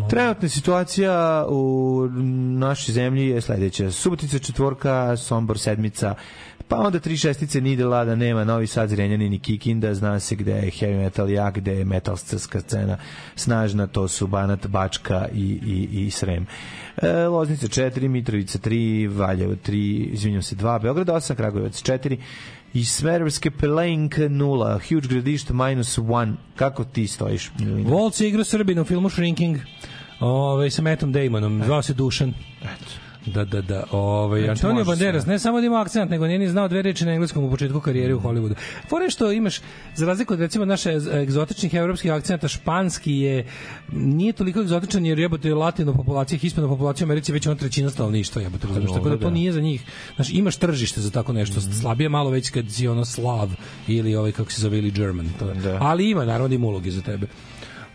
Trenutna situacija u našoj zemlji je sledeća. Subotica četvorka, Sombor sedmica, pa onda tri šestice Nide Lada nema, Novi Sad, Zrenjanin i Kikinda, zna se gde je heavy metal jak, gde je metalstarska scena snažna, to su Banat, Bačka i, i, i Srem. E, Loznica 4, Mitrovica 3, Valjevo 3, izvinjam se 2, Beograd 8, Kragujevac 4, i Smederevske Pelenka 0, Huge Gradišta minus 1. Kako ti stojiš? Milina?
Volc je igrao Srbina u filmu Shrinking Ove, sa Mattom Damonom, zvao se Dušan. Da, da, da. Ove,
Znači,
Antonio Banderas, ne samo da ima akcent, nego nije ni znao dve reči na engleskom u početku karijere u Hollywoodu. Fore što imaš, za razliku od recimo naše egzotičnih evropskih akcenta, španski je, nije toliko egzotičan jer jebote latino populacija, hispano populacija u Americi već on trećina stanovništva jebote, razumiješ, tako da to
da.
nije za njih. Znaš, imaš tržište za tako nešto, slabije malo već kad si ono slav ili ovaj kako se zove ili German. To. je. Ali ima naravno da ima uloge za tebe.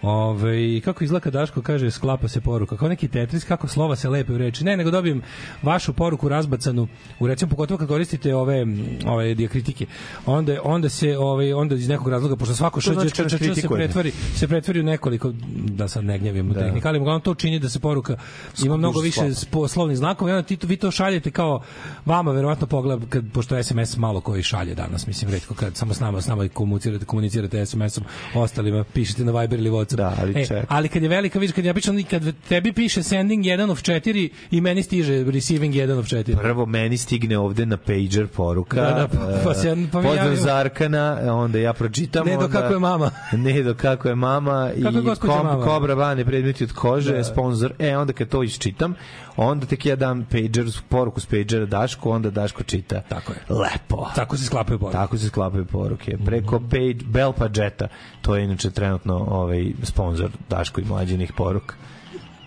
Ove, kako izgleda kad Daško kaže sklapa se poruka, kao neki tetris, kako slova se lepe u reči. Ne, nego dobijem vašu poruku razbacanu, u recimo pogotovo kad koristite ove ove dijakritike. Onda onda se ovaj onda iz nekog razloga pošto svako što
znači kad
se
kritikujete.
pretvori se pretvori u nekoliko da sad ne gnjavim u
Da.
tehnika, ali uglavnom to čini da se poruka ima mnogo više spo- slovnih znakova i onda ti vi to šaljete kao vama verovatno pogled kad pošto SMS malo koji šalje danas mislim retko kad samo s nama s nama komunicirate komunicirate SMS-om ostalima pišete na Viber ili WhatsApp
Da, ali
e, ali kad je velika vidiš kad ja pišem kad tebi piše sending 1 of 4 i meni stiže receiving 1 of 4
Prvo meni stigne ovde na pager poruka.
Da, da, pa- pa se- pa
pozdrav
javio.
za Arkana, onda ja pročitam.
Ne do
onda,
kako je mama.
Ne do kako je mama
Kako
i kom,
mama?
Kobra Bane predmeti od kože,
Da.
sponsor. E, onda kad to iščitam, onda tek ja dam pager, poruku s pagera Daško, onda Daško čita.
Tako je.
Lepo.
Tako se sklapaju poruke.
Tako se sklapaju poruke. Preko page Bell Padgeta, to je inače trenutno ovaj sponsor Daško i mlađenih poruka.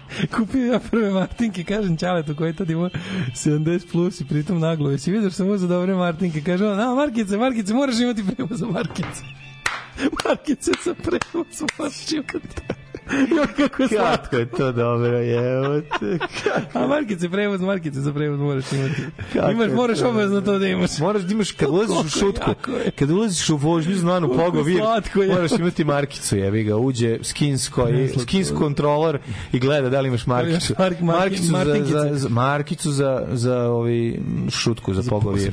Kupio ja prve Martinke, kažem Ćaletu koji tad ima 70 plus i pritom naglo. Jesi vidio što sam uzeo dobre Martinke? Kaže on, a Markice, Markice, moraš imati prevoz za Markice. Markice sa prevozom, moraš imati. Joj, kako je slatko.
Je to dobro, te.
A Markice, prevoz, Markice za prevoz moraš imati.
Kako
Imaš,
je
moraš
to?
obavezno to da imaš.
Moraš da imaš kad ulaziš u šutku,
je.
kad ulaziš u vožnju znanu pogovir,
je.
moraš imati markicu, jebi ga, uđe skins koji, skins kontrolor i gleda da li imaš markicu.
Mark- mark-
markicu za, za, za, markicu za, za ovi šutku, za pogovir.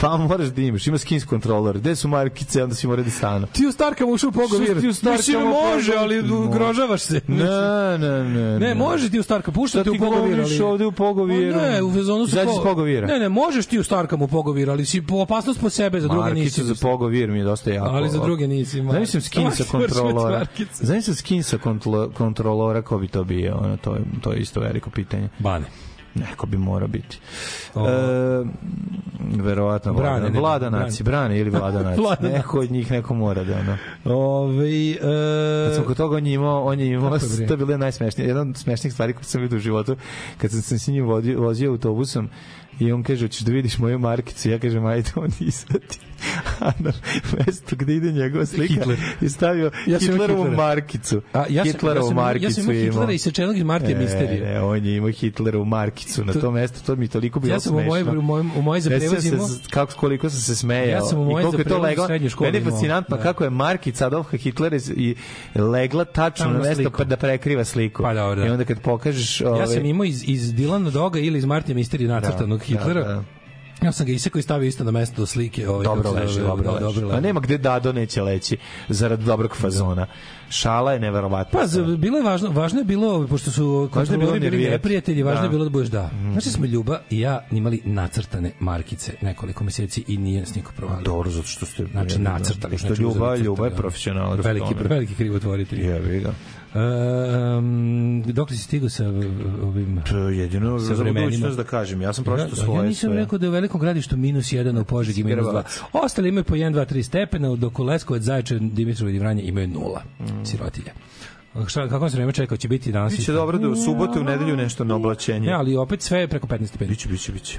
Pa moraš da imaš, ima skins kontrolor. Gde su markice, onda si mora da stanu.
Ti u Starkama ušao pogovir.
Ti u Starkama
može, ali. Ugrožavaš se.
Ne, ne, ne.
Ne, može ti u Starka, pušta
Šta
ti u
ti
Pogovir, ali...
ovde u Pogoviru?
Ma Ne, u fazonu su
iz Pogovira.
Ne, ne, možeš ti u Starkam u Pogovir, ali si po opasnost po sebe, za druge nisi.
Markicu za pogovir mi je dosta jako.
Ali za druge nisi. ma.
Znam sam skin sa kontrolora. Znam sam skin sa kontrolo- kontrolora, ko bi to bio? Ono, to, je, to je isto veliko pitanje.
Bane.
Neko bi mora biti.
O.
E, verovatno
Brane,
Vlada,
ne,
vlada naci, brane ili vlada naci.
Vlada
neko od njih neko mora da ono.
Ove, e,
Kad sam kod toga on je imao, on je imao, to je bilo najsmešnije, jedna od smešnijih stvari koje sam vidio u životu, kad sam se s njim vodio, vozio autobusom, I on kaže, hoćeš da vidiš moju markicu? Ja kažem, ajde, on izvati. A na mesto gde ide njegova slika
Hitler.
je stavio
Ja
Hitlerovu
Hitlera.
markicu.
A, ja sam,
Hitlerovu
ja sam,
markicu
ja sam imao. Hitlera i sečenog iz Martija
E,
Misterije.
Ne, on je imao Hitlerovu markicu na
To-
to mesto, to mi toliko bilo
Ja sam u
smešno.
u mojem- u mojoj za
Sećam
prevoz
se
imao-
kako, koliko sam se smejao.
Ja sam u
I koliko
za prevoz u srednjoj školi
Meni je fascinantno
da.
kako je markica Adolfa Hitlera i legla tačno na mesto pa da prekriva sliku.
Pa dobro, da.
I onda kad pokažeš...
Ja
ovaj,
sam imao iz, iz Dilana Doga ili iz Martija Misterije nacrtanog
Da,
Hitlera.
da, da.
Ja sam ga isekao i stavio isto na mesto do slike. Ovaj,
Dobro
se
leži,
zove,
dobro
da,
leži.
dobro
Pa
leži.
nema gde Dado neće leći zarad dobrog fazona. Šala je neverovatna.
Pa, za, bilo je važno, važno je bilo, pošto su
Važno je bilo
bili neprijatelji, važno je
Da.
bilo da budeš da. Znaš da smo Ljuba i ja imali nacrtane markice nekoliko meseci i nije nas niko provalio.
Dobro, zato što ste...
Znači, nacrtali.
Što
znači,
Ljuba, Ljuba je
crtali,
profesionalac
Veliki, veliki krivotvoritelj.
Jebi ga.
Um, dok li si stigao sa ovim...
To je jedino
Sa
za budućnost da kažem. Ja sam pročitao
Ja,
svoje.
ja nisam
sve.
rekao da je u velikom gradištu minus 1, a u Požegi minus 2.
Grbac.
Ostali imaju po 1, 2, 3 stepena, dok u Leskovac, Zaječar, Dimitrovo i Vranje imaju nula.
Mm.
Sirotilje. Šta, kako se vreme čekao, će biti danas?
Biće dobro da u subotu i u nedelju nešto na oblačenje.
Ne, ali opet sve je preko 15 stepeni.
Biće, biće, biće.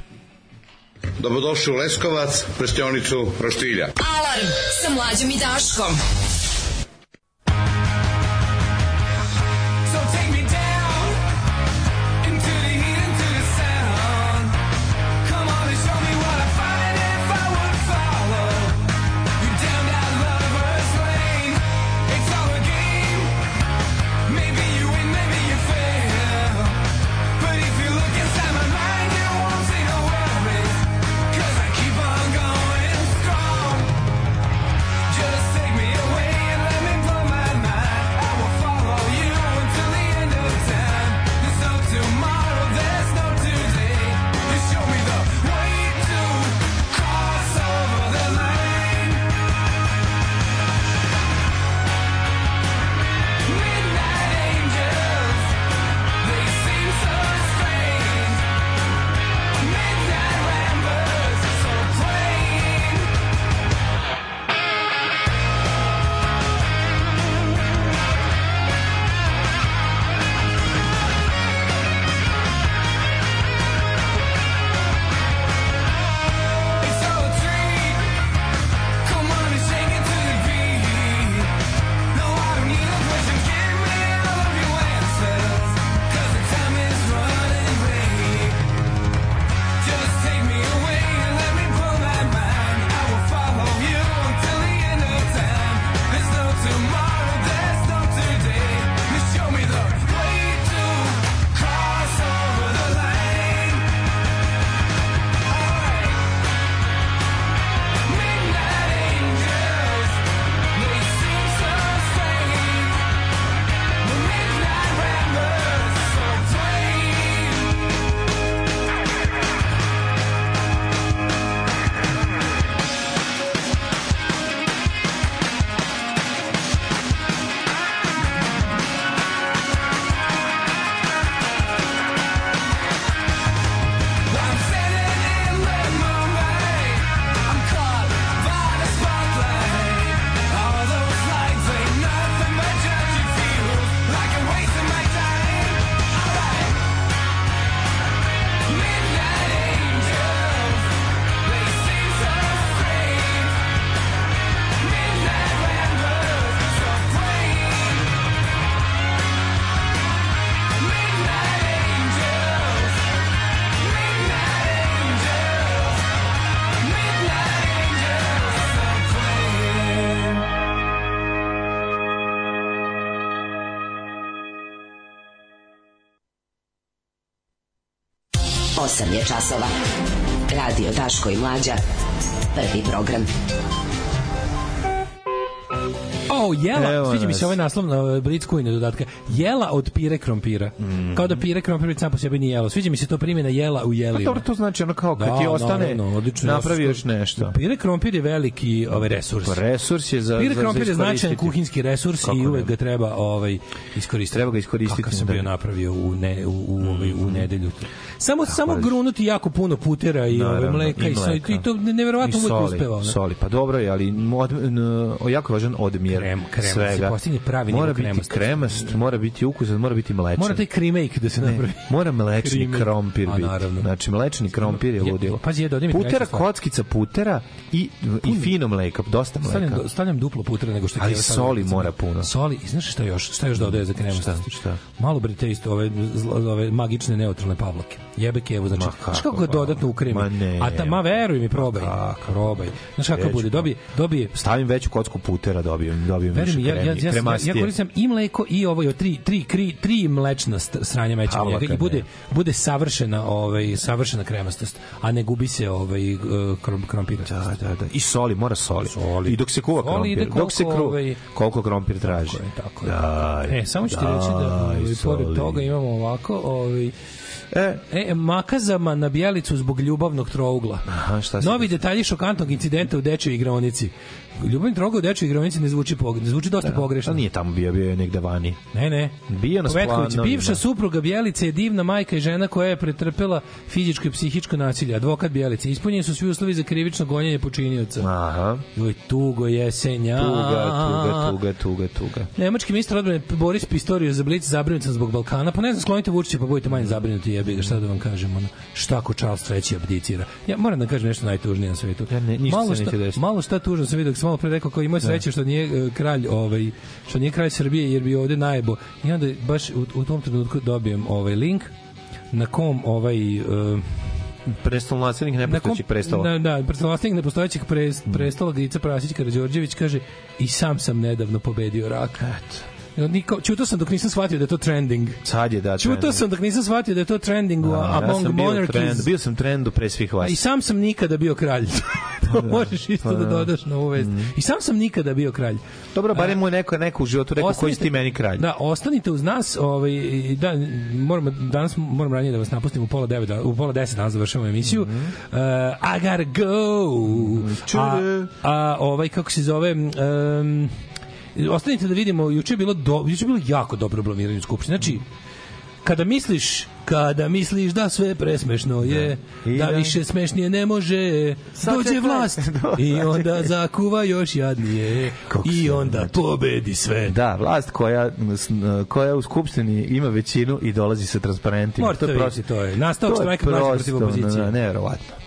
Dobrodošli u Leskovac, prštionicu Roštilja.
Alarm sa mlađom i Daškom.
So take
časova. Radio Daško i Mlađa. Prvi program.
O, jela,
Evo
sviđa mi se ovaj naslov na Blitzkujne dodatka. Jela od pire krompira.
Mhm.
Kao da pire krompir sam po sebi nije jelo. Sviđa mi se to primjena jela u
Pa
jelima.
dobro, to znači ono kao kad
Da,
ti ostane,
naravno, odlično.
napravi još nešto.
Pire krompir je veliki ovaj resurs.
Pa resurs je za,
Pire
za,
krompir je značajan kuhinski resurs
Kako
i uvek ga treba ovaj iskoristiti.
Treba ga iskoristiti,
Kakav sam
da.
bio napravio u ne u u, ovaj, u nedelju. Samo
Tako
samo grunuti jako puno putera i ovaj
Naravno,
mleka i,
mleka.
i to neverovatno
I
uvek uspeva.
Soli, pa dobro je, ali od, n, jako važan odmjer.
krem, krem, da se
svega.
postigne pravi
mora biti
kremasta.
kremast, mora biti ukusan, mora biti mlečan.
Mora taj kremake da se
Ne,
napravi.
mora mlečni krompir
A,
biti.
naravno.
Znači, mlečni krompir je
Je-
ludilo.
pazi, je, dodaj mi
Putera, kockica putera i, i fino mleka, dosta
Stavljam,
mleka.
do- stavljam duplo putra nego što je
Ali
stavila
soli
sam-
mora puno.
Soli, i znaš šta još? Šta još dodaje za kremu?
Šta? Šta?
Malo bre te isto ove, ove magične neutralne pavlake. Jebe Kevu, znači, znaš
kako,
kako ga dodatno ukremi?
ne.
A ta, ma veruj mi, probaj. Probaj. Znaš kako bude? Dobije, dobije
Stavim veću kocku putera, dobijem, dobijem više
mi, ja, ja,
kremi,
ja, ja, koristim i mleko i ovo tri, tri, tri, tri mlečna sranja meća u njega i bude, bude savršena, ovaj, savršena kremastost, a ne gubi se ovaj, krom, krompir.
Da, da, da. I soli, mora soli.
Soli.
I dok se kuva krompir.
ide
dok se
koliko,
kru,
ovaj,
koliko krompir traži.
Tako je, tako je.
Daj,
E, samo ću ti reći da ovaj, pored toga imamo ovako, ovaj,
E,
E, makazama na bijelicu zbog ljubavnog trougla.
Aha, šta
Novi detalji šokantnog incidenta u dečoj igraonici. Ljubavni trougl u dečoj igraonici ne zvuči, pog... ne zvuči dosta pogrešno.
Ali nije tamo bio, bio je negde vani.
Ne, ne.
Bio na splanovima.
bivša supruga Bjelice je divna majka i žena koja je pretrpela fizičko i psihičko nasilje. Advokat Bjelice. Ispunjeni su svi uslovi za krivično gonjenje počinioca.
Aha.
Joj, tugo jesenja.
Tuga, tuga, tuga, tuga, tuga.
Nemački ministar odbrane Boris Pistorius za Blic zabrinut sam zbog Balkana. Pa ne znam, sklonite Vučića pa budete manje zabrinuti jebi ga, šta da vam kažem. Ono, šta ako Charles III abdicira? Ja moram da kažem nešto najtužnije na svetu.
Ja ne- ništa
malo
se neće
šta,
desiti.
malo šta tužno sam vidio, malo pre rekao kao imao je sreće što nije e, kralj, ovaj, što nije kralj Srbije jer bi ovde najebo. I onda baš u, u tom trenutku dobijem ovaj link na kom ovaj uh,
Prestol naslednik nepostojećeg prestola.
Da, da, predstavlastnik nepostojećeg pres,
Mm.
prestola Gica Prasić Karađorđević kaže i sam sam nedavno pobedio rak. Eto. Niko, čuto sam dok nisam shvatio da je to trending.
Sad je da.
Čuto sam dok nisam shvatio da je to trending
A,
among
ja sam bio,
monarchies.
trend, bio sam trendu pre svih vas.
I sam sam nikada bio kralj. to možeš isto
pa
da
da.
dodaš na ovu vest. I sam sam nikada bio kralj.
Dobro, barem mu je neko, neko u životu rekao koji si ti meni kralj.
Da, ostanite uz nas, ovaj da moramo danas moram ranije da vas napustim u pola 9, u pola 10 danas završavamo emisiju.
Mhm.
Uh, I gotta go. A, a ovaj kako se zove um, ostanite da vidimo juče je bilo do, juče je bilo jako dobro blamiranje u skupštini. Znači kada misliš kada misliš da sve presmešno je,
I
da,
da-
više smešnije ne može,
Sad
dođe vlast i onda zakuva još jadnije i onda pobedi sve.
Da, vlast koja, koja u skupštini ima većinu i dolazi sa transparentima.
Morate to je nastavak
to je
štrajka glađu protiv
prosto,
opozicije.
ne, Neverovatno.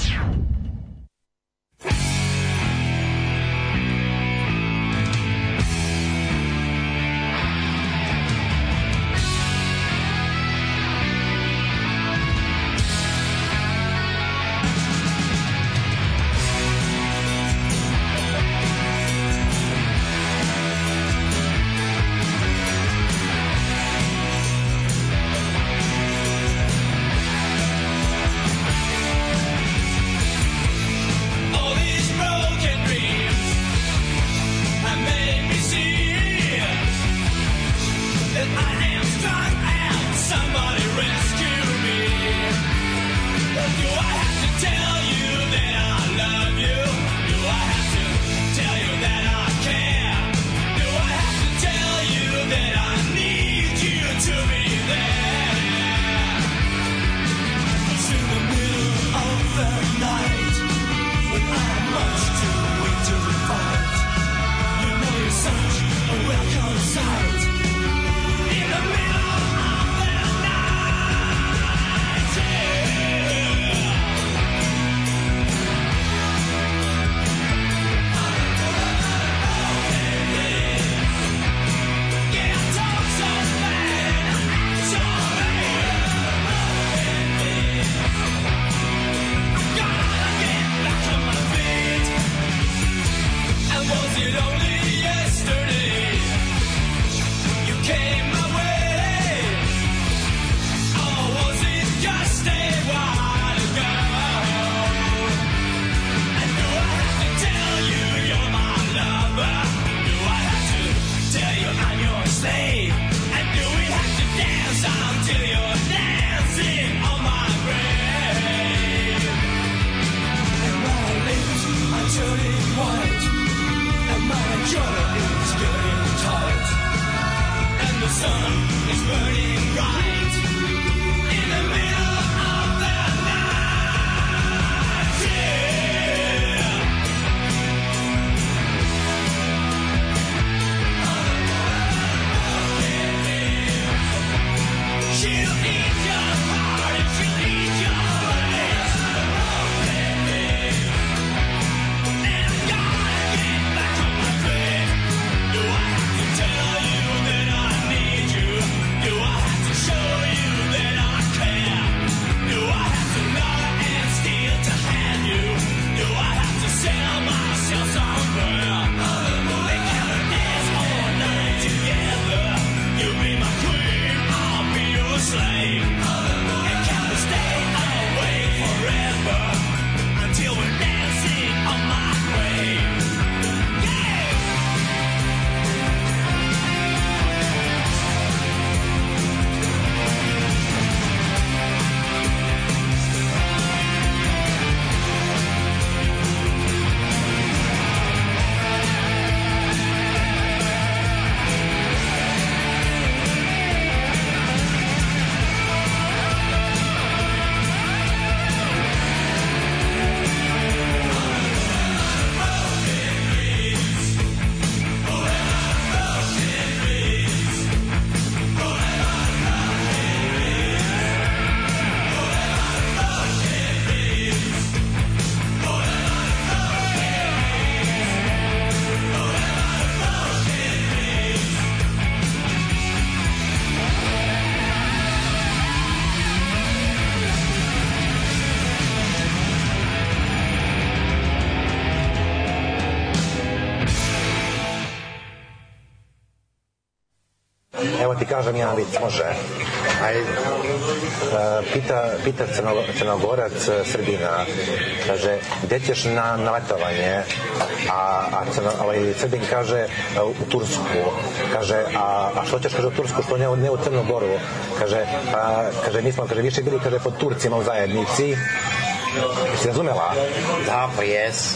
Evo ti kažem jedan vic, može. Aj, e, pita, pita crno, crnogorac e, Srbina, kaže, gde ćeš na, na letovanje? A, a crno, ovaj, Srbin kaže, e, u Tursku. Kaže, a, a što ćeš, kaže, u Tursku, što ne, ne u Crnogoru? Kaže, a, kaže, mi smo, kaže, više bili, kaže, pod Turcima u zajednici. Jesi razumela? Da, pa jes.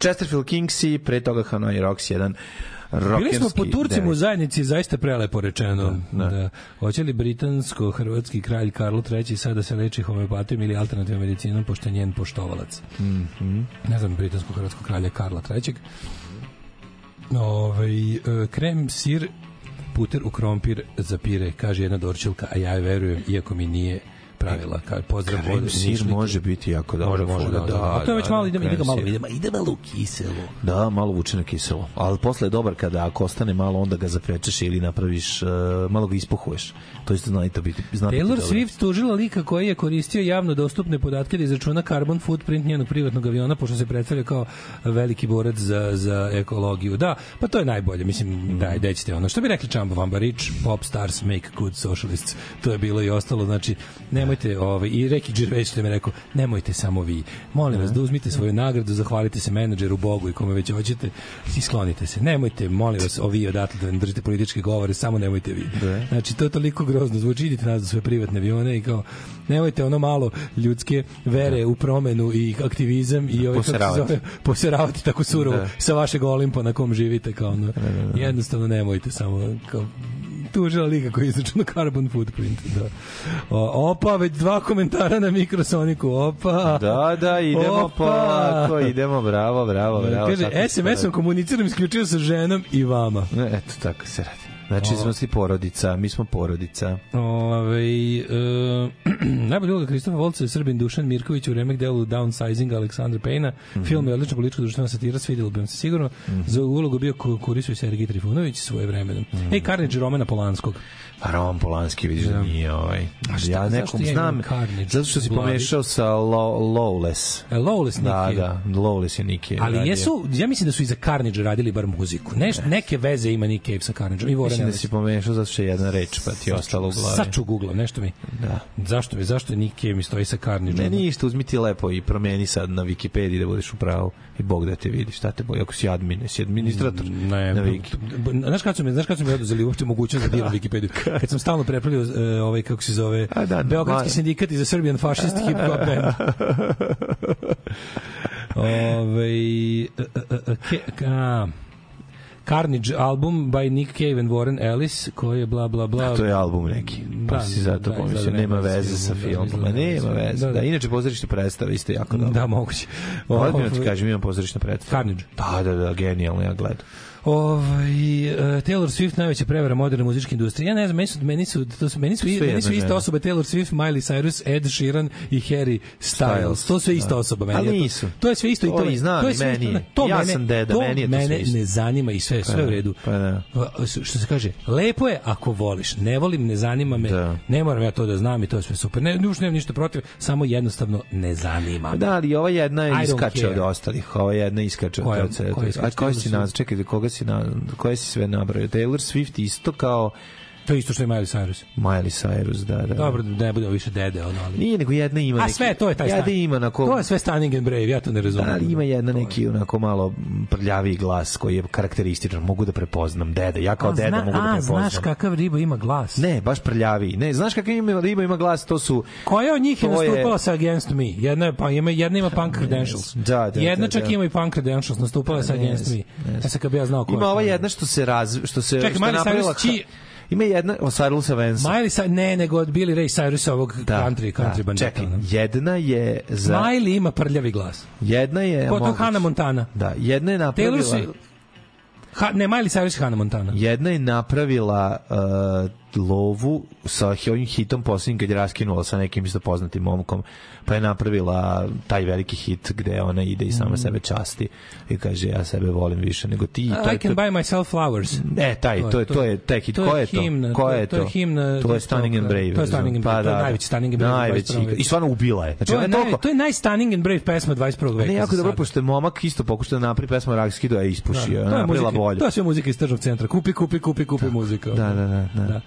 Chesterfield Kings i pre toga Hanoi Rocks, jedan
Bili smo po Turcima u zajednici, zaista prelepo rečeno. Da, Hoće li britansko-hrvatski kralj Karlo III sada se leči homeopatijom ili alternativnom medicinom, pošto je njen poštovalac?
Mhm.
Ne znam, britansko-hrvatskog kralja Karla III. Ovaj, e, krem, sir, puter u krompir zapire, kaže jedna dorčilka, a ja verujem, iako mi nije pravila. Kaže, pozdrav, vode,
sir može biti jako dobro.
Može, može, da, da. A to je već malo, ide, ide ga malo, ide, ide malo kiselo.
Da, malo vuče na kiselo. Ali posle je dobar kada ako ostane malo, onda ga zaprečeš ili napraviš, uh, malo ga ispuhuješ. To isto zna i to biti, zna biti
Taylor
dobro.
Swift tužila lika koji je koristio javno dostupne podatke da izračuna carbon footprint njenog privatnog aviona, pošto se predstavlja kao veliki borac za, za ekologiju. Da, pa to je najbolje. Mislim, daj, dećete ono. Što bi rekli Čamba Vamba, rich pop stars make good socialists. To je bilo i ostalo. Znači, nemojte, ovaj, i Reki Gervais što mi je rekao, nemojte samo vi. Molim vas da uzmite svoju nagradu, zahvalite se menadžeru, Bogu i kome već hoćete i sklonite se. Nemojte, molim vas, ovi odatle da držite političke govore, samo nemojte vi. Znači, to je toliko grozno. Zvuči, idite nazad u svoje privatne avione i kao, nemojte ono malo ljudske vere u promenu i aktivizam i ovaj,
Poseravati.
zove, poseravati tako surovo
Da.
sa vašeg Olimpa na kom živite. Kao ono, Jednostavno nemojte samo kao, tužila liga koji je izračunao carbon footprint. Da. O, opa, već dva komentara na Mikrosoniku. Opa.
Da, da, idemo
Opa.
polako, idemo, bravo, bravo, bravo.
Kaže, SMS-om komuniciram isključivo sa ženom i vama.
Eto, tako se radi. Znači, smo svi porodica, mi smo porodica.
Ove, e, najbolji uloga Kristofa Volca je Srbin Dušan Mirković u remek delu Downsizing Aleksandra Pejna.
Mhm.
Film je odlična politička društvena satira, svidjelo bi vam se sigurno. Za ulogu bio ko- korisio Sergij Trifunović svoje vremenom.
Mhm.
Ej, Carnage Romana Polanskog.
A Roman Polanski, vidiš da nije ovaj.
A šta,
ja nekom znam, zato što si pomešao sa Low, Lowless.
E, Lowless
Da,
Niki.
da, Lowless je Niki.
Ali
radio.
jesu, ja mislim da su i za Carnage radili bar muziku. Neš, neke veze ima Nick Cave sa Carnage. I Warren
Mislim da si pomešao zato što je jedna reč, pa ti je ostala u glavi.
Sad ću googlam, nešto mi.
Da.
Zašto mi, zašto Nick Cave mi stoji sa Carnage?
Ne, ništa, uzmi ti lepo i promeni sad na Wikipediji da budeš u pravu i Bog da te vidi šta te boji, ako si admin, si administrator
Ne,
na Wiki.
znaš kad su mi, znaš kad su mi oduzeli uopšte mogućnost da diram Wikipediju? Kad sam stalno prepravljao e, ovaj kako se zove
A, da,
Beogradski
ma-
sindikat i za Serbian Fascist Hip Hop Band. Ovaj e, e, e, ke- a, Carnage album by Nick Cave and Warren Ellis koji je bla bla bla.
To je album neki. Pa
Da,
si zato
da,
pomislio,
da, da,
nema
nema
veze sa
da,
filmom.
da,
nema
da,
veze.
da.
Da, inače pozorište predstave isto jako dobro.
Da, moguće.
Ozbiljno ti
Ovaj,
kažem, imam pozorišna predstava.
Carnage.
Da, da, da, genijalno, ja gledam.
Ovaj uh, Taylor Swift najveća prevara moderne muzičke industrije. Ja ne znam, meni su meni su to su meni su,
Sve
meni su iste osobe Taylor Swift, Miley Cyrus, Ed Sheeran i Harry Styles.
Styles,
To sve ista
da.
osoba meni.
Ali
je to-
nisu.
To je sve isto i
To
to
i znam,
to je sve
meni
isto.
je.
To
Ja
mene,
sam deda,
to
meni je to sve
mene
isto.
ne zanima i sve, sve u redu.
Pa da.
Pa, Što se kaže, lepo je ako voliš. Ne volim, ne zanima me.
Da.
Ne moram ja to da znam i to je sve super. Ne, uopšte nemam ništa protiv, samo jednostavno ne zanima. me.
Da, ali ova jedna
don't
iskače od ostalih. Ova jedna iskače od cele. A koji si naz, čekaj, koga si na, koje si sve nabrao? Taylor Swift isto kao
To je isto što je Miley Cyrus.
Miley Cyrus, da, da.
Dobro, da ne budemo više dede, ono, ali...
Nije, nego jedna ima
A
neki...
sve, to je taj
Jedna ima onako...
To je sve Stunning and Brave, ja to ne razumem.
Da, ali ima jedna neki onako malo prljaviji glas koji je karakterističan, mogu da prepoznam dede. Ja kao
A,
deda
zna-
mogu da
a,
prepoznam.
znaš kakav riba ima glas?
Ne, baš prljaviji. Ne, znaš kakav ima riba ima glas, to su
Koja od njih je
To je-
nastupala sa Against Me? Jedna, je, pa, ima, jedna ima Punk Credentials.
Da, da,
jedna
da,
čak
da.
ima i Punk Credentials, nastupala je sa Against Me. Ja sam kad bi ja znao ko
Ima ova jedna što se raz što se
Čekaj,
što
Miley Cyrus, čiji-
Ima jedna o Cyrus Evans.
Miley ne, nego od Billy Ray Cyrus ovog country, country
da,
bandita.
Čekaj,
ono.
jedna je za
Miley ima prljavi glas.
jedna je moguće.
Hannah Montana?
Da, jedna je
Taylor
napravila
Swift. Ha, ne, Miley Cyrus i Hannah Montana.
Jedna je napravila uh, lovu sa ovim hitom posljednjim kad je raskinula sa nekim isto poznatim momkom pa je napravila taj veliki hit gde ona ide i sama
Mm.
sebe časti i kaže ja sebe volim više nego ti I to
I
je
can
to,
buy myself flowers.
E, taj, to je, to je taj hit. Ko je to?
himna,
Ko je
to je
to?
himna
To je Stunning and Brave.
To je Stunning and Brave,
Pa
to je
da,
najveći Stunning and Brave.
Najveći.
21. veku.
I stvarno ubila je. Znači,
To je,
je
naj,
toliko...
to je najstunning and brave pesma 21. veka.
Ne, jako dobro, pošto je momak isto pokušao da napravi pesmu Rakski, da je ispušio.
Da,
Da,
to je
napravila
muzika,
bolje.
To je sve muzika iz tržnog centra. Kupi, kupi, kupi, kupi muzika.
Da, da, da. da.
Da.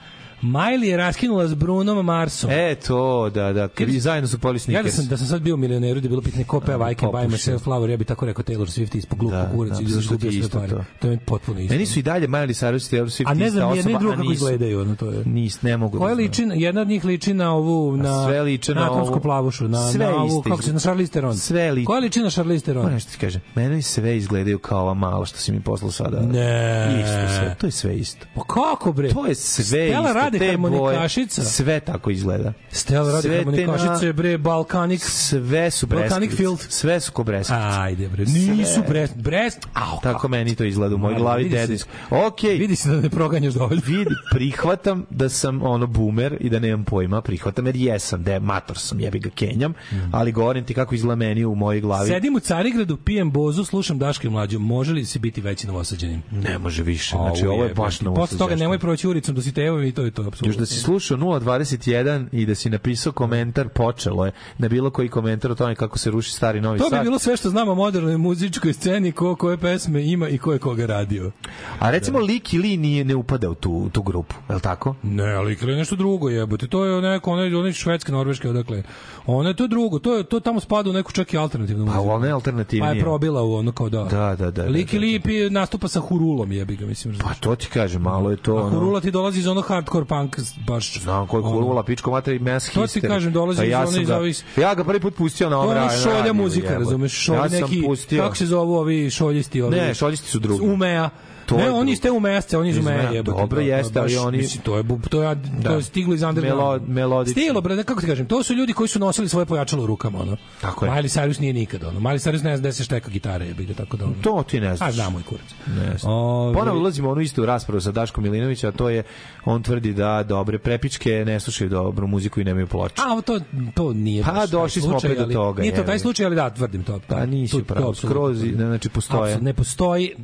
Miley je raskinula s Brunom Marsom.
E, to, da, da. I zajedno su poli
Ja da sam, da sam sad bio milioneru, da je bilo pitanje ko peva I can buy myself flower, ja bi tako rekao Taylor Swift ispod glupa
Da,
kurac
da,
i izgubio
je
sve pare.
to?
To je potpuno isto.
Meni su i dalje Miley Cyrus i Taylor Swift
A ne znam, jedna i
osoba,
druga kako izgledaju, ono to je.
Nis, ne mogu
Koja
da
liči, na- jedna od njih liči na ovu, na,
sve na
atomsku plavušu, na,
Sve
na ovu, kako se, na Charlize Theron.
Sve liči.
Koja liči na Charlize Theron?
Moram nešto ti kažem. Meni sve izgledaju kao ova mala što si mi poslao sada.
Ne.
Isto sve. To je sve isto.
Pa kako bre?
To je sve
Stella
isto.
Radi
te
harmonikašica.
boje, sve tako izgleda.
Stella radi
Sve
harmonikašice,
na-
bre, Balkanik.
Sve su
Balkanic
breskvice.
Field.
Sve su ko breskvice.
Ajde bre, nisu. Brest, Brest, au,
Tako meni to izgleda u mojoj glavi dedinsko. Okej.
vidi se da ne proganjaš dovoljno.
vidi, prihvatam da sam ono boomer i da nemam pojma, prihvatam jer jesam, da je mator sam, jebi ga Kenjam, ali govorim ti kako izgleda meni u mojoj glavi.
Sedim u Carigradu, pijem bozu, slušam Daška i mlađu. Može li se biti veći novosađenim?
Ne može više, znači ovo je baš novo.
Posle toga nemoj proći ulicom do si teo i to je to, apsolutno.
Još da si slušao 021 i da si napisao komentar, počelo je na bilo koji komentar o tome kako se ruši stari Novi
To bi
Sad.
bilo sve što znamo o modernoj muzičkoj sceni, ko koje pesme ima i ko je koga radio.
A recimo Lik i Li nije, ne upada u tu, tu grupu, je li tako?
Ne, ali je nešto drugo jebote. To je neko, ono je švedske, norveške, odakle. Ono je to drugo, to je to tamo spada u neku čak i alternativnu
Pa
muziku.
ona je
Pa
alternativnija.
je probila u ono kao da.
Da, da, da.
Lik
da,
i
da.
Lip je nastupa sa Hurulom, jebi ga, mislim.
Pa to ti kažem, malo je to...
A Hurula ti dolazi iz onog hardcore punk, baš...
Znam koji
ono-
kurula, pičko mater i mass
To ti
history.
kažem, dolazi
Pa
iz
ja
iz ovih-
Ja ga prvi put pustio na ovom
je ono
ra-
šolja
radiju,
muzika, razumeš? Šolja neki,
pustio...
kako se zovu ovi šoljisti? Ovi,
Ne, šoljisti su drugi.
Umeja.
To
ne,
je
oni
drugo.
iz te umejasce, oni iz jebote.
dobro
da,
jeste, ali oni-
Mislim, to je, to je, to
Da.
je stiglo iz undergrounda.
Melo- melodično.
Stiglo, bre, kako ti kažem, to su ljudi koji su nosili svoje pojačalo u rukama, ono.
Tako je.
Miley Cyrus nije nikad, ono. Miley Cyrus ne zna gde se šteka gitara, jebi ga, tako da ono.
To ti ne znaš.
A znamo i kurac.
Ne znam. Ponovo ulazimo u onu istu raspravu sa Daškom Milinovića, a to je, on tvrdi da dobre prepičke ne slušaju dobru muziku i nemaju ploče.
A, to, to nije
Pa, došli smo opet do toga,
Nije to taj slučaj, ali da, tvrdim to.
Pa nisi pravo, skroz, znači postoje.
Ne postoji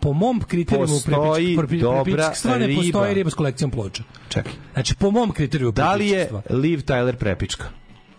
po mom kriterijumu
Postoji dobra
prepičkstva ne postoji riba s kolekcijom ploča.
Čekaj.
Znači, po mom kriterijumu
Da li je. Liv Tyler prepička?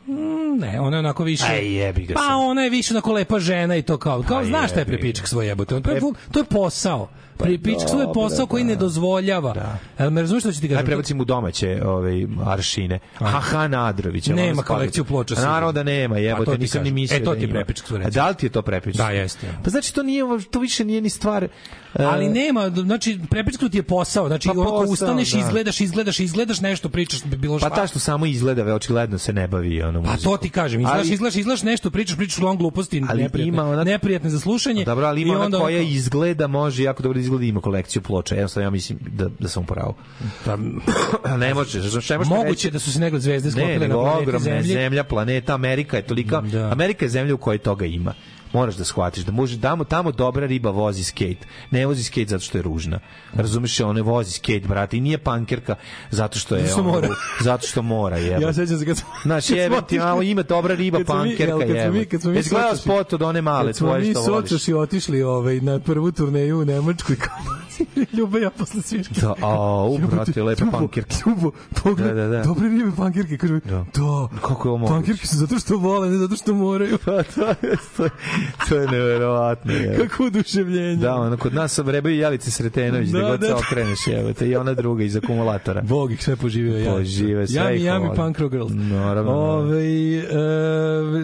Mm, Ne, ona je onako više...
Aj, jebi ga
Pa ona je više onako lepa žena i to kao... Kao,
Pa
znaš šta je prepičak svoj jebote? To je,
E-
to je posao. Prepičkstvo je
dobro,
posao koji ne
da.
dozvoljava. Jel me razumiješ što ću ti
Aj
kažem?
prebacim u domaće ovaj, aršine. Aha, Nadrović.
Nema kolekciju ploča.
Naravno da nema,
A to
jebote, nisam ni mislio
E, to
da
ti je
A
recimo.
da li ti je to prepičkstvo?
Da, jeste, ja.
Pa znači to nije, to više nije ni stvar... e,
Ali nema, znači prepičkstvo ti je posao, znači
Pa posao,
ustaneš,
da.
izgledaš, izgledaš, izgledaš nešto, pričaš bi bilo
Pa
šta.
ta što samo izgleda, očigledno se ne bavi ono
Pa to ti kažem, izgledaš,
Ali-
izgledaš, izgledaš nešto, pričaš, pričaš uglavnom gluposti,
Ali
neprijatne, neprijatne za slušanje.
Dobro, ali ima ona koja izgleda, može jako dobro da izgleda ima kolekciju ploča. Jednostavno ja mislim da, da sam u pravu. ne može, znači ne može
Moguće da su se negle zvezde
Ne,
sklopile na
nego
planeti
ogromna
Zemlji.
zemlja, planeta, Amerika je tolika,
Da.
Amerika je zemlja u kojoj toga ima. Moraš da shvatiš da može tamo tamo dobra riba vozi skate. Ne vozi skate zato što je ružna. Razumeš, ona vozi skate, brate, i nije pankerka zato što je
Zato što
ono,
mora.
zato što mora, jebote.
Ja sećam se kad smo
jebem ti, malo ima dobra riba,
mi-
pankerka,
jel, kad smo mi- kad smo mi
gledao spot od one male tvoje
mi
što voliš?
sočaši otišli ovaj, na prvu turneju u Nemačku i kao Ljuba ja posle sviške.
Da, a, u, brate, lepe pankirke.
Ljubo, pogled,
Da, da, da.
dobre ribe pankirke. Kaže, mi, da.
Kako je ovo moguće?
Pankirke su zato što vole, ne zato što moraju.
Pa je, to je, neverovatno. Je.
Kako oduševljenje.
Da, ono, kod nas sam rebaju Jelice Sretenović, da,
Da,
god
da,
se
da.
okreneš, jebote, i ona druga iz akumulatora.
Bog ih sve poživio. Ja.
Požive, sve
Jami, jami, punk rock girls.
Naravno,
Ove, e,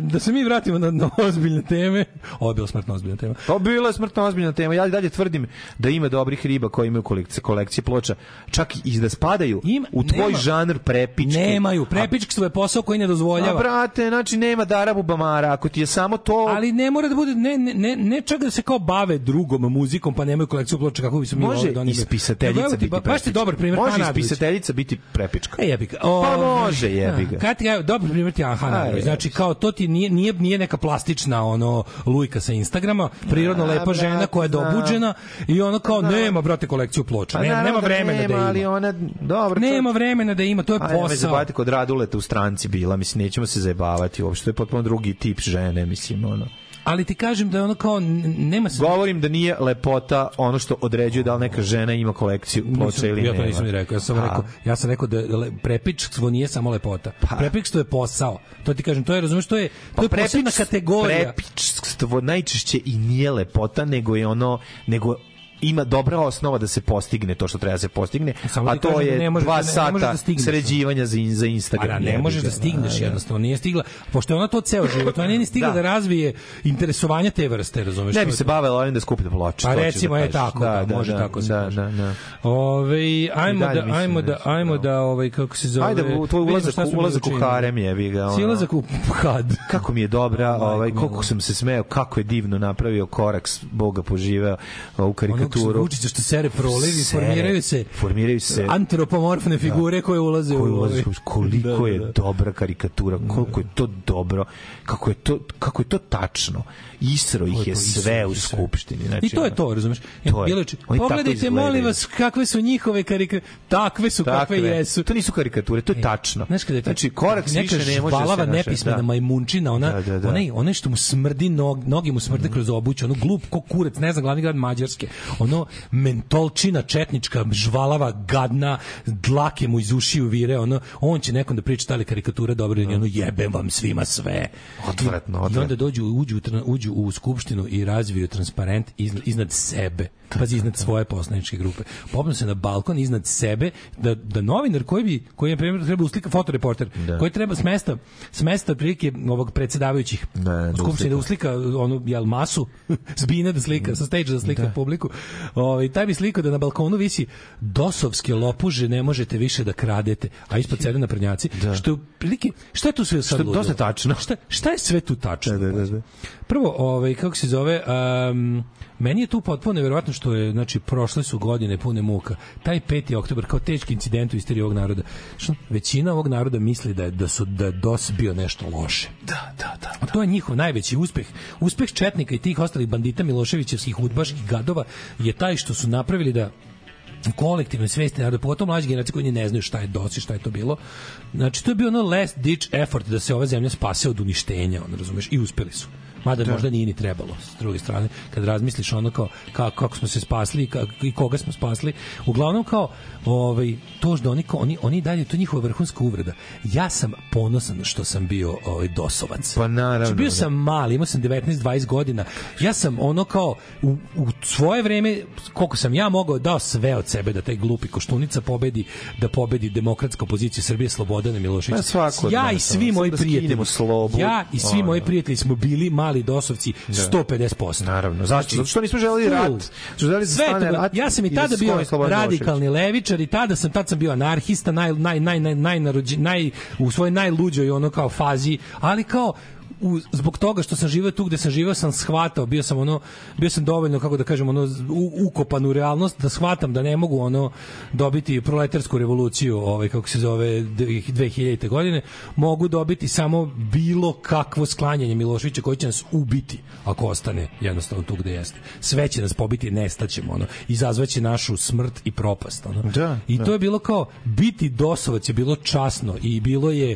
da se mi vratimo na, na ozbiljne teme. Ovo je bila smrtno ozbiljna tema.
To bila je smrtno ozbiljna tema. Ja dalje tvrdim da ima dobrih riba koji imaju kolekcije, kolekcije ploča. Čak i da spadaju u tvoj
nema-
žanr prepičke.
Nemaju. Prepičkstvo je posao koji ne dozvoljava.
a brate, znači nema Darabu Bamara. Ako ti je samo to...
Ali ne mora da bude ne ne ne, ne čak da se kao bave drugom muzikom pa nemaju kolekciju ploča kako bi su mi
Može
ovde doneli.
ispisateljica
ti,
biti
ba- Baš ti
prepička.
dobar primjer.
Može ispisateljica biti prepička.
E jebi ga.
Pa
Ovaj,
može, jebi ga.
Kad ti evo, dobar primjer ti Adrović.
jebi
Znači kao to ti nije nije nije neka plastična ono lujka sa Instagrama, prirodno
A,
lepa žena koja je dobuđena i ono kao nema brate kolekciju ploča.
Pa
Nema, nema
da
vremena da ima.
ali ona, dobro,
Nema vremena da ima, to je posao.
zabavati kod Raduleta u stranci bila, mislim, nećemo se zajebavati uopšte, to je potpuno drugi tip žene, mislim, ono.
Ali ti kažem da je ono kao nema se
Govorim da nije lepota ono što određuje da li neka žena ima kolekciju ploča ili
ja
nema.
to nisam ni rekao, ja sam rekao, ja sam rekao da prepičstvo nije samo lepota.
Pa.
Prepičstvo je posao. To ti kažem, to je razumeš, to je to je posebna kategorija.
Prepičstvo najčešće i nije lepota, nego je ono, nego ima dobra osnova da se postigne to što treba da se postigne,
Samo
a to
kažem da
je
ne
dva
da- ne
sata
da stigneš.
sređivanja za, in- za Instagram.
Pa da, ne možeš da stigneš
Da, da.
jednostavno, nije stigla, pošto je ona to ceo život, ona nije ni stigla da,
Da.
razvije interesovanja te vrste, razumeš?
Ne bi
je
se bavila ovim da skuplja ploče.
Pa recimo
da
je tako, da, može tako se
da, da, da.
Ove, ajmo da, ajmo
da
da, ajmo da, ovaj, kako se zove...
Ajde, tvoj ulazak, ulazak u harem je, ga.
Si ulazak u kad?
Kako mi je dobra, ovaj, koliko sam se smeo, kako je divno napravio korak, s- Boga poživeo u karikaturu.
Vučića što sere prolivi,
Sere,
formiraju se
formiraju se
antropomorfne figure koje ulaze
koji
u... ovaj-
koliko
Da, da,
je
da.
dobra karikatura, koliko je to dobro, kako je to, kako je to tačno. Isro ih
je
je sve
isro
u skupštini. Znači,
I to je to, razumeš?
To je. Tako
Pogledajte, molim vas, kakve su njihove karikature. Takve su kakve
Takve.
jesu.
To nisu karikature, to je tačno.
Znaš kada je
znači, korak više ne može da se naše-
nepismena
da.
majmunčina, ona,
Da, da, da.
onaj, onaj što mu smrdi, nog, noge mu smrde kroz obuću, ono glup ko kurac, ne znam, glavni grad Mađarske, ono mentolčina četnička, žvalava, gadna, dlake mu iz ušiju vire, ono, on će nekom da priča da li karikatura dobra ili ono jebem vam svima sve.
Odvratno,
I onda
odvratno.
dođu, uđu, uđu u skupštinu i razviju transparent iznad, iznad sebe. Pazi, iznad svoje poslaničke grupe. Popnu se na balkon iznad sebe da, da novinar koji bi, koji je primjer treba uslika, fotoreporter,
Da.
koji treba s mesta, s mesta prilike ovog predsjedavajućih
da
u skupštini da uslika onu jel masu s bine da slika, sa stage da slika publiku. Ovaj taj bi slikao da na balkonu visi dosovske lopuže ne možete više da kradete, a ispod sede naprednjaci. Što je prilike, šta je tu sve sad
Što dosta tačno.
Šta, šta je sve tu tačno?
Da, da, da.
Prvo, ovaj kako se zove, um, meni je tu potpuno neverovatno što je, znači, prošle su godine pune muka. Taj 5. oktobar kao teški incident u istoriji ovog naroda. Što većina ovog naroda misli da je, da su da DOS bio nešto loše.
Da, da, da.
A to je njihov najveći uspeh. Uspeh Četnika i tih ostalih bandita Miloševićevskih udbaških gadova je taj što su napravili da u kolektivnoj svesti naroda, pogotovo mlađe generacije koji ne znaju šta je DOS i šta je to bilo. Znači, to je bio ono last ditch effort da se ova zemlja spase od uništenja, ono, razumeš, i uspeli su. Mada možda nije ni trebalo, s druge strane, kad razmisliš ono kao kako, kako smo se spasli i, kako, i koga smo spasli, uglavnom kao ovaj, to što oni, oni, oni dalje, to je njihova vrhunska uvreda. Ja sam ponosan što sam bio ovaj, dosovac.
Pa naravno,
Znači, bio
da.
sam mali, imao sam 19-20 godina. Ja sam ono kao u, u svoje vreme koliko sam ja mogao dao sve od sebe da taj glupi Koštunica pobedi, da pobedi demokratska opozicija Srbije Slobodana Miloševića.
Pa od
ja i svi moji
da
prijatelji.
slobu.
Ja i svi moji prijatelji smo bili mali dosovci 150%.
Naravno. Zašto? Zato što nismo želeli rat. Što želeli da
Sve
rat
ja sam i
da
tada bio radikalni levičar i tada sam tad sam bio anarhista naj naj naj naj naj u svojoj najluđoj ono kao fazi, ali kao u, zbog toga što sam živeo tu gde sam živeo sam shvatao, bio sam ono bio sam dovoljno kako da kažem ono u, ukopan u realnost da shvatam da ne mogu ono dobiti proletarsku revoluciju, ovaj kako se zove 2000. godine, mogu dobiti samo bilo kakvo sklanjanje Miloševića koji će nas ubiti ako ostane jednostavno tu gde jeste. Sve će nas pobiti, nestaćemo ono. Izazvaće našu smrt i propast ono.
Da,
I
da.
to je bilo kao biti dosovac je bilo časno i bilo je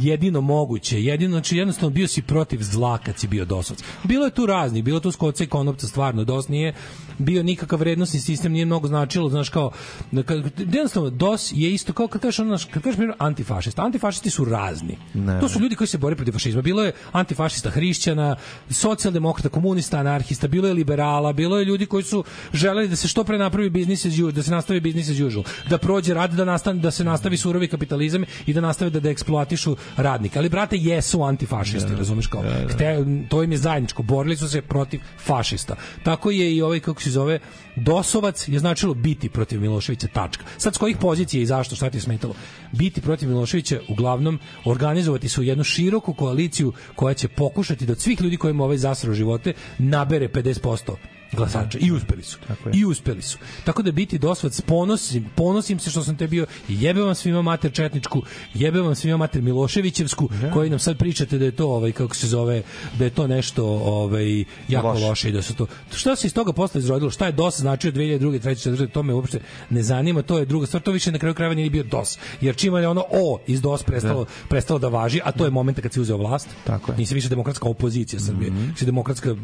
jedino moguće. Jedino znači jednostavno bio si protiv zla kad si bio dosovac. Bilo je tu razni, bilo je tu skoca i konopca stvarno. DOS nije bio nikakav vrednosni sistem, nije mnogo značilo, znaš kao da jednostavno DOS je isto kao kad kažeš ono, kad kažeš primjer antifašista. Antifašisti su razni.
Ne.
To su ljudi koji se bore protiv fašizma. Bilo je antifašista hrišćana, socijaldemokrata, komunista, anarhista, bilo je liberala, bilo je ljudi koji su želeli da se što pre napravi biznis as usual, da se nastavi biznis as usual, da prođe rad, da nastane da se nastavi surovi kapitalizam i da nastave da, da eksploatišu radnike. Ali brate jesu antifašisti, razumeš kao. Hte, to im je zajedničko, borili su se protiv fašista. Tako je i ovaj kako se zove Dosovac je značilo biti protiv Miloševića tačka. Sad s kojih pozicija i zašto, šta ti je smetalo? Biti protiv Miloševića uglavnom organizovati su jednu široku koaliciju koja će pokušati da od svih ljudi kojima ovaj zasrao živote nabere 50% glasača i uspeli su. I uspeli su. Tako da biti dosvac ponosim, ponosim se što sam te bio i jebe vam svima mater četničku, jebe vam svima mater Miloševićevsku, koji nam sad pričate da je to ovaj kako se zove, da je to nešto ovaj jako
Loše.
loše i da su to. Šta se iz toga posle izrodilo? Šta je DOS značio 2002. 3. 4. to me uopšte ne zanima, to je druga stvar, to više na kraju krajeva nije bio DOS. Jer čima je ono O iz DOS prestalo, prestalo da važi, a to je moment kad se uzeo vlast.
Tako je.
Nisi više demokratska opozicija Srbije, mm si demokratska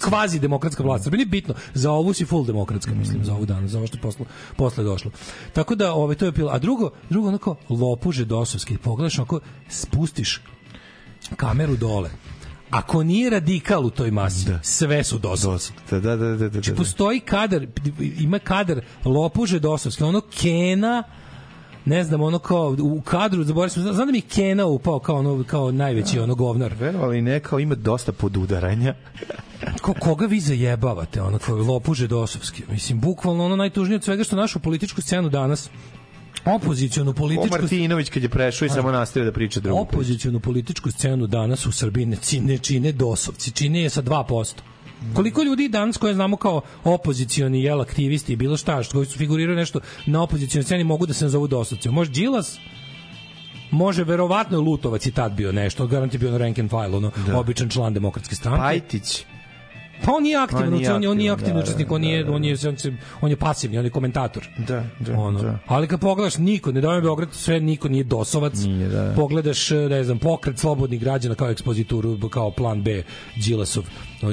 kvazi demokratska vlast. Srbije nije bitno. Za ovu si full demokratska, mislim, za ovu danas, za ovo što posle, posle došlo. Tako da, ovaj, to je bilo. A drugo, drugo onako, lopuže dosovski, pogledaš, onako, spustiš kameru dole, ako nije radikal u toj masi, sve su dosovci.
Da, da, da, da, da,
Znači,
da.
postoji kadar, ima kadar lopuže dosovski, ono Kena, ne znam, ono kao u kadru, zaboravim sam, znam da mi je Kena upao kao, ono, kao najveći ono govnar.
Verovali ne, kao ima dosta podudaranja.
Ko, koga vi zajebavate, ono kao lopuže dosovski? Mislim, bukvalno ono najtužnije od svega što našu političku scenu danas opozicionu
O
političku
Martinović kad je prešao i samo nastavio da priča drugu
opozicionu političku scenu danas u Srbiji ne čine, čine dosovci, čine je sa 2%. Koliko ljudi danas koje znamo kao opozicioni jel aktivisti i bilo šta što koji su figuriraju nešto na opozicijonoj sceni mogu da se nazovu dosovcima. Može Đilas, može verovatno Lutovac i tad bio nešto, garant je bio na rank and file, ono,
Da.
običan član demokratske stranke.
Pajtić.
Pa on nije aktivan,
On
on, on nije aktivni
da,
učesnik, on
da,
je
da,
on je on je on je pasivni, on je komentator.
Da, da,
ono.
da.
Ali kad pogledaš niko, ne dajem Beograd, sve niko nije dosovac.
Nije, da.
Pogledaš, ne znam, pokret slobodnih građana kao ekspozituru, kao plan B Đilasov,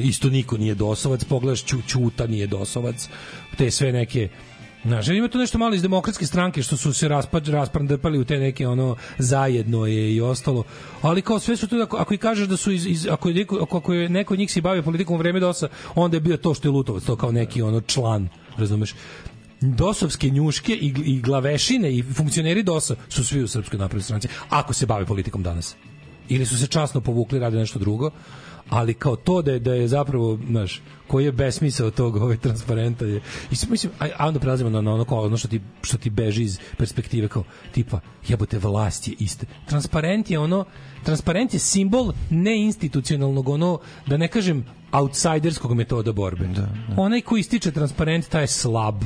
isto niko nije dosovac. Pogledaš Ću, Ćuta nije dosovac. Te sve neke Znaš, ima tu nešto malo iz demokratske stranke što su se raspad, rasprandrpali u te neke ono zajedno je i ostalo. Ali kao sve su tu ako, ako i kažeš da su iz, iz ako je neko, ako je neko od njih se bavio politikom u vreme DOS-a, onda je bio to što je Lutovac, to kao neki ono član, razumeš? dosovske njuške i, i glavešine i funkcioneri DOS-a su svi u Srpskoj naprednoj stranci, ako se bave politikom danas. Ili su se časno povukli, rade nešto drugo, ali kao to da je, da je zapravo, znaš, koji je besmisao tog ovaj transparenta je i mislim a, a onda prelazimo na, na ono kao ono što ti što ti beži iz perspektive kao tipa jebote vlast je iste. Transparent je ono transparent je simbol neinstitucionalnog ono da ne kažem outsiderskog metoda borbe. Da, da. onaj ko ističe transparent taj je slab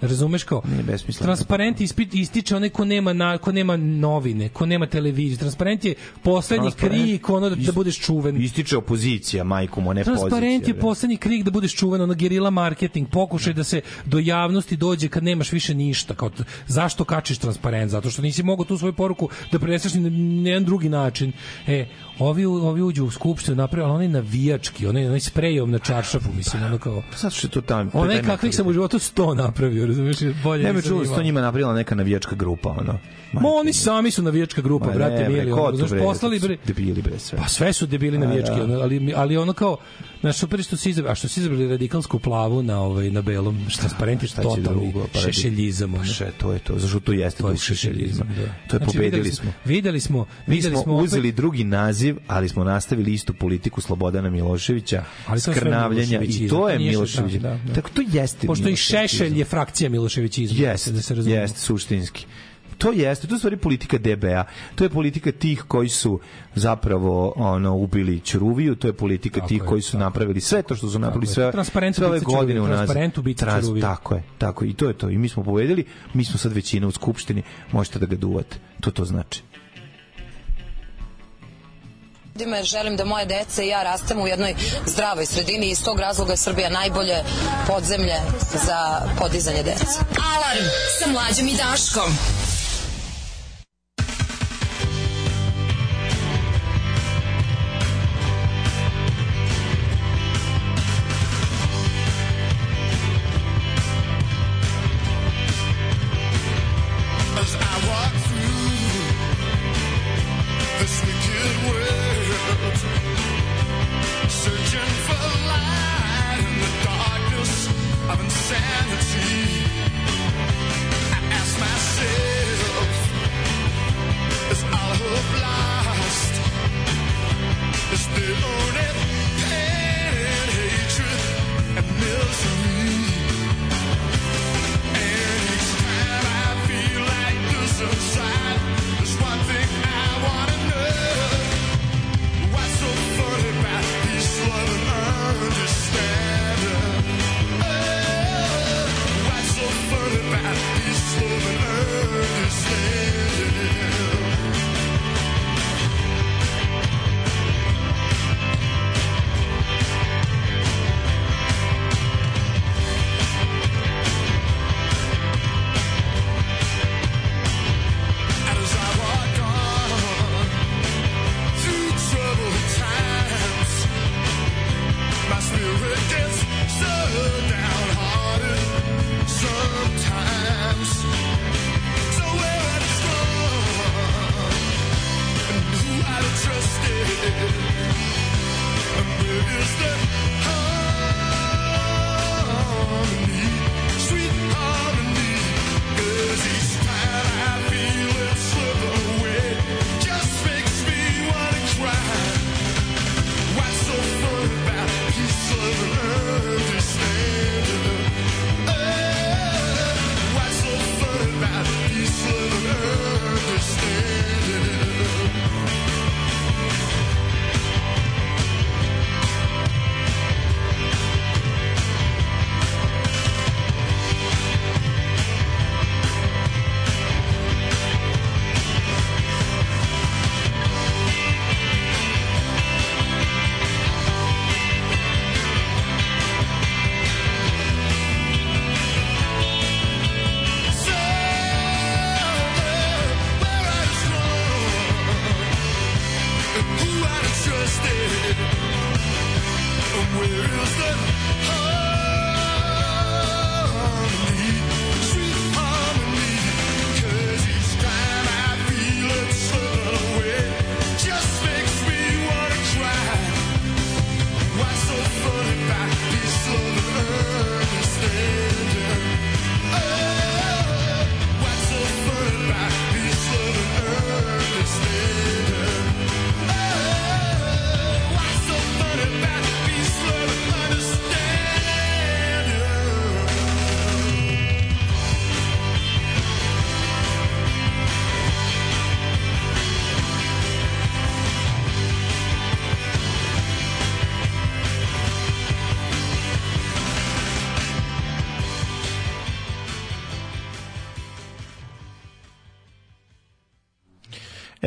Razumeš kao?
Nije besmisleno.
Transparent ispit, ističe onaj ko nema, na, ko nema novine, ko nema televiziju. Transparent je poslednji krik ono da, da budeš čuven.
Ističe opozicija, majkom, a ne pozicija.
Transparent je
bre.
poslednji krik da budeš čuven, ono gerila marketing, pokušaj da se do javnosti dođe kad nemaš više ništa. Kao, zašto kačiš transparent? Zato što nisi mogao tu svoju poruku da preneseš na jedan drugi način. E, ovi, ovi uđu u skupštinu, naprave, ali onaj navijački, onaj, onaj sprejom na čaršafu, mislim, ono kao...
Zato što je to tamo.
Onaj kakvih sam u životu sto napravio, razumiješ? Bolje
Ne me
nisam
čulo,
imao.
to njima napravila neka navijačka grupa, ono.
Ma oni sami su navijačka grupa,
Ma
brate, mili. ono, Znaš, poslali bre,
Debili, bre, sve.
Pa sve su debili navijački,
da.
ono, ali ali ono kao na super što se izabrali, a što se izabrali radikalsku plavu na ovaj na belom, što transparent je
Šta će drugo, pa
šešeljizam. ono.
Še, to je to, zašto to jeste
To je šešeljizam, da.
To je
Znači,
pobedili smo.
Videli smo, videli
smo
smo opet-
uzeli drugi naziv, ali smo nastavili istu politiku Slobodana Miloševića,
Ali
skrnavljenja i to je Milošević.
šešelj, da, da.
Tako to jeste
Pošto i. Šešelj je frakcija Miloševićizma,
Jeste,
da se razumemo.
jeste, suštinski. To jeste, to je u stvari politika DBA. To je politika tih koji su zapravo ono ubili Ćuruviju, to je politika
Tako
tih
je,
koji su napravili sve to što su napravili sve, sve ove godine
Ćuruvije,
unazad.
transparent ubica
Trans-. Tako je, tako je. I to je to. I mi smo pobedili, mi smo sad većina u skupštini, možete da ga duvate. To to znači.
ljudima jer želim da moje dece i ja rastemo u jednoj zdravoj sredini i iz tog razloga je Srbija najbolje podzemlje za podizanje dece.
Alarm sa mlađom i Daškom.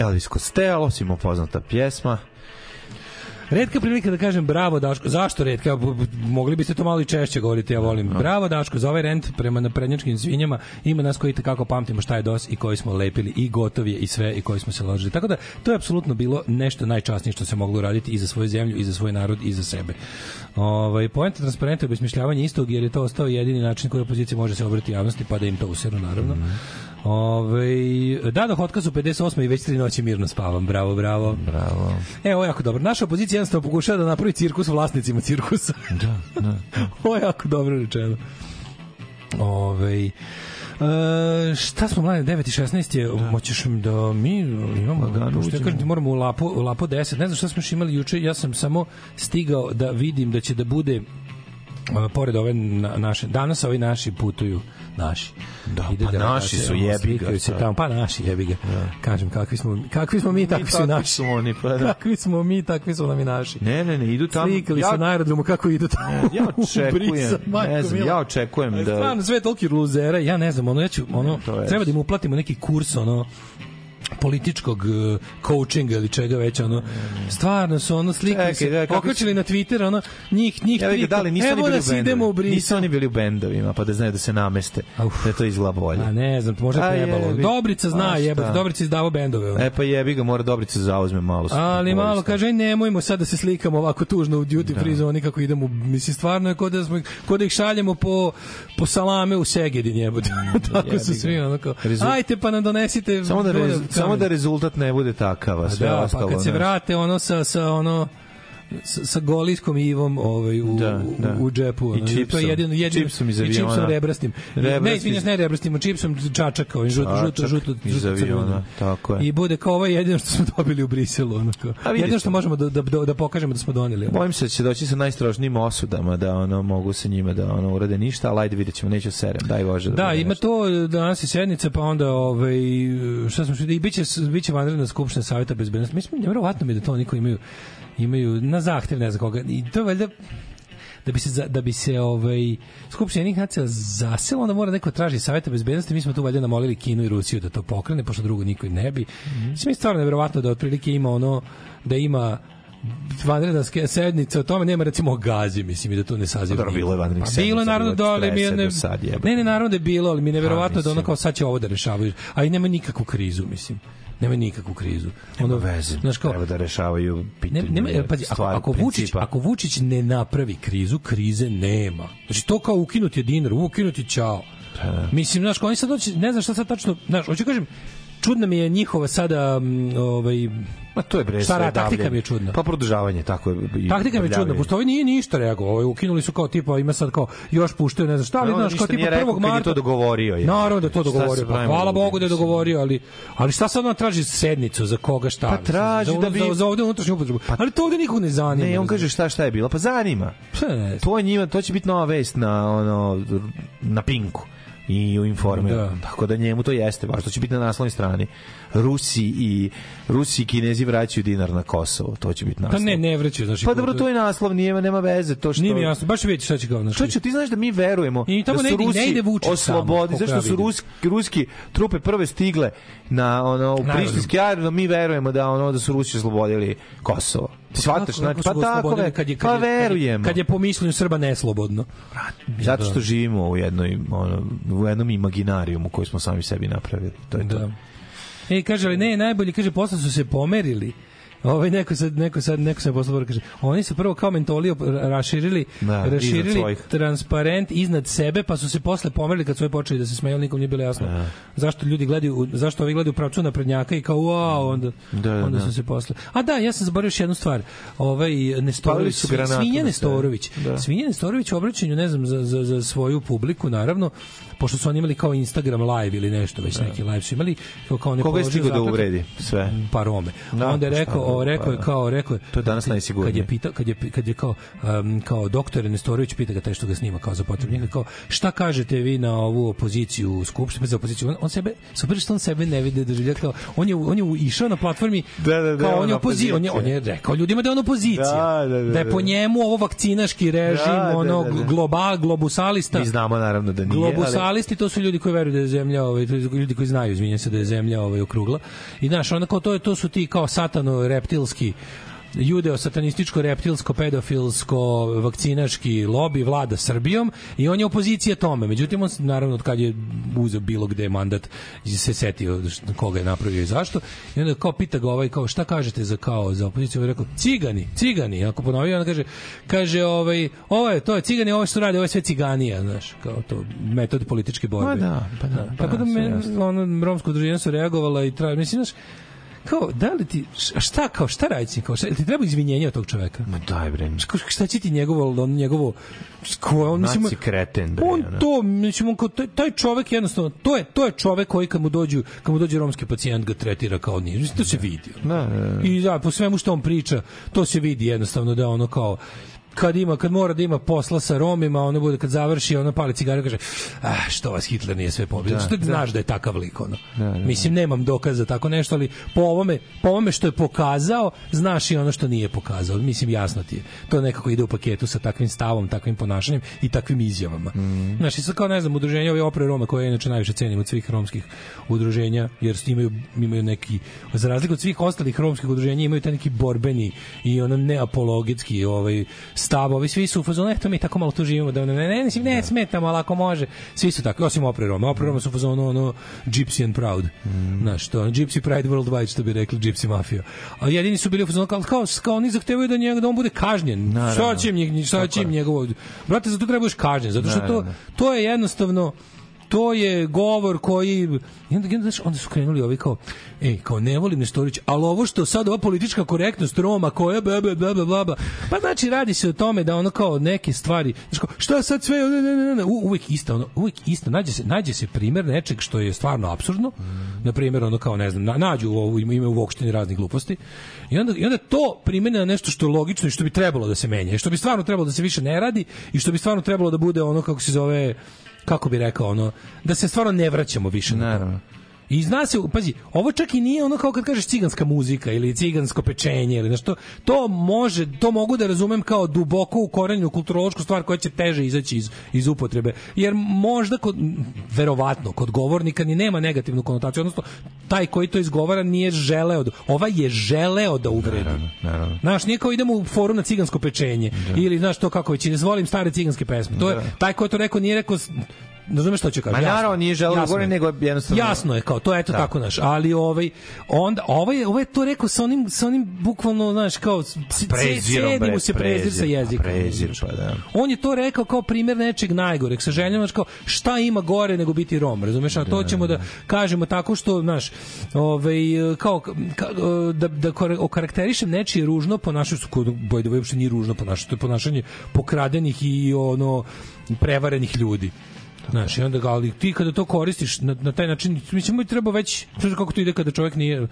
Elvis Costello, svima poznata pjesma.
Redka prilika da kažem bravo Daško. Zašto redka? Mogli biste to malo i češće govoriti, ja volim. Bravo Daško, za ovaj rent prema naprednjačkim svinjama ima nas koji kako pamtimo šta je DOS i koji smo lepili i gotovi i sve i koji smo se ložili. Tako da to je apsolutno bilo nešto najčasnije što se moglo uraditi i za svoju zemlju i za svoj narod i za sebe. Ovaj poenta transparenta je obesmišljavanje istog jer je to ostao jedini način koji opozicija može se obrati javnosti pa da im to useru naravno. Ovaj da do hotka su 58 i već tri noći mirno spavam. Bravo, bravo.
Bravo.
E, ovo je jako dobro. Naša opozicija jednostavno pokušava da napravi cirkus vlasnicima cirkusa.
Da, da.
ovo je jako dobro rečeno. Ove, E, šta smo mlade 9 i 16 je moćeš mi da mi imamo
Lagano
pošto ja
uđemo.
kažem ti moramo u lapo, u lapo 10 ne znam šta smo još imali juče ja sam samo stigao da vidim da će da bude e, pored ove na, naše danas ovi naši putuju naši.
Da,
Ide
pa
delegacija,
naši su, jebi ga,
se tamo. Pa naši jebi ga. Kažem kakvi smo kakvi smo mi takvi su
takvi
naši.
su oni, pa da.
kakvi smo mi takvi su nam i naši.
Ne, ne, ne, idu tamo.
Slikali se na aerodromu kako idu tamo.
ja očekujem,
Brisa, majko
ne znam, ja očekujem da-
Stvarno, sve je toliki luzera, ja ne znam, ono, ja ću, ono, treba da im uplatimo neki kurs, ono, političkog uh, coachinga ili čega već ono stvarno su ono
da,
se
kako
okačili na Twitter ono njih njih
Ja
tri
da li nisu oni
evo
bili
nas idemo u
bendovima? Nisu
Brisel
oni bili u bendovima, pa da znaju da se nameste. Da to izgleda bolje.
a ne znam možda je trebalo
jebi.
Dobrica zna jebote? Dobrica izdavao bendove ono.
E pa jebi ga, mora Dobrica da zauzme malo.
Ali malo kaže nemojmo sad da se slikamo ovako tužno u duty free zoni kako idemo mislim stvarno je kod da smo kod da ih šaljemo po po salame u Segedin jebote tako
jebi
su svi onako
Rezul-
ajte pa nam donesite
Samo da. Samo da rezultat ne bude takav, a sve
da,
ostalo.
pa kad se vrate ono sa, sa ono sa, sa golijskom Ivom ovaj, u,
Da, da.
u, u džepu. Ono.
I čipsom.
To je jedino, jedino,
Čipsom iz
I
aviona.
čipsom rebrastim.
Rebrastim.
Ne, izvinjaš, ne rebrastim, čipsom čačaka, ovim žuto, žuto, žuto,
iz aviona, tako je.
I bude kao ovo je jedino što smo dobili u Briselu. Ono kao. Jedino što možemo da, da, da, da pokažemo da smo doneli. ono.
Bojim se da će doći sa najstražnijim osudama da ono mogu sa njima da ono urade ništa, ali ajde vidjet ćemo, neću serem, daj Bože.
Da,
bude
ima
nešto.
to danas je sednica, pa onda ovaj šta smo i biće biće vanredna skupština saveta bezbednosti. Mislim neverovatno mi da to niko imaju imaju na zahtev ne znam koga. I to valjda da bi se za- da bi se ovaj skupština jednih nacija zasela onda mora neko traži saveta bezbednosti mi smo tu valjda namolili Kinu i Rusiju da to pokrene pošto drugo niko i ne bi mislim je stvarno neverovatno da otprilike ima ono da ima vanredna sednica, o tome nema recimo o gazi, mislim i da to ne saziva.
Dobro, bilo je vanrednih
Pa Bilo je
sednica,
naravno da, ali mi je
40
ne,
sad,
ne, ne, naravno da je bilo, ali mi je neverovatno da ono kao sad će ovo da rešavaju, a i nema nikakvu krizu, mislim. Nema nikakvu krizu.
Nema
Ono,
veze,
Znaš kao,
treba da rešavaju pitanje.
nema, jer, pazi, ako,
stvari,
ako, Vučić, ako Vučić ne napravi krizu, krize nema. Znači to kao ukinuti dinar, ukinuti ćao. Mislim, znaš, oni sad doći, ne znam šta sad tačno, znaš, hoću kažem, čudna mi je njihova sada ovaj
Ma to je bre.
Šta
sve?
Taktika mi je čudna.
Pa produžavanje, tako je. i
Taktika mi je čudna, pošto ovi nije ništa reagovao. Ovaj ukinuli su kao tipa ima sad kao još puštaju ne znam šta, ali
Pa
znaš kao tipa 1.
kad je
marta.
to dogovorio, je.
Naravno da to dogovorio. Pa, hvala Bogu da je dogovorio, ali ali šta sad on traži sednicu za koga šta?
Pa traži da bi-
za, za ovde unutrašnju upotrebu. ali to ovde nikog ne zanima.
Ne, on kaže šta šta je bilo. Pa zanima. To je njima, to će biti nova vest na ono na Pinku i u Informeru.
Da.
Tako da njemu to jeste, baš to će biti na naslovnoj strani. Rusi i Rusi i Kinezi vraćaju dinar na Kosovo. To će biti
Pa
naslov.
ne, ne vraćaju, znači.
Pa dobro, to je naslov, nije, nema veze. To što...
Nije mi jasno, baš vidjeti šta će kao.
Što će, ti znaš da mi verujemo
I tamo
da
ne
su
ide- ne
Rusi
ide Vučić
oslobodi, zašto su ruski, ruski trupe prve stigle na ono u prištinski aerodrom, mi verujemo da ono da su Rusi oslobodili Kosovo.
Kako-
znači, pa
ga
tako ve,
kad je,
pa
kad je, kad je,
verujemo.
kad je po mišljenju Srba neslobodno.
Zato što
Da.
živimo u jednoj ono, u jednom imaginarijumu koji smo sami sebi napravili. To je to.
Da. E, kaže, ali ne, najbolje, kaže, posle su se pomerili. Ovaj neko sad neko sad neko se posle kaže oni su prvo kao mentoli raširili
Da,
raširili transparent iznad sebe pa su se posle pomerili kad su počeli da se smeju nikom nije bilo jasno zašto ljudi gledaju zašto ovi gledaju pravcu naprednjaka i kao wow onda
Da, da,
onda
da.
su se posle a da ja sam zaboravio još jednu stvar ovaj Nestorović Svinja
na.
Nestorović
Da.
Svinja Nestorović u obraćanju ne znam za, za, za svoju publiku naravno pošto su oni imali kao Instagram live ili nešto već neki live su imali kao kao ne
Koga je stigao da uvredi? Sve.
pa Rome.
Da,
onda je rekao,
da,
o, rekao je
pa,
kao rekao je
To je danas
kad
najsigurnije.
je pitao kad je kad je kao um, kao doktor Nestorović pita ga taj što ga snima kao za potrebu njega kao šta kažete vi na ovu opoziciju u skupštini za opoziciju on, on sebe super što on sebe ne vidi doživlja kao on je on je išao na platformi
Da, da, da,
kao on je opozicija on je, on je rekao ljudima da je on opozicija
Da, da, da,
da je po
da.
njemu ovo vakcinaški režim
Da, da,
ono
da, da.
global globusalista
Mi znamo naravno da nije,
Globusalisti to su ljudi koji veruju da je zemlja, ovaj ljudi koji znaju, izvinjavam se da je zemlja ovaj okrugla. I znaš, kao to je to su ti kao satano reptilski judeo satanističko reptilsko pedofilsko vakcinaški lobi vlada Srbijom i on je opozicija tome. Međutim on naravno od kad je uzeo bilo gde mandat se setio koga je napravio i zašto. I onda kao pita ga ovaj kao šta kažete za kao za opoziciju? On je rekao cigani, cigani. Ako ponovio on kaže kaže ovaj ovo je to je cigani, ovo što rade, ovo je sve ciganija, znaš, kao to metod političke borbe.
Pa da, pa da, pa
Tako da
da, sve
me,
jasno.
ono, romsko udruženje su reagovala i tra, mislim, znaš, kao, da li ti, šta, kao, šta raditi, kao, šta, ti treba izvinjenje od tog čoveka?
Ma daj bre.
Šta, šta će ti njegovo, on, njegovo, ko, on, mislim,
Naci kreten bre.
on to, mislim, on kao, taj, taj čovek jednostavno, to je, to je čovek koji kad mu dođu, kad mu dođe romski pacijent ga tretira kao nije, mislim, to se vidi.
Da, da, da.
I da, po svemu što on priča, to se vidi jednostavno da ono kao kad ima kad mora da ima posla sa Romima, ono bude kad završi, ono pali cigaru i kaže: "Ah, što vas Hitler nije sve pobio."
Da,
što
da.
znaš da je takav lik ono.
Da, da, da.
Mislim nemam dokaza za tako nešto, ali po ovome, po ovome što je pokazao, znaš i ono što nije pokazao. Mislim jasno ti je. To nekako ide u paketu sa takvim stavom, takvim ponašanjem i takvim izjavama.
Mhm.
Znaš, i sad kao ne znam, udruženje ove opre Roma koje ja inače najviše cenim od svih romskih udruženja, jer imaju, imaju neki, za razliku od svih ostalih romskih udruženja, imaju taj neki borbeni i ono neapologetski ovaj, stav, ovi svi su u fazonu, eto mi tako malo tu živimo, da ne, ne, ne, mislim, ne smetamo, ali ako može, svi su tako, osim opre Roma, opre Roma su u fazonu, ono, gypsy and proud, znaš, to, gypsy pride worldwide, što bi rekli, gypsy mafija. A jedini su bili u fazonu, kao, kao, kao oni zahtevaju da, njega, da on bude kažnjen, šta će im, njeg- šta će im njegovo, brate, zato treba budeš kažnjen, zato što to, to je jednostavno to je govor koji i onda, onda, onda su krenuli ovi kao ej, kao ne volim Nestorović, ali ovo što sad ova politička korektnost Roma koja bla bla bla bla bla, pa znači radi se o tome da ono kao neke stvari znači kao, šta sad sve ne, ne, ne, ne, u- uvek isto ono, uvek isto nađe se nađe se primer nečeg što je stvarno apsurdno. Na primjer ono kao ne znam na, nađu ovo ima u opštini raznih gluposti. I onda i onda to primene na nešto što je logično i što bi trebalo da se menja i što bi stvarno trebalo da se više ne radi i što bi stvarno trebalo da bude ono kako se zove kako bi rekao ono da se stvarno ne vraćamo više na to. I zna se, pazi, ovo čak i nije ono kao kad kažeš ciganska muzika ili cigansko pečenje ili nešto, to može, to mogu da razumem kao duboko ukorenjenu kulturološku stvar koja će teže izaći iz, iz upotrebe. Jer možda, kod, verovatno, kod govornika ni nema negativnu konotaciju, odnosno taj koji to izgovara nije želeo, da, ovaj je želeo da uvredi.
Naravno, naravno.
Znaš, nije kao idemo u foru na cigansko pečenje ili znaš to kako već, ne volim stare ciganske pesme. To je, taj ko je to rekao nije rekao razumeš šta ću kažem?
Ma naravno, nije želeo da govori, nego jednostavno-
Jasno je, kao, to eto
Da.
tako, naš, ali ovaj, onda, ovaj, ovaj to rekao sa onim, sa onim bukvalno, znaš, kao, c-
Prezirom,
mu se prezir sa
prezir,
jezikom.
pa prezir, pa da.
On je to rekao kao primjer nečeg najgoreg, sa željom, znaš, kao, šta ima gore nego biti Rom, razumeš, a to ćemo da kažemo tako što, znaš, ovaj, kao, ka, da, da okarakterišem nečije ružno ponašanje, su kod Bojde uopšte nije ružno ponašanje, to je ponašanje pokradenih i ono prevarenih ljudi. Znaš, i onda ga, ali ti kada to koristiš na, na taj način, mislim, mi treba već, znaš kako to ide kada čovjek nije...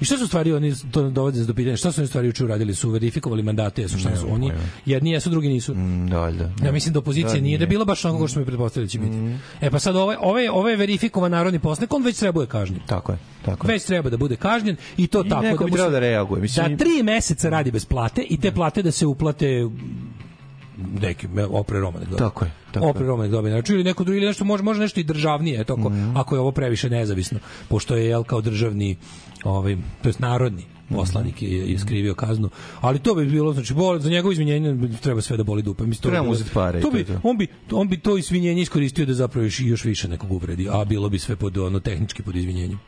I šta su stvari oni to dovode do pitanja? Šta su oni stvari juče uradili? Su verifikovali mandate, jesu šta su oni? Jedni jesu, drugi nisu.
Da, da.
Ja mislim da opozicija
Da,
nije da je bilo baš onako što mi pretpostavili da će biti. E pa sad ovaj ovaj ovaj verifikovan narodni poslanik, on već treba da bude kažnjen.
Tako je, tako je.
Već treba da bude kažnjen i to
I
tako
neko bi
mu se-
trebao da reaguje, mislim-
da tri meseca radi bez plate i te plate da se uplate neki opre Roma nek dobije.
Tako je, tako
opre Roma nek dobije. Znači, ili neko drugi ili nešto može može nešto i državnije, eto ako,
Mhm.
ako je ovo previše nezavisno, pošto je jel kao državni ovaj to jest narodni poslanik je, je skrivio kaznu, ali to bi bilo znači bol, za njegovo izvinjenje treba sve da boli dupe. Mislim to
Treba uzeti pare
To bi, on bi on bi to izvinjenje iskoristio da zapravo još, još više nekog uvredi, a bilo bi sve pod ono tehnički pod izvinjenjem.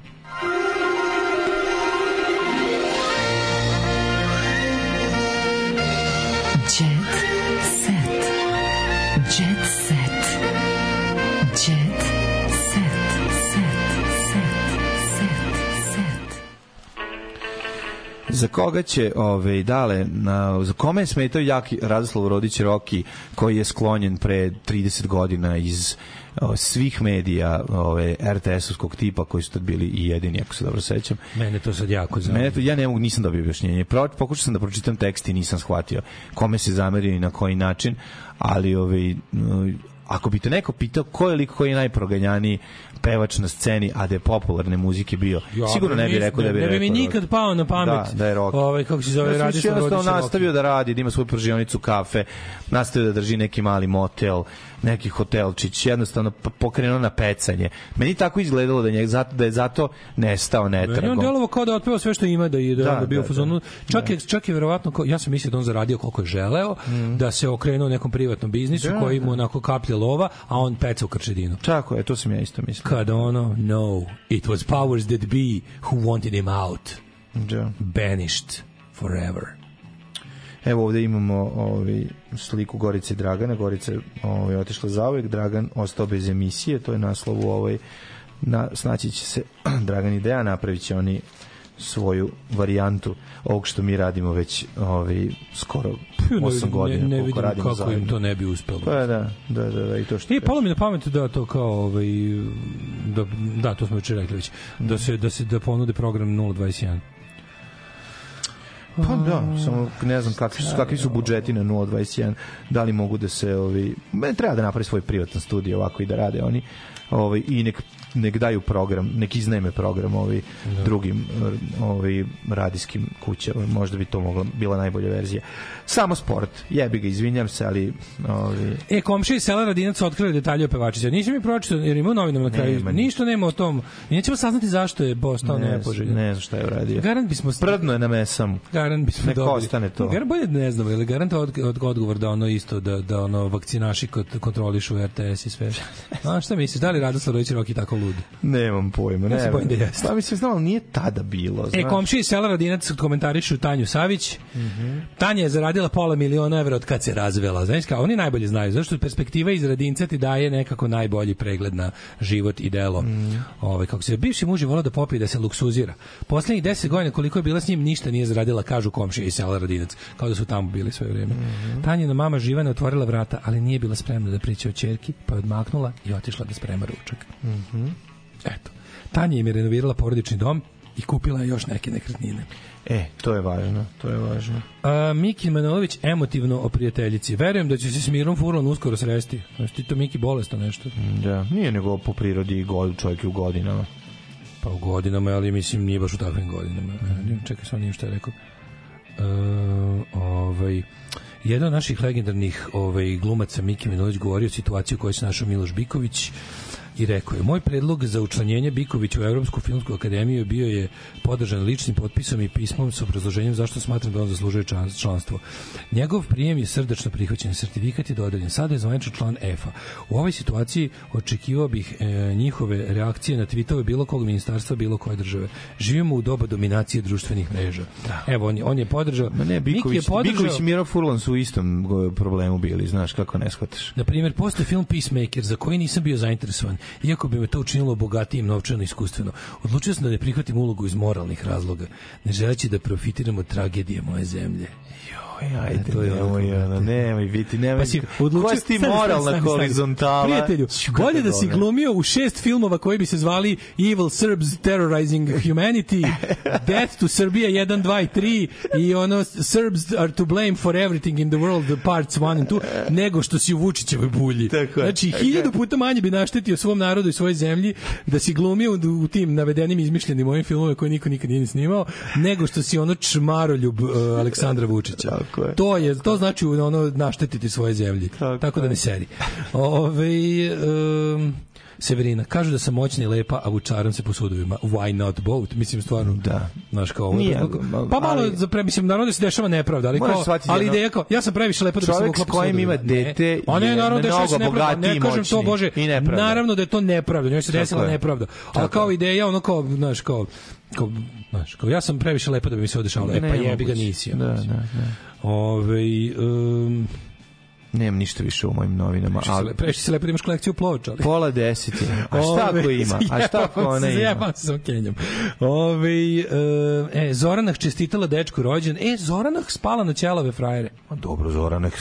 Za koga će ove dale na za kome je smetao jaki Radoslav Rodić Roki koji je sklonjen pre 30 godina iz o, svih medija ove RTS-ovskog tipa koji su tad bili i jedini ako se dobro sećam.
Mene to sad jako zanima.
Mene to, ja ne mogu, nisam dobio objašnjenje. Pro, pokušao sam da pročitam tekst i nisam shvatio kome se zamerio i na koji način, ali m, ako bi te neko pitao ko je lik koji je najproganjaniji pevač na sceni, a da je popularne muzike bio,
Ja,
sigurno ne bi rekao da bi
ne bi
rekao
mi
Rocky.
nikad pao na pamet.
Da, da je Rocky.
Ovaj kako se zove
Ja sam
Radislav
jednostavno nastavio da radi, da ima svoju pržionicu kafe, nastavio da drži neki mali motel, neki hotelčić, jednostavno pokrenuo na pecanje. Meni tako izgledalo da, je, zato, da je zato nestao
Meni on
netragom.
delovao kao da je otpevao sve što ima da je da,
Da,
da, bio
da,
u fazonu.
da.
Čak je čak je verovatno kao, ja sam mislio da on zaradio koliko je želeo, da se okrenuo nekom privatnom biznisu
Da,
koji mu
da.
onako kaplje lova, a on peca u krčedinu.
Tako je, to sam ja isto mislio.
Kada ono, no, it was powers that be who wanted him out.
Da.
Banished forever.
Evo ovde imamo ovaj, sliku Gorice i Dragana. Gorica je ovaj, otišla zauvek, Dragan ostao bez emisije, to je naslov u ovoj na, snaći će se Dragan i Deja, napravit će oni svoju varijantu ovog što mi radimo već ovaj, skoro 8 godina.
Ne, ne vidim
radimo
kako im
zajedno.
to ne bi uspelo.
Pa da, da, da, da, i to što
I palo mi na pamet da to kao ovaj da da to smo juče rekli već da se da se da ponude program 021.
Pa da, samo ne znam kakvi su, kakvi su budžeti na 021, da li mogu da se, ovi, treba da napravi svoj privatan studio ovako i da rade oni, ovaj, i nek, nek daju program, nek iznajme program ovi drugim ovi radijskim kućama, možda bi to mogla bila najbolja verzija. Samo sport, jebi ga, izvinjam se, ali ovi,
E, komšije iz sela Radinac otkrili detalje o pevačici. Nisam mi pročitao, jer ima u novinama na kraju.
Nema.
Ništa nema o tom. Nećemo saznati zašto je postao
ne,
nepoželjan.
ne znam šta je uradio.
Garant bismo...
Prdno je na mesam.
Garant bismo
Nek
dobili.
ostane to.
Garant bolje da ne znamo, ili garant od, od, odgovor da ono isto, da, da ono vakcinaši kod, kontrolišu RTS i sve. A šta misliš, da li Radoslav Rojić Roki tako lud?
Nemam pojma,
Ja se
ne.
bojim da jeste.
Pa mislim, znam, ali nije tada bilo.
E,
znaš.
komšije iz sela Radinac komentarišu Tanju Savić.
Mhm.
Tanja je zaradila pola miliona evra od kad se razvela. Znaš kao, oni najbolje znaju. Zašto perspektiva iz Radinca ti daje nekako najbolji pregled na život i delo.
Mhm.
Ovaj kako se bivši muž je volao da popije da se luksuzira. Poslednjih 10 godina koliko je bila s njim ništa nije zaradila, kažu komšije iz sela Radinac, kao da su tamo bili sve vreme.
Mhm.
Tanjina mama Živana otvorila vrata, ali nije bila spremna da priča o ćerki, pa je odmaknula i otišla da sprema ručak.
Mhm.
Eto. Tanja im je renovirala porodični dom i kupila je još neke nekretnine.
E, to je važno, to je važno.
A, Miki Manojlović emotivno o prijateljici. Verujem da će se s Mirom Furlan uskoro sresti. Znaš ti to Miki bolesno nešto?
Da, nije nego po prirodi god, čovjek je u godinama.
Pa u godinama, ali mislim nije baš u takvim godinama. Mm. Čekaj, sam nije što je rekao. E, ovaj, jedan od naših legendarnih ovaj, glumaca Miki Manojlović govori o situaciji u kojoj se našao Miloš Biković i rekao je, moj predlog za učlanjenje Bikovića u Evropsku filmsku akademiju bio je podržan ličnim potpisom i pismom sa obrazloženjem zašto smatram da on zaslužuje član- članstvo. Njegov prijem je srdačno prihvaćen, sertifikat je dodeljen. Sada je zvaničan član EFA. U ovoj situaciji očekivao bih e, njihove reakcije na tweetove bilo kog ministarstva, bilo koje države. Živimo u doba dominacije društvenih mreža. Evo, on je, on je podržao...
Ma ne,
Miki je
Biković,
podržao-
Biković i Miro Furlan su u istom go- problemu bili, znaš kako ne shvataš.
Na primjer, postoje film Peacemaker za koji nisam bio zainteresovan, iako bi me to učinilo bogatijim novčano iskustveno. Odlučio sam da ne prihvatim ulogu iz moralnih razloga, ne želeći da profitiram od tragedije moje zemlje.
Joj, ajde,
to je
nemoj, ono, nemoj biti, nemoj.
Pa si odlučio,
Koja si ti moralna horizontala?
Prijatelju, bolje da si glumio u šest filmova koji bi se zvali Evil Serbs Terrorizing Humanity, Death to Serbia 1, 2 i 3 i ono Serbs are to blame for everything in the world, the parts 1 and 2, nego što si u Vučićevoj bulji.
Tako.
Znači, hiljadu puta manje bi naštetio svom narodu i svojoj zemlji da si glumio u, u tim navedenim izmišljenim ovim filmovima koje niko nikad nije ni snimao, nego što si ono čmaroljub uh, Aleksandra Vučića.
Tako je.
To je to znači ono naštetiti svoje zemlji. Tako, da ne seri. Ove, um, Severina, kažu da sam moćna i lepa, a vučaram se po sudovima. Why not both? Mislim, stvarno,
Da.
znaš kao... ovo je
Nije,
pa malo,
ali-
za pre, mislim, naravno da se dešava nepravda, ali, kao, ali
jedno-
ideja kao, ja sam previše lepa da bi se vukla
s
po
kojim
sudovima.
ima dete
ne,
je
naravno, dešava se
mnogo
nepravda.
bogatiji
Ne kažem to. Bože,
I nepravda.
naravno da je to nepravda, njoj se desila
je.
nepravda. Ali kao
je.
ideja, ono kao, znaš, kao, kao, znaš, kao, ja sam previše lepa da bi mi se odešalo. E, pa jebi ga nisi.
Da, da, da.
Ove, um,
Nemam ništa više u mojim novinama.
Si le- previše si lepo da imaš kolekciju ploča. Ali...
Pola deset je. A šta ako
Ove,
ima? A šta ako ona
se,
ima?
Zajebam se sa Kenjom. Ove, e, Zoranah čestitala dečku rođen. E, Zoranah spala na ćelave frajere.
Ma dobro, Zora, nek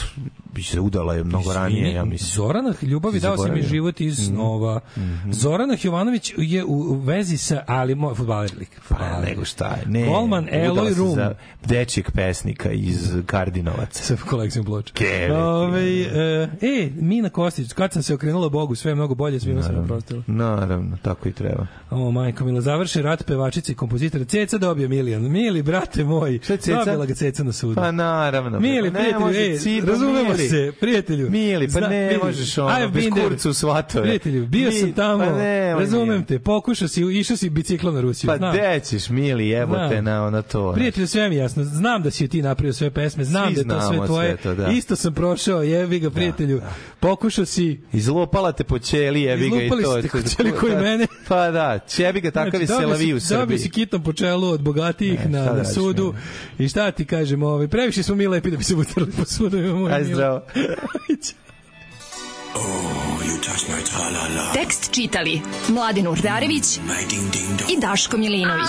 bi se udala je mnogo
Izvini,
ranije, ja mislim.
Zoranah ljubavi dao si mi život iz
Mhm.
snova. Zoranah Jovanović je u vezi sa, ali moj fudbaler lik.
Pa nego šta je. Ne,
Golman Eloy
se
Rum.
Dečijeg pesnika iz Kardinovaca.
sa kolekcijom ploča. Ove, e, e, Mina Kostić, kad sam se okrenula Bogu, sve je mnogo bolje, svima sam oprostila.
Naravno, tako i treba.
O, majko Mila, završi rat pevačice i kompozitora. Ceca dobio milion. Mili, brate moj,
Šta je Ceca?
dobila ga Ceca na sudu.
Pa naravno.
Mili,
ne
prijatelju,
može
ej,
Cipa,
razumemo
Mili.
se, prijatelju.
Mili, pa ne
vidi,
možeš ono, bez
been there.
kurca u svatove.
Prijatelju, bio
Mi-
sam tamo,
pa nemoj,
razumem
Mili.
te, pokušao si, išao si biciklom na Rusiju,
Pa
znam.
gde ćeš, Mili, jebote
Znam.
na, na to.
Prijatelju, sve mi je jasno. Znam da si ti napravio sve pesme, znam
Svi
da je to sve tvoje.
sve to, da.
Isto sam prošao, jevi ga, prijatelju. Pokušao si,
Izlopala te po ćeli, jebi ga i to.
ste
to-
po ćeli koji
da.
mene.
Pa da, ćebi ga takav je
Znači, dobio
selavi u
si- Dobio
Srbiji.
si kitom po čelu od bogatijih
Ne,
na,
šta
na sudu.
Mile?
I šta ti kažem, ovaj, previše smo mi lepi da bi se utrli po sudu. Moj
Aj zdravo.
Tekst čitali Mladin Urdarević i Daško Milinović.